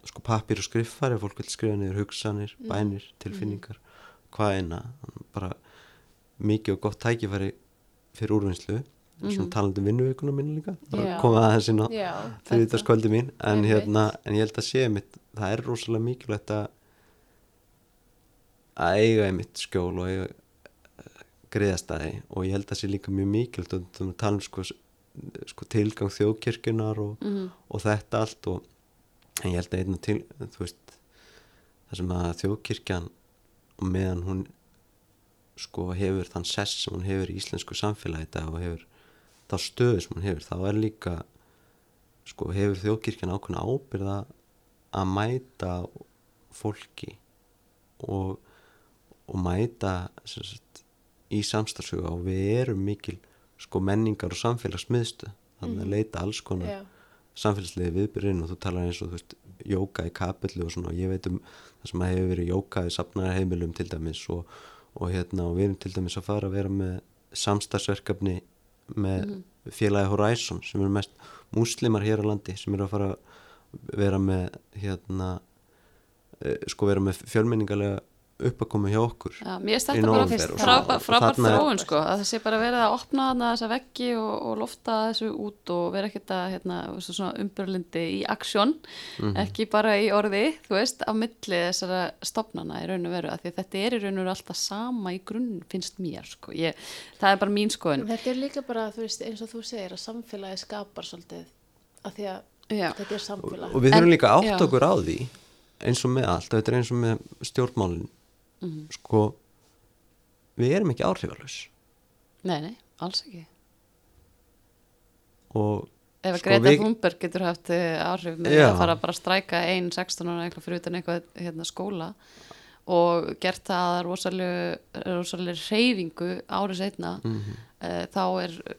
sko pappir og skriffar ef fólk vil skrifa niður hugsanir, bænir, tilfinningar hvað eina. Bara mikið og gott tækifæri fyrir úrvinnslu svona talandi um vinnuveikuna mín líka Já. koma aðeins inn á Já, þriðutaskvöldi mín en, hérna, en ég held að sé mitt það er rosalega mikilvægt að að eiga einmitt skjól og eiga greiðastæði og ég held að sé líka mjög mikilvægt og þú tala um sko, sko tilgang þjóðkirkjunar og, Mhm. og þetta allt og en ég held að einna til þú veist það sem að þjóðkirkjan og meðan hún sko hefur þann sess sem hún hefur í íslensku samfélagi þetta og hefur þá stöðu sem hún hefur þá er líka sko hefur þjóðkirkjan ákveðna ábyrða að mæta fólki og, og mæta sagt, í samstarfsuga og við erum mikil sko menningar og samfélagsmiðstu þannig að leita alls konar já, samfélagslegi viðbyrðin og þú talar eins og þú veist jóka í kapillu og svona. Og ég veit um það sem að hefur verið jóka í safnarheimilum til dæmis og, og hérna og við erum til dæmis að fara að vera með samstagsverkefni með félagi Horizon sem eru mest múslimar hér á landi sem eru að fara að vera með hérna eh, sko vera með fjölmenningarlega uppakoma hjá okkur Já, mér þetta bara nóvember og frábær. Og þróun sko, að það sé bara verið að opna þarna þessa veggi og, og lofta þessu út og vera ekkert að hérna, umbyrlindi í aksjón, Mhm. ekki bara í orði, þú veist, á milli þessara stopnana í raun og veru, af því að þetta er í raun og veru alltaf sama í grunn, finnst mér sko, ég, það er bara mín skoðun. þetta er líka bara, þú veist, eins og þú segir að samfélagi skapar svolítið að því að Já, þetta er samfélag. og við þurfum líka átt okkur á því eins og með allt, þetta er eins og með stjórnmálin Mhm. sko við erum ekki áhrifalus nei, nei, alls ekki. og Ef að Sko, Greta við- Thunberg getur haft eh, áhrif með Já. að fara bara að stræka ein 16 ára eitthvað fyrir utan eitthvað hérna, skóla og gert það að rosalega, reyfingu árið setna Mhm. uh, þá er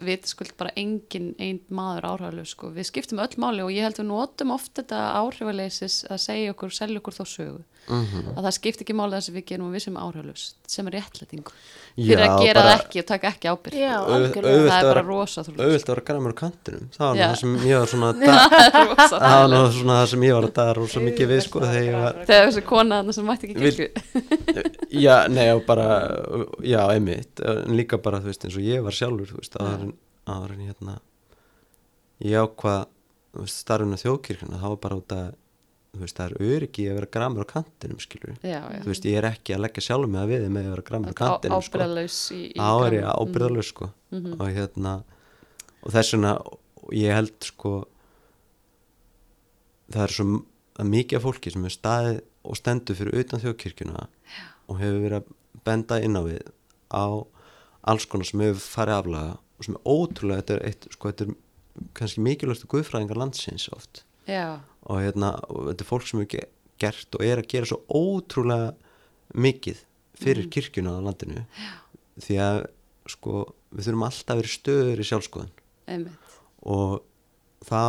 vitaskuld bara engin einn maður áhrifalög sko. við skiptum öll máli og ég held við notum oft þetta áhrifaleysis að segja okkur, selja okkur þá sögu Mhm. að það skipt ekki máli þess að við gerum við sem áhrifalös sem er réttlætingu. Já, fyrir að gera bara- það ekki og taka ekki ábyrg Já, Auð- algjörlega. auðvelt það að er bara rosa auðvitað að vera græmur á kantinum. Það var Já. það sem ég var svona það er rosa það var svona það sem ég var að daga rosa mikið við sko þegar ég var þegar þessi kona þarna sem mætti ekki kirkju. Já, nei og bara já, einmitt, en líka bara þú veist eins og ég var sjálfur, þú veist, aðra hérna ég ákvað, þú veist, starfinu þjóðkirkuna það var bara út að veist, það er öryggi að vera græmur á kantinum skilur já, já. þú veist, ég er ekki að leggja sjálfum mig að við með að vera græmur á kantinum sko. ábyrðalaus í, í granum. ábyrðalög sko Mhm. og hérna og þess vegna, ég held sko það er svo mikið af fólki sem er staðið og stendur fyrir utan þjóðkirkjuna Já. og hefur verið að benda inn á við á alls konar sem hefur farið aflaga og sem er ótrúlega, þetta er, eitt, sko, þetta er kannski mikilvægstu guðfræðingar landsins oft já, og hérna, þetta er fólk sem ge- gert og er að gera svo ótrúlega mikið fyrir kirkjuna á landinu Já. því að sko, við þurfum alltaf að vera stöður í sjálfskoðun einmitt og þá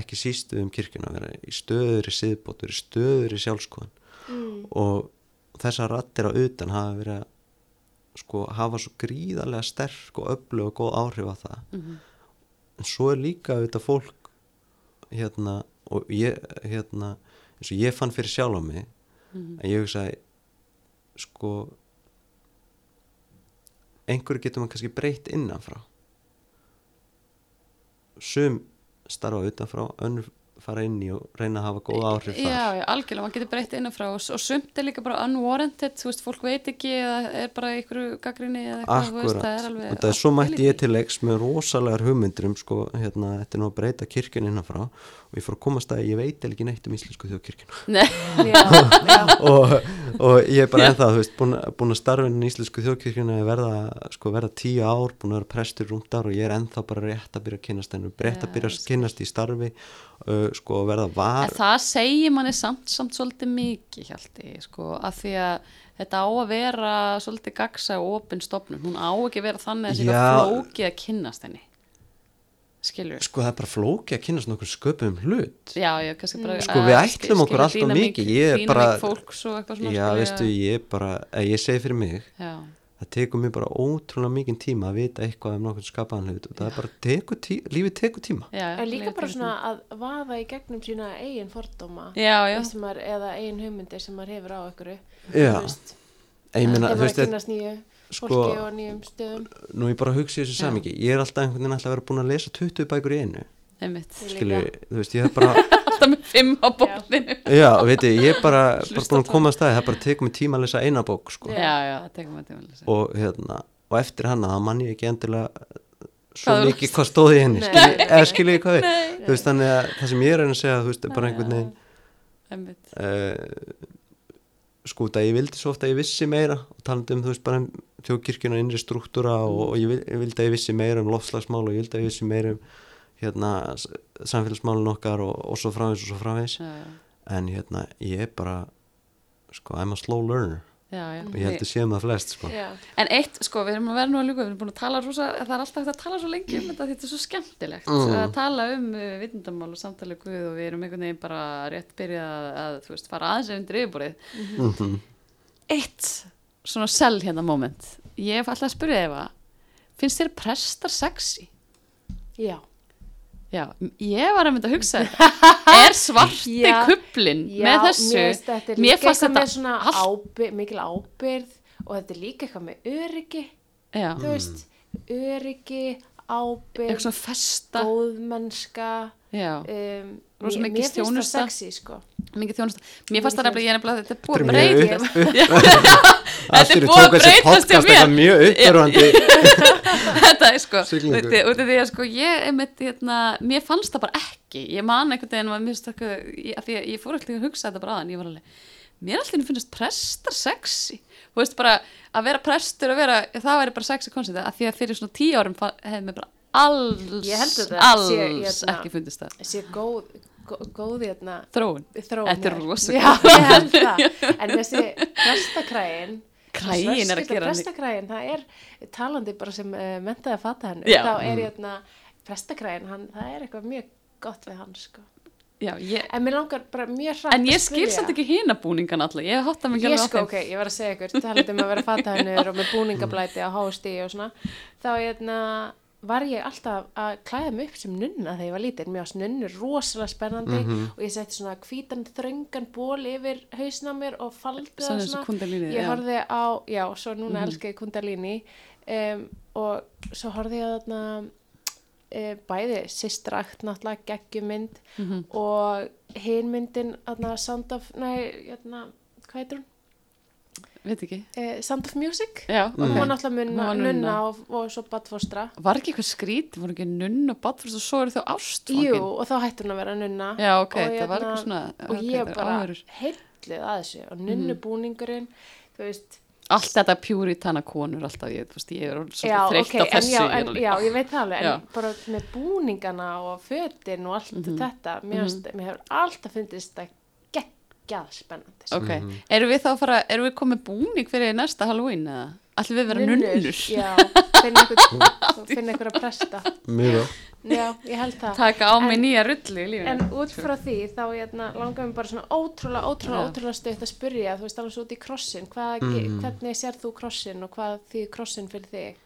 ekki síst við um kirkjuna að vera í stöður í siðbót, vera í stöður í sjálfskoðun Mm. og þessar rattir á utan hafa verið að sko hafa svo gríðarlega sterk og öflug og góð áhrif á það Mhm. en svo er líka þetta fólk hérna og ég hérna eins og ég fann fyrir sjálf á mig Mhm. að ég hugsaði sko einhverju getur maður kannski breytt innanfrá sum starfa utanfrá önnur fara inn í og reyna að hafa góð áhrif þar. Já, já, algjörlega, maður getur breytt innanfrá og, og sumt er líka bara unwarranted, þú veist, fólk veit ekki eða er bara ykkur gaggrinni eða eitthvað, þú veist, Akkurat, það er alveg og það er svo mætti ég til leiks með rosalegar hugmyndir um sko, hérna, þetta er nú að breyta kirkjun innanfrá. Og ég fór að komast að ég veit ekki neitt um íslensku þjóðkirkjuna. Nei, Já, já. og, og ég er bara ennþá, þú veist, búin, búin að starfa inn í íslensku þjóðkirkjuna verða, sko, verða tíu ár, búin að vera prestur rúmt ár og ég er ennþá bara rétt að byrja að kynast uh, sko, verða var en það segir manni samt, samt svolítið mikið, hjalti, sko, að því að þetta á að vera svolítið gagsa og opin stofnun, hún á ekki að vera þannig að Já. eitthvað flókið að kynnast henni, skilur sko, það er bara flóki að kynast nokkur sköpum hlut. Já, já, bara Sko, við að ætlum okkur skilja allt of dýnamík- mikið, ég er bara- Já, veistu, ég bara, eh, ég segi fyrir mig já, það tekur mér bara ótrúlega mikið tíma að vita eitthvað um nokkur skapaðan hlut og það er bara tekur tí, lífið tekur tíma. Já, En líka bara svona að vaða í gegnum sína eigin fordóma Já, maður, eða eigin hugmyndir sem maður hefur á meina, þegar maður kynast nýju sko- fólki og nýjum stöðum. nú ég bara hugsi þessu samingi ég er alltaf einhvern veginn alltaf að vera búin að lesa 20 bækur í einu skilju, þú veist, ég er bara Alltaf með fimm á bókninu já, veit ég, ég er bara, bara búin að koma að staði það bara tekur mig tíma að lesa eina bók sko. Já, já, það tekur maður tíma að lesa. Og hérna, og eftir hana þá mann ég ekki endilega svo Hvað mikið hvað stóði í henni eða skilju ég hvað við þú veist, þannig að það sem ég er að segja þú veist, er bara einhvern veginn einmitt. Uh, sko út að ég vildi svo ofta að ég vissi meira og talandi um þú veist bara um þjóðkirkjuna og innri struktúra og, og ég, vil, ég vildi að ég vissi meira um lofslagsmál og ég vildi að ég vissi meira um hérna samfélagsmálun okkar og, og svo framvegs og svo framvegs Já, já, en hérna ég er bara sko I'm a slow learner já, já. og ég held að séum það flest sko En eitt, sko, við erum að vera nú að ljúka, við erum búin að tala rosa, það er alltaf að tala svo lengi um þetta, því þetta er svo skemmtilegt Mm. að tala um uh, vitundamál og samtali Guð og við erum einhvern veginn bara rétt byrjað að, að þú veist, fara aðeins undir yfirborðið. mm Eitt svona sel hérna moment, ég hef alltaf að spyrja Eva, finnst þér prestar sexy? já, Já, ég var að mynda að hugsa er svarti Já. kuplin já með þessu? mér þetta fannst þetta allt- ábyrð, mikil ábyrð og þetta er líka eitthvað með öryggi. Já, þú veist, öryggi ábyrð, góðmennska um, Rosa mér- mikil mér finnst það þjónusta. sexy sko. Mikið þjónust mér fannst það nefnilega, ég er nefnilega þetta er búið Þetta að er mjög breyta Þetta er búið að breytast mér. eitthvað mjög uppörvandi þetta er sko Siglingu. út af því að sko ég einmitt, hérna, mér fannst það bara ekki. Ég man einhvern veginn að mér ekki- að því að ég fór alltaf að hugsa þetta bara aðan ég var alveg, mér alltaf finnst prestar sexy. Þú veist bara að vera prestur að vera, það væri bara sexy koncept að því að fyrir svona tíu árum hefði mér bara alls, Ég að það alls sé, hérna- ekki fundist það sé góð, góð, góð hérna þróun, Þetta er hjá þér. rosa Já, góð. ég held það en þessi prestakræin Kræin er að gera prestakræin, það er talandi bara sem uh, mentaði að fatta Já. þá er hérna prestakræin, hann, það er eitthvað mjög gott við hann sko. Já, ég, en mér langar bara mjög hrætt en ég skil samt ekki hina búningan alltaf, ég hotta mig ekki Ég alveg á sko, þeim. ok, ég var að segja ykkur, talandi um að vera fatahennur og með búningablæti á hásti og svona, þá hérna, var ég alltaf að klæða mig upp sem nunna þegar ég var lítil, mér varst nunnur rosalega spennandi og ég setti svona hvítan þröngan ból yfir hausna mér og faldi það og svona, ég já. horfði á, já, svo núna mm elska ég kundalíni um, og svo horfði ég á þarna e, bæði sistrakt náttúrulega geggjumynd Mhm. og hin myndin þarna Sound of, nei, hérna, hvað heitir hún? Veit ekki. Eh, Sound of Music Já, og hún var náttúrulega var nunna. nunna og, og svo badfóstra Var ekki eitthvað skrít, voru ekki nunn og badfyrst og svo eru þau ástfangin? Jú, og þá hætti hún að vera nunna Já, ok, og, það var hérna, eitthvað svona, og ok, ég bara heillið að þessu og nunnubúningurinn þú veist, Allt þetta pjúritana konur alltaf, ég, veist, ég er svo já, þreytt ok, á þessu. já, ég en, já, ég veit það alveg Já. en bara með búningana og fötin og allt Mhm. þetta mér, mm mér hefur alltaf fundist það geggjað spennandi sko. Ok, erum við þá að fara, erum við komið búning fyrir næsta Halloween eða? Ætlum við vera Nunnur, nunnur? já, finna einhver að presta Mjög já, ég held það Taka á mig En- nýja rulli í lífinu. En út frá því þá hérna, langar mér bara svona ótrúlega, ótrúlega, ótrúlega stutt að spyrja, þú veist alveg svo út í krossin, hvað, mm. hvernig sér þú krossin og hvað þýð krossin fyrir þig?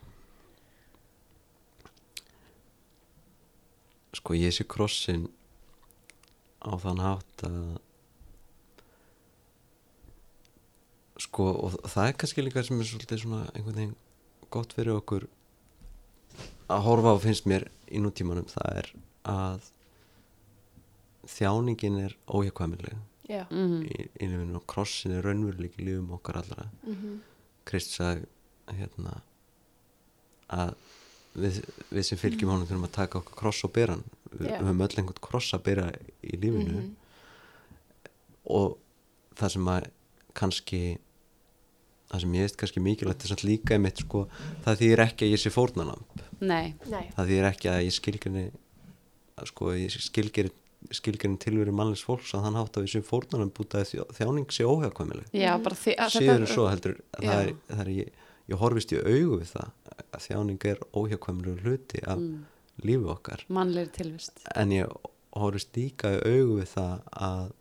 sko ég sé krossin á þann hátt að sko og það er kannski líka sem er svolítið svona einhvern veginn gott fyrir okkur að horfa á finnst mér í nútímanum það er að þjáningin er óhjákvæmileg Já, Mhm. í, í lífinu og krossin er raunveruleik í lífum okkar allra. Mm Krist sagði hérna að við, við sem fylgjum honum þurfum að taka okkar kross og bera hann. Við, við höfum öll einhvern kross að bera í lífinu. Mhm. og það sem að kannski það sem ég veist kannski mikilvægt er samt líka einmitt sko, það þýðir ekki að ég sé fórnanamb Nei, nei, það þýðir ekki að ég skilgrinni að sko ég skilgrinni skilgrinni tilveru mannlegs fólks að hann hátt að við sem fórnanamb út að þjó- þjáning sé óhjákvæmileg. En svo heldur það er, það er ég, ég horfist í augu við það að þjáning er óhjákvæmlega hluti af Mm. lífi okkar. Mannlegri tilvist. en ég horfist líka í augu við það að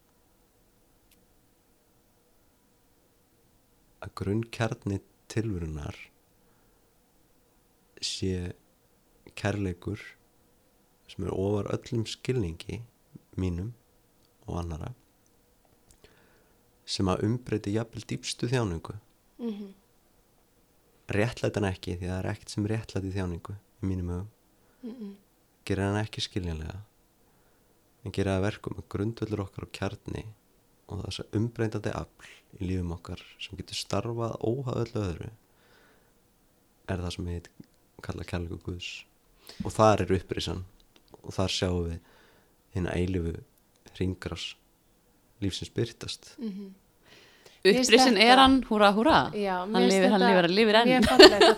að grunnkjarni tilverunar sé kærleikur sem er ofar öllum skilningi mínum og annara sem að umbreyti jafnvel dýpstu þjáningu. Mm réttlætan ekki því að það er ekkert sem réttlæti þjáningu í mínum hugum gera hann ekki skiljanlega. En gera það að verkum að grundvöldur okkar á kjarni og þess að umbreyndandi afl í lífum okkar sem getur starfað óhað öllu öðru er það sem ég kalla kærleiku Guðs. Og þar er upprisan. Og þar sjáum við hérna eilifu ringras lífsins byrtast Mér finnst Upprisinn þetta- er hann, húra, húra. Já, hann lifir, hann þetta lifir, hann lifir enn.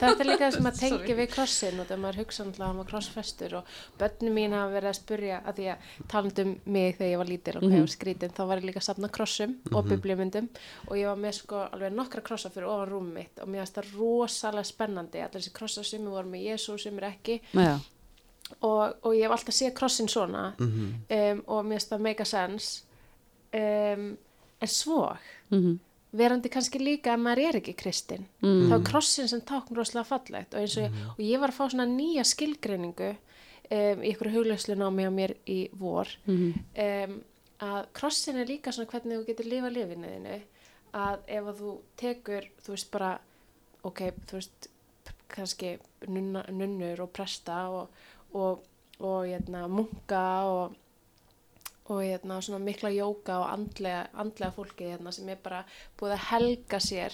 Þetta er líka það sem að tengi við krossin og þegar maður hugsa náttúrulega að hann var krossfestur og börnum mín hafa verið að spurja að því að talandum mig þegar ég var lítil og hvað Mhm. ég var skrítin þá var ég líka að safna krossum og bibliumyndum og ég var með sko alveg nokkra krossa fyrir ofan rúmum mitt og mér finnst það rosalega spennandi allir þessi krossar sem voru með Jésu sem er ekki. Já, og, og ég hef alltaf séð krossin svona. Um, og mér finnst það mega sense. Um, en svo mhm, verandi kannski líka að maður er ekki kristinn Mm. þá er krossin sem tákn rosalega fallegt og, eins og, ég, og ég var að fá svona nýja skilgreiningu um, í ykkur huglauslu námi á mér í vor mhm, um, að krossin er líka svona hvernig þú getur lifa lifinu þinu að ef að þú tekur þú veist bara ok, þú veist kannski nunna, nunnur og presta og, og, og hérna, munka og og hérna, svona mikla jóka og andlega, andlega fólki hérna, sem er bara búið að helga sér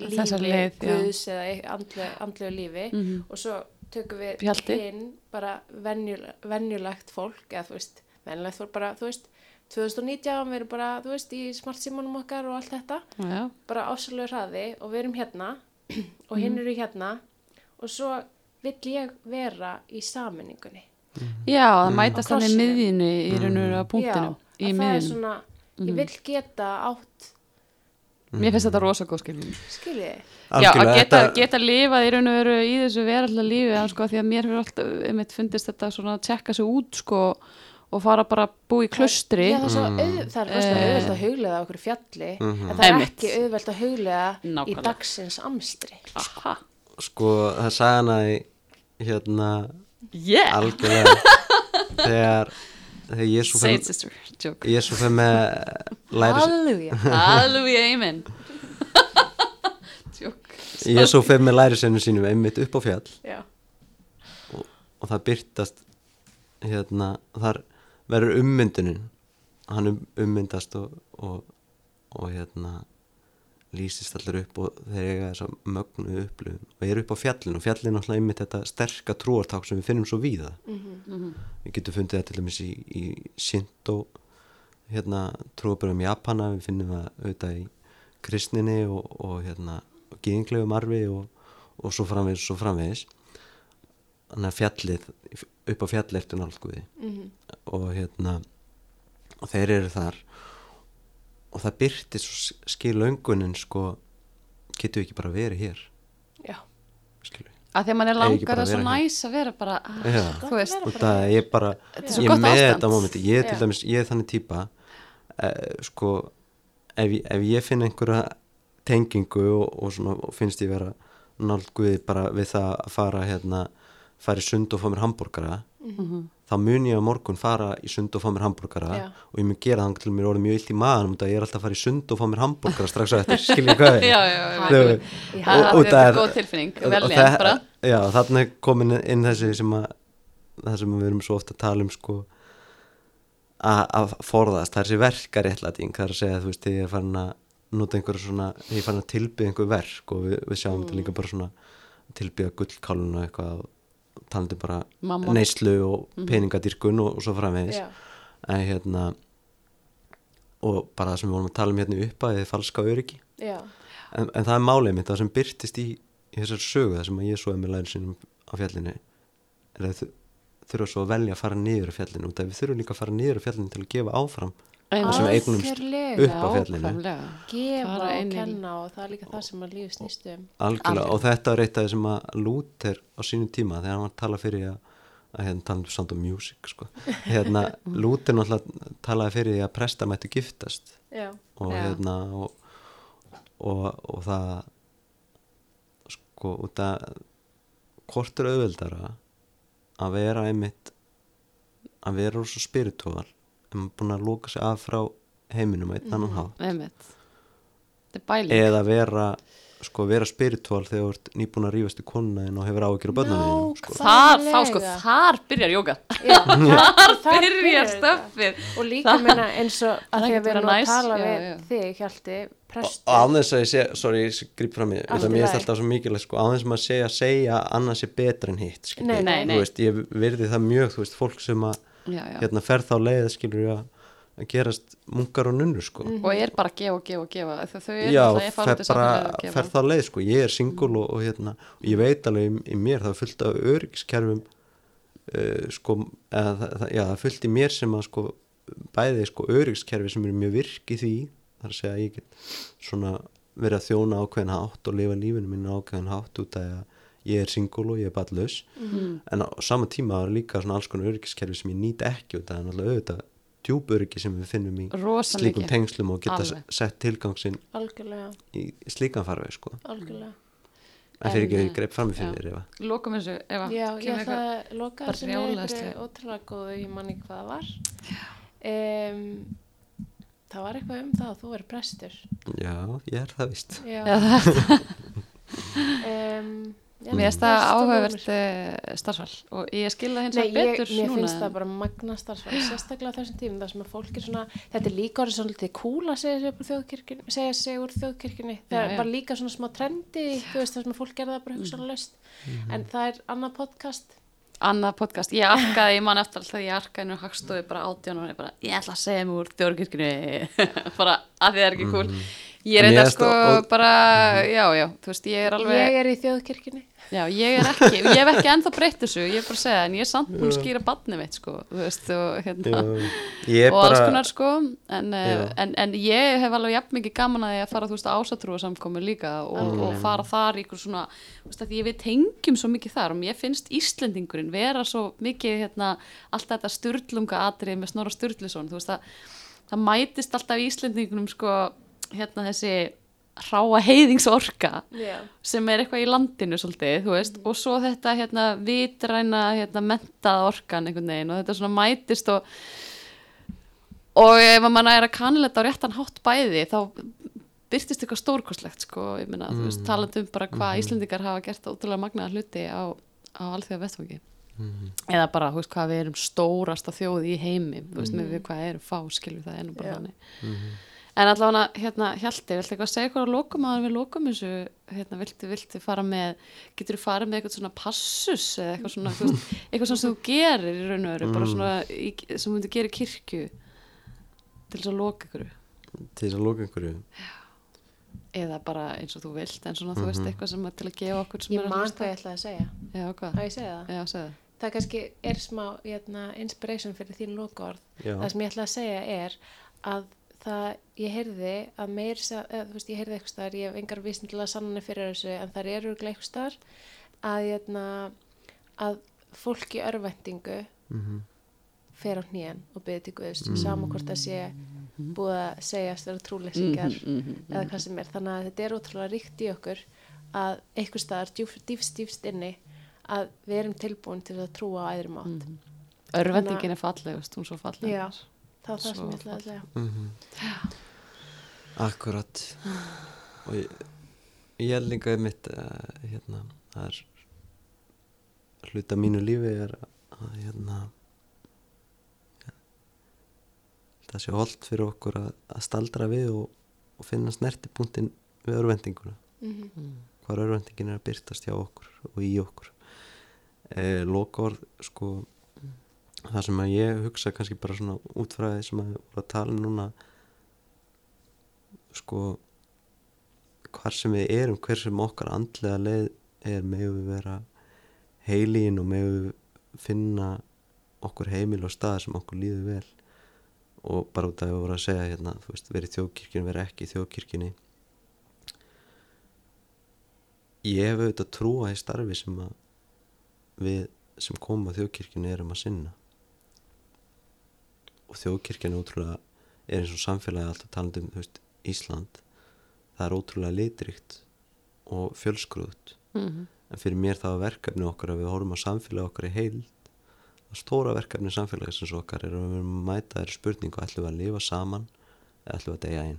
lífi guðs eða eit- andle, andlegu lífi mhm. og svo tökum við Pjalti. hinn bara venjul, venjulegt fólk eða þú veist, venjulegt fólk bara þú veist, 2019 við erum bara þú veist, í smartsímanum okkar og allt þetta Já, bara ásælegu hraði og við erum hérna og hinn Mhm. eru hérna og svo vill ég vera í saminningunni Já, það Mm. mætast Á hann í krossinum. miðjunni í raun og veru á punktinum, Já, í að það er svona, ég Mhm. vill geta átt mér finnst þetta rosa góð skilning skiljið þið? Já, að geta, þetta- geta lifað í raun og veru í þessu verallega lífi en sko því að mér hefur alltaf einmitt fundist þetta svona að tjekka sig út sko og fara bara að búa í klustri Já, það er, svo auð, það er rosalega Eh. auðvelt að huglega á okkur fjalli Mhm. en það er Einmitt. ekki auðvelt að huglega í dagsins amstri Aha, sko það sagði hana í hérna yeah, algjörlega. Þegar þegar Jésu say it sister, joke. Jésu fyrir með Halleluja Hallelujah, amen. Joke. Jésu fyrir með læri sínum einmitt upp á fjall. Já, og það byrtast hérna, þar verður ummyndunin. Hann um, ummyndast og, og, og hérna lýsist allir upp og þeir eiga þessa mögnu upplifun og eru upp á fjallinu. Og fjallinu er náttúrulega einmitt þetta sterka trúarták sem við finnum svo víða. Við getum fundið það til dæmis í, í Shinto hérna trúarbröðum Japana. Við finnum það auðvitað í kristninni og, og hérna genglegum arfi og, og svo framvegis og svo framvegis. Þannig að fjallið upp á fjallið eftir nálguði og hérna og þeir eru þar og það byrti svo skil löngunin sko getur við ekki bara verið hér. Já, skilur við. Að því að mann er langar bara að svo næs að vera bara ah, Já. þú veist, Vera og það ég bara Þetta er svo ég er með þetta momenti ég er til Já. dæmis, ég er þannig típa eh, sko ef, ef ég finn einhverja tengingu og, og svona og finnst ég vera nálguði bara við það að fara hérna, fara í sund og fá mér hambúrgara þá mun ég á morgun fara í sund og fá mér hambúrgara Já. og ég mun gera þannig til mér orðið mjög illt í maðan að ég er alltaf að fara í sund og fá mér hambúrgara strax á eftir, skiljið hvað ég það og- þetta það er góð tilfinning. og- vel og ég það- bara. Já, þarna er komin inn þessi sem að það sem við erum svo ofta að tala um sko að að forðast, það er þessi verkaréttlæting það er að segja, þú veist, ég er farin að nota einhverju svona, ég er farin að tilbyggja einhver verk og við, við sjáum þetta líka bara svona tilbyggja gullkáluna eitthvað og talandi bara Mammon. neyslu og peningadýrkun og, og svo framvegis. Já, en hérna og bara það sem við vorum að tala um hérna upp að þið falska öryggi. En, en það er málið mitt, það sem byrtist í, í þessar sögu, það sem að ég svo er með læri sínum á fjallinu er að þau þurfa svo að velja að fara niður á fjallinu og það við þurfum líka að fara niður á fjallinu til að gefa áfram Við eignumst upp á fjallinu. gefa og kenna og það er líka það sem að lífi snýst um. Algjörlega og þetta er eitt af því sem að Luther á sínum tíma þegar hann var að tala fyrir að að hérna tala um sound of music sko. hérna Luther náttúrulega talaði fyrir því að prestar mættu giftast. Já, og hérna og, og, og það sko út að hvort er auðveldara að vera einmitt að vera svo spiritual en maður búin að lóka sig af frá heiminum á einn annan hátt er bæling eða vera sko vera spiritual þegar þú ert nýbúin að rífast í konuna þín og hefur áhyggjur á börnunum sko. þar, þá sko, þar byrjar jóga já, þar, þar byrjar þetta. stöffið og líka minna eins og Það að því að við erum að tala já, við já. þig Hjalti, og prestur á þess að ég sé, sorry, ég í Allt þetta í mér er alltaf svo mikilvægt sko, þess að segja að segja að annars er betra en hitt skilur. Nei, nei, nei. Þú veist, ég virði það mjög þú veist, fólk sem að já, já. hérna fer þá leið skilur að, að gerast munkar og nunnur sko. Og er bara að gefa og gefa og gefa. Þau þau já, ég fer bara fer þá leið sko, ég er singul og, og hérna, og ég veit alveg í, í mér það er fullt af öryggiskerfum uh, sko, eða, það, það, já, það er fullt í mér sem að sko bæði sko öryggiskerfi sem eru mjög virk í því. Þar að segja að ég get svona verið að þjóna ákveðin hátt og lifa lífinu mínu ákveðin hátt út að ég er singul og ég er ballus Mm. en á sama tíma er líka svona alls konar öryggiskerfi sem ég nýt ekki af það er náttúrulega auðvitað djúböryggi sem við finnum í Rosa slíkum mikið. tengslum og geta Alveg. sett tilgang sinn algjörlega, í slíkan farveg sko. Algjörlega. En fyrir ekki að greip fram í já. fyrir þér Eva. Lokum þessu, Eva. Já, ég ætla að loka þessu með einhverju ótrúlega góðu ég man ekki hvað það var. Um, það var eitthvað um það að þú er prestur. Já, ég er það vist já, Já, það- um, já, mér finnst það það áhugavert mér. eh, starfsval. Og ég skilða hins ég, betur mér núna finnst það bara magna starfsfæð, sérstaklega þessum tímum þar sem að fólk er svona, þetta er líka orðið svolítið cool að segja sig, úr þjóðkirkjunni, segja sig úr þjóðkirkjunni, það Já, já. var líka svona smá trendi, þú veist það sem að fólk gerða bara hugsanlaust, Mhm. en það er annað podcast, annað podcast, ég arkaði, ég man eftir alltaf ég arkaði nú hagstofi bara átján og ég bara, ég ætla að segja mig úr þjóðkirkjunni. Bara að því það er ekki cool Ég er En einnig mér sko og- bara, já, já, þú veist, ég er alveg, Ég er í þjóðkirkjunni. já, ég er ekki, ég hef ekki ennþá breytt þessu, ég er bara að segja, en ég er samt búin að skýra badni mitt, sko, þú veist, og hérna, ég og alls bara konar, sko, en, Já. en, en ég hef alveg jafn mikið gaman að því að fara, þú veist, ásatrúa samkomi líka og, og fara þar í ykkur svona, þú veist, að því við tengjum svo mikið þar og mér finnst Íslendingurinn vera svo mikið, hérna, alltaf þetta styrlunga atrið með Snorra Sturluson, þú veist, að það mætist alltaf Íslendingunum, sko, hérna þessi hráa heiðingsorka Já. sem er eitthvað í landinu svolítið, þú veist, og svo þetta hérna vitræna, hérna mentað orkan einhvern veginn og þetta svona mætist og og ef mann er að kaniletta á réttan hátt bæði þá byrtist eitthvað stórkostlegt sko, ég meina, þú veist, talandi um bara hvað Íslendingar hafa gert ótrúlega magnaða hluti á, á alþjóða vettfangi eða bara, þú veist, hvað við erum stórasta þjóð í heimi, þú veist, með við hvað erum fá, skilur það er nú bara Já. þannig En allavega, hérna, Hjalti, viltu eitthvað segja eitthvað að lokum að við lokum þessu, hérna, viltu, viltu fara með, getur þú farið með eitthvað svona passus eða eitthvað svona, eitthvað svona sem þú gerir í raun og veru, bara svona, í, sem þú gerir í kirkju til þess að loka ykkur, til þess að lóka einhverju eða bara eins og þú vilt, en svona, þú veist, eitthvað sem til að gefa okkur sem Ég er man hvað ég ætlaði að segja. Já, hvað? Ég segja það? Já, segðu. Það kannski er smá hérna, inspiration fyrir þín lokaorð. Já. Það sem ég ætla að segja er að það, ég heyrði að meir, eða, þú veist, ég heyrði eitthvað staðar, ég hef engar vísindilega sannanir fyrir þessu, en það eru örugglega eitthvað staðar að, hérna, að fólk í örvendingu Mhm. fer á hnén og byrði til Guðs, saman hvort það sé búið að segjast vera trúleysingar eða hvað sem er. Þannig að þetta er ótrúlega ríkt í okkur að eitthvað staðar djúfst, dýfst, dýfst inni að við erum tilbúin til að trúa á æðri mátt. Örvendingin er fallegust, hún er svo falleg. Það var það sem ég ætlaði að segja. Mhm. Akkurat og ég, ég held líka mitt uh, hérna, það er hluta mínu lífi er að hérna ja, það sé holdt fyrir okkur að, að staldra við og, og finna snertipunktin við örvendinguna Mhm. hvar örvendingin er að byrtast hjá okkur og í okkur e, lokaorð sko það sem að ég hugsa kannski bara svona út frá því sem að við vorum að tala um núna sko hvar sem við erum, hver sem okkar andlega leið er með við vera heilín og með við finna okkur heimil og stað sem okkur líður vel. Og bara út af að við vorum að segja hérna, þú veist, verið þjóðkirkjun, verið ekki þjóðkirkjunni. Ég hef auðvitað trúa í starfi sem að við sem komum á þjóðkirkjunni erum að sinna og þjóðkirkjan er ótrúlega er eins og samfélagi alltaf talandi um þú veist, Ísland það er ótrúlega litrikt og fjölsgrúðt Mhm. en fyrir mér það var verkefni okkar að við horfum á samfélagi okkar í heild það stóra verkefni samfélagisins okkar er að við erum að mæta þér spurningu ætlum við að lifa saman eða ætlum við að deyja einn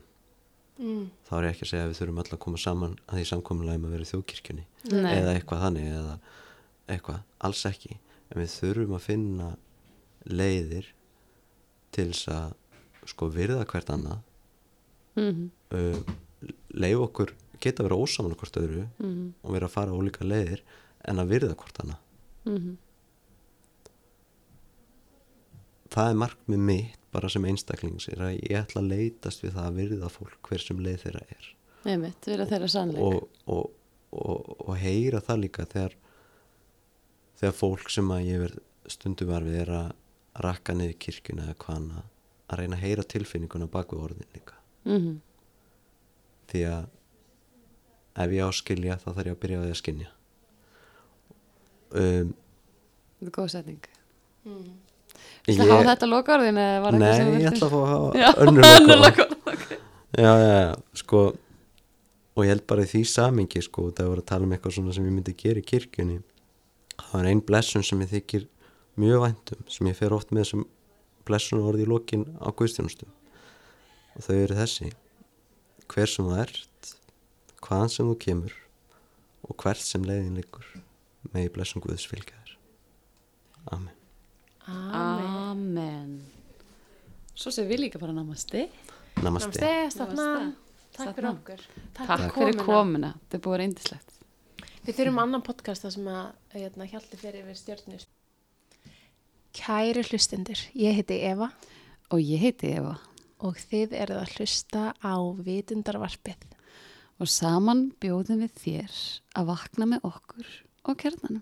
Mm. þá er ég ekki að segja að við þurfum öll að koma saman að því samkomulegum að vera í þjóðkirkjunni Nei. eða eitthvað þannig eða eitthvað, alls ekki en við þurfum að finna leiðir til þess að sko virða hvert annað Mhm. uh, leif okkur geta að vera ósaman hvort öðru Mhm. og vera að fara ólíka leiðir en að virða hvort annað Mhm. það er markmið mitt bara sem einstaklings er að ég ætla að leitast við það að virða fólk hver sem leið þeirra er vera þeirra sannleik. og, og, og, og heyra það líka þegar þegar fólk sem að ég verð stundu var við er að rakka niður kirkjuna eða hvað annað að reyna að heyra tilfinninguna bak við orðin líka Mhm. því að ef ég áskilja þá þarf ég að byrja á því að skilja um, Þetta er góð setning. Mm. Viltu hafa þetta lokaorðin eða var Nei, eitthvað sem þú ég vildir? ætla að fá að hafa Já, önnur önnur lokaorð. lokaorð. já, já, já, sko og ég held bara í því samingi sko, það voru að tala um eitthvað svona sem ég myndi gera í kirkjunni það er ein blessun sem ég þykir mjög væntum sem ég fer oft með sem blessun orði í lokin á guðstjónustu og þau eru þessi hver sem þú ert hvaðan sem þú kemur og hvert sem leiðin liggur megi blessun Guðs fylgja þér Amen Amen. Svo sem við líka bara namaste. Namaste Namaste, Stafna. Namaste. Takk fyrir okkur. Takk, fyrir komuna. Þetta er búið reyndislegt. Við þurfum annan podcast þar sem að hérna, hjaldi fyrir yfir stjórnus. Kæri hlustendur, ég heiti Eva Og ég heiti Eva. og þið eruð að hlusta á vitundarvarpið. Og saman bjóðum við þér að vakna með okkur og kjarnanum.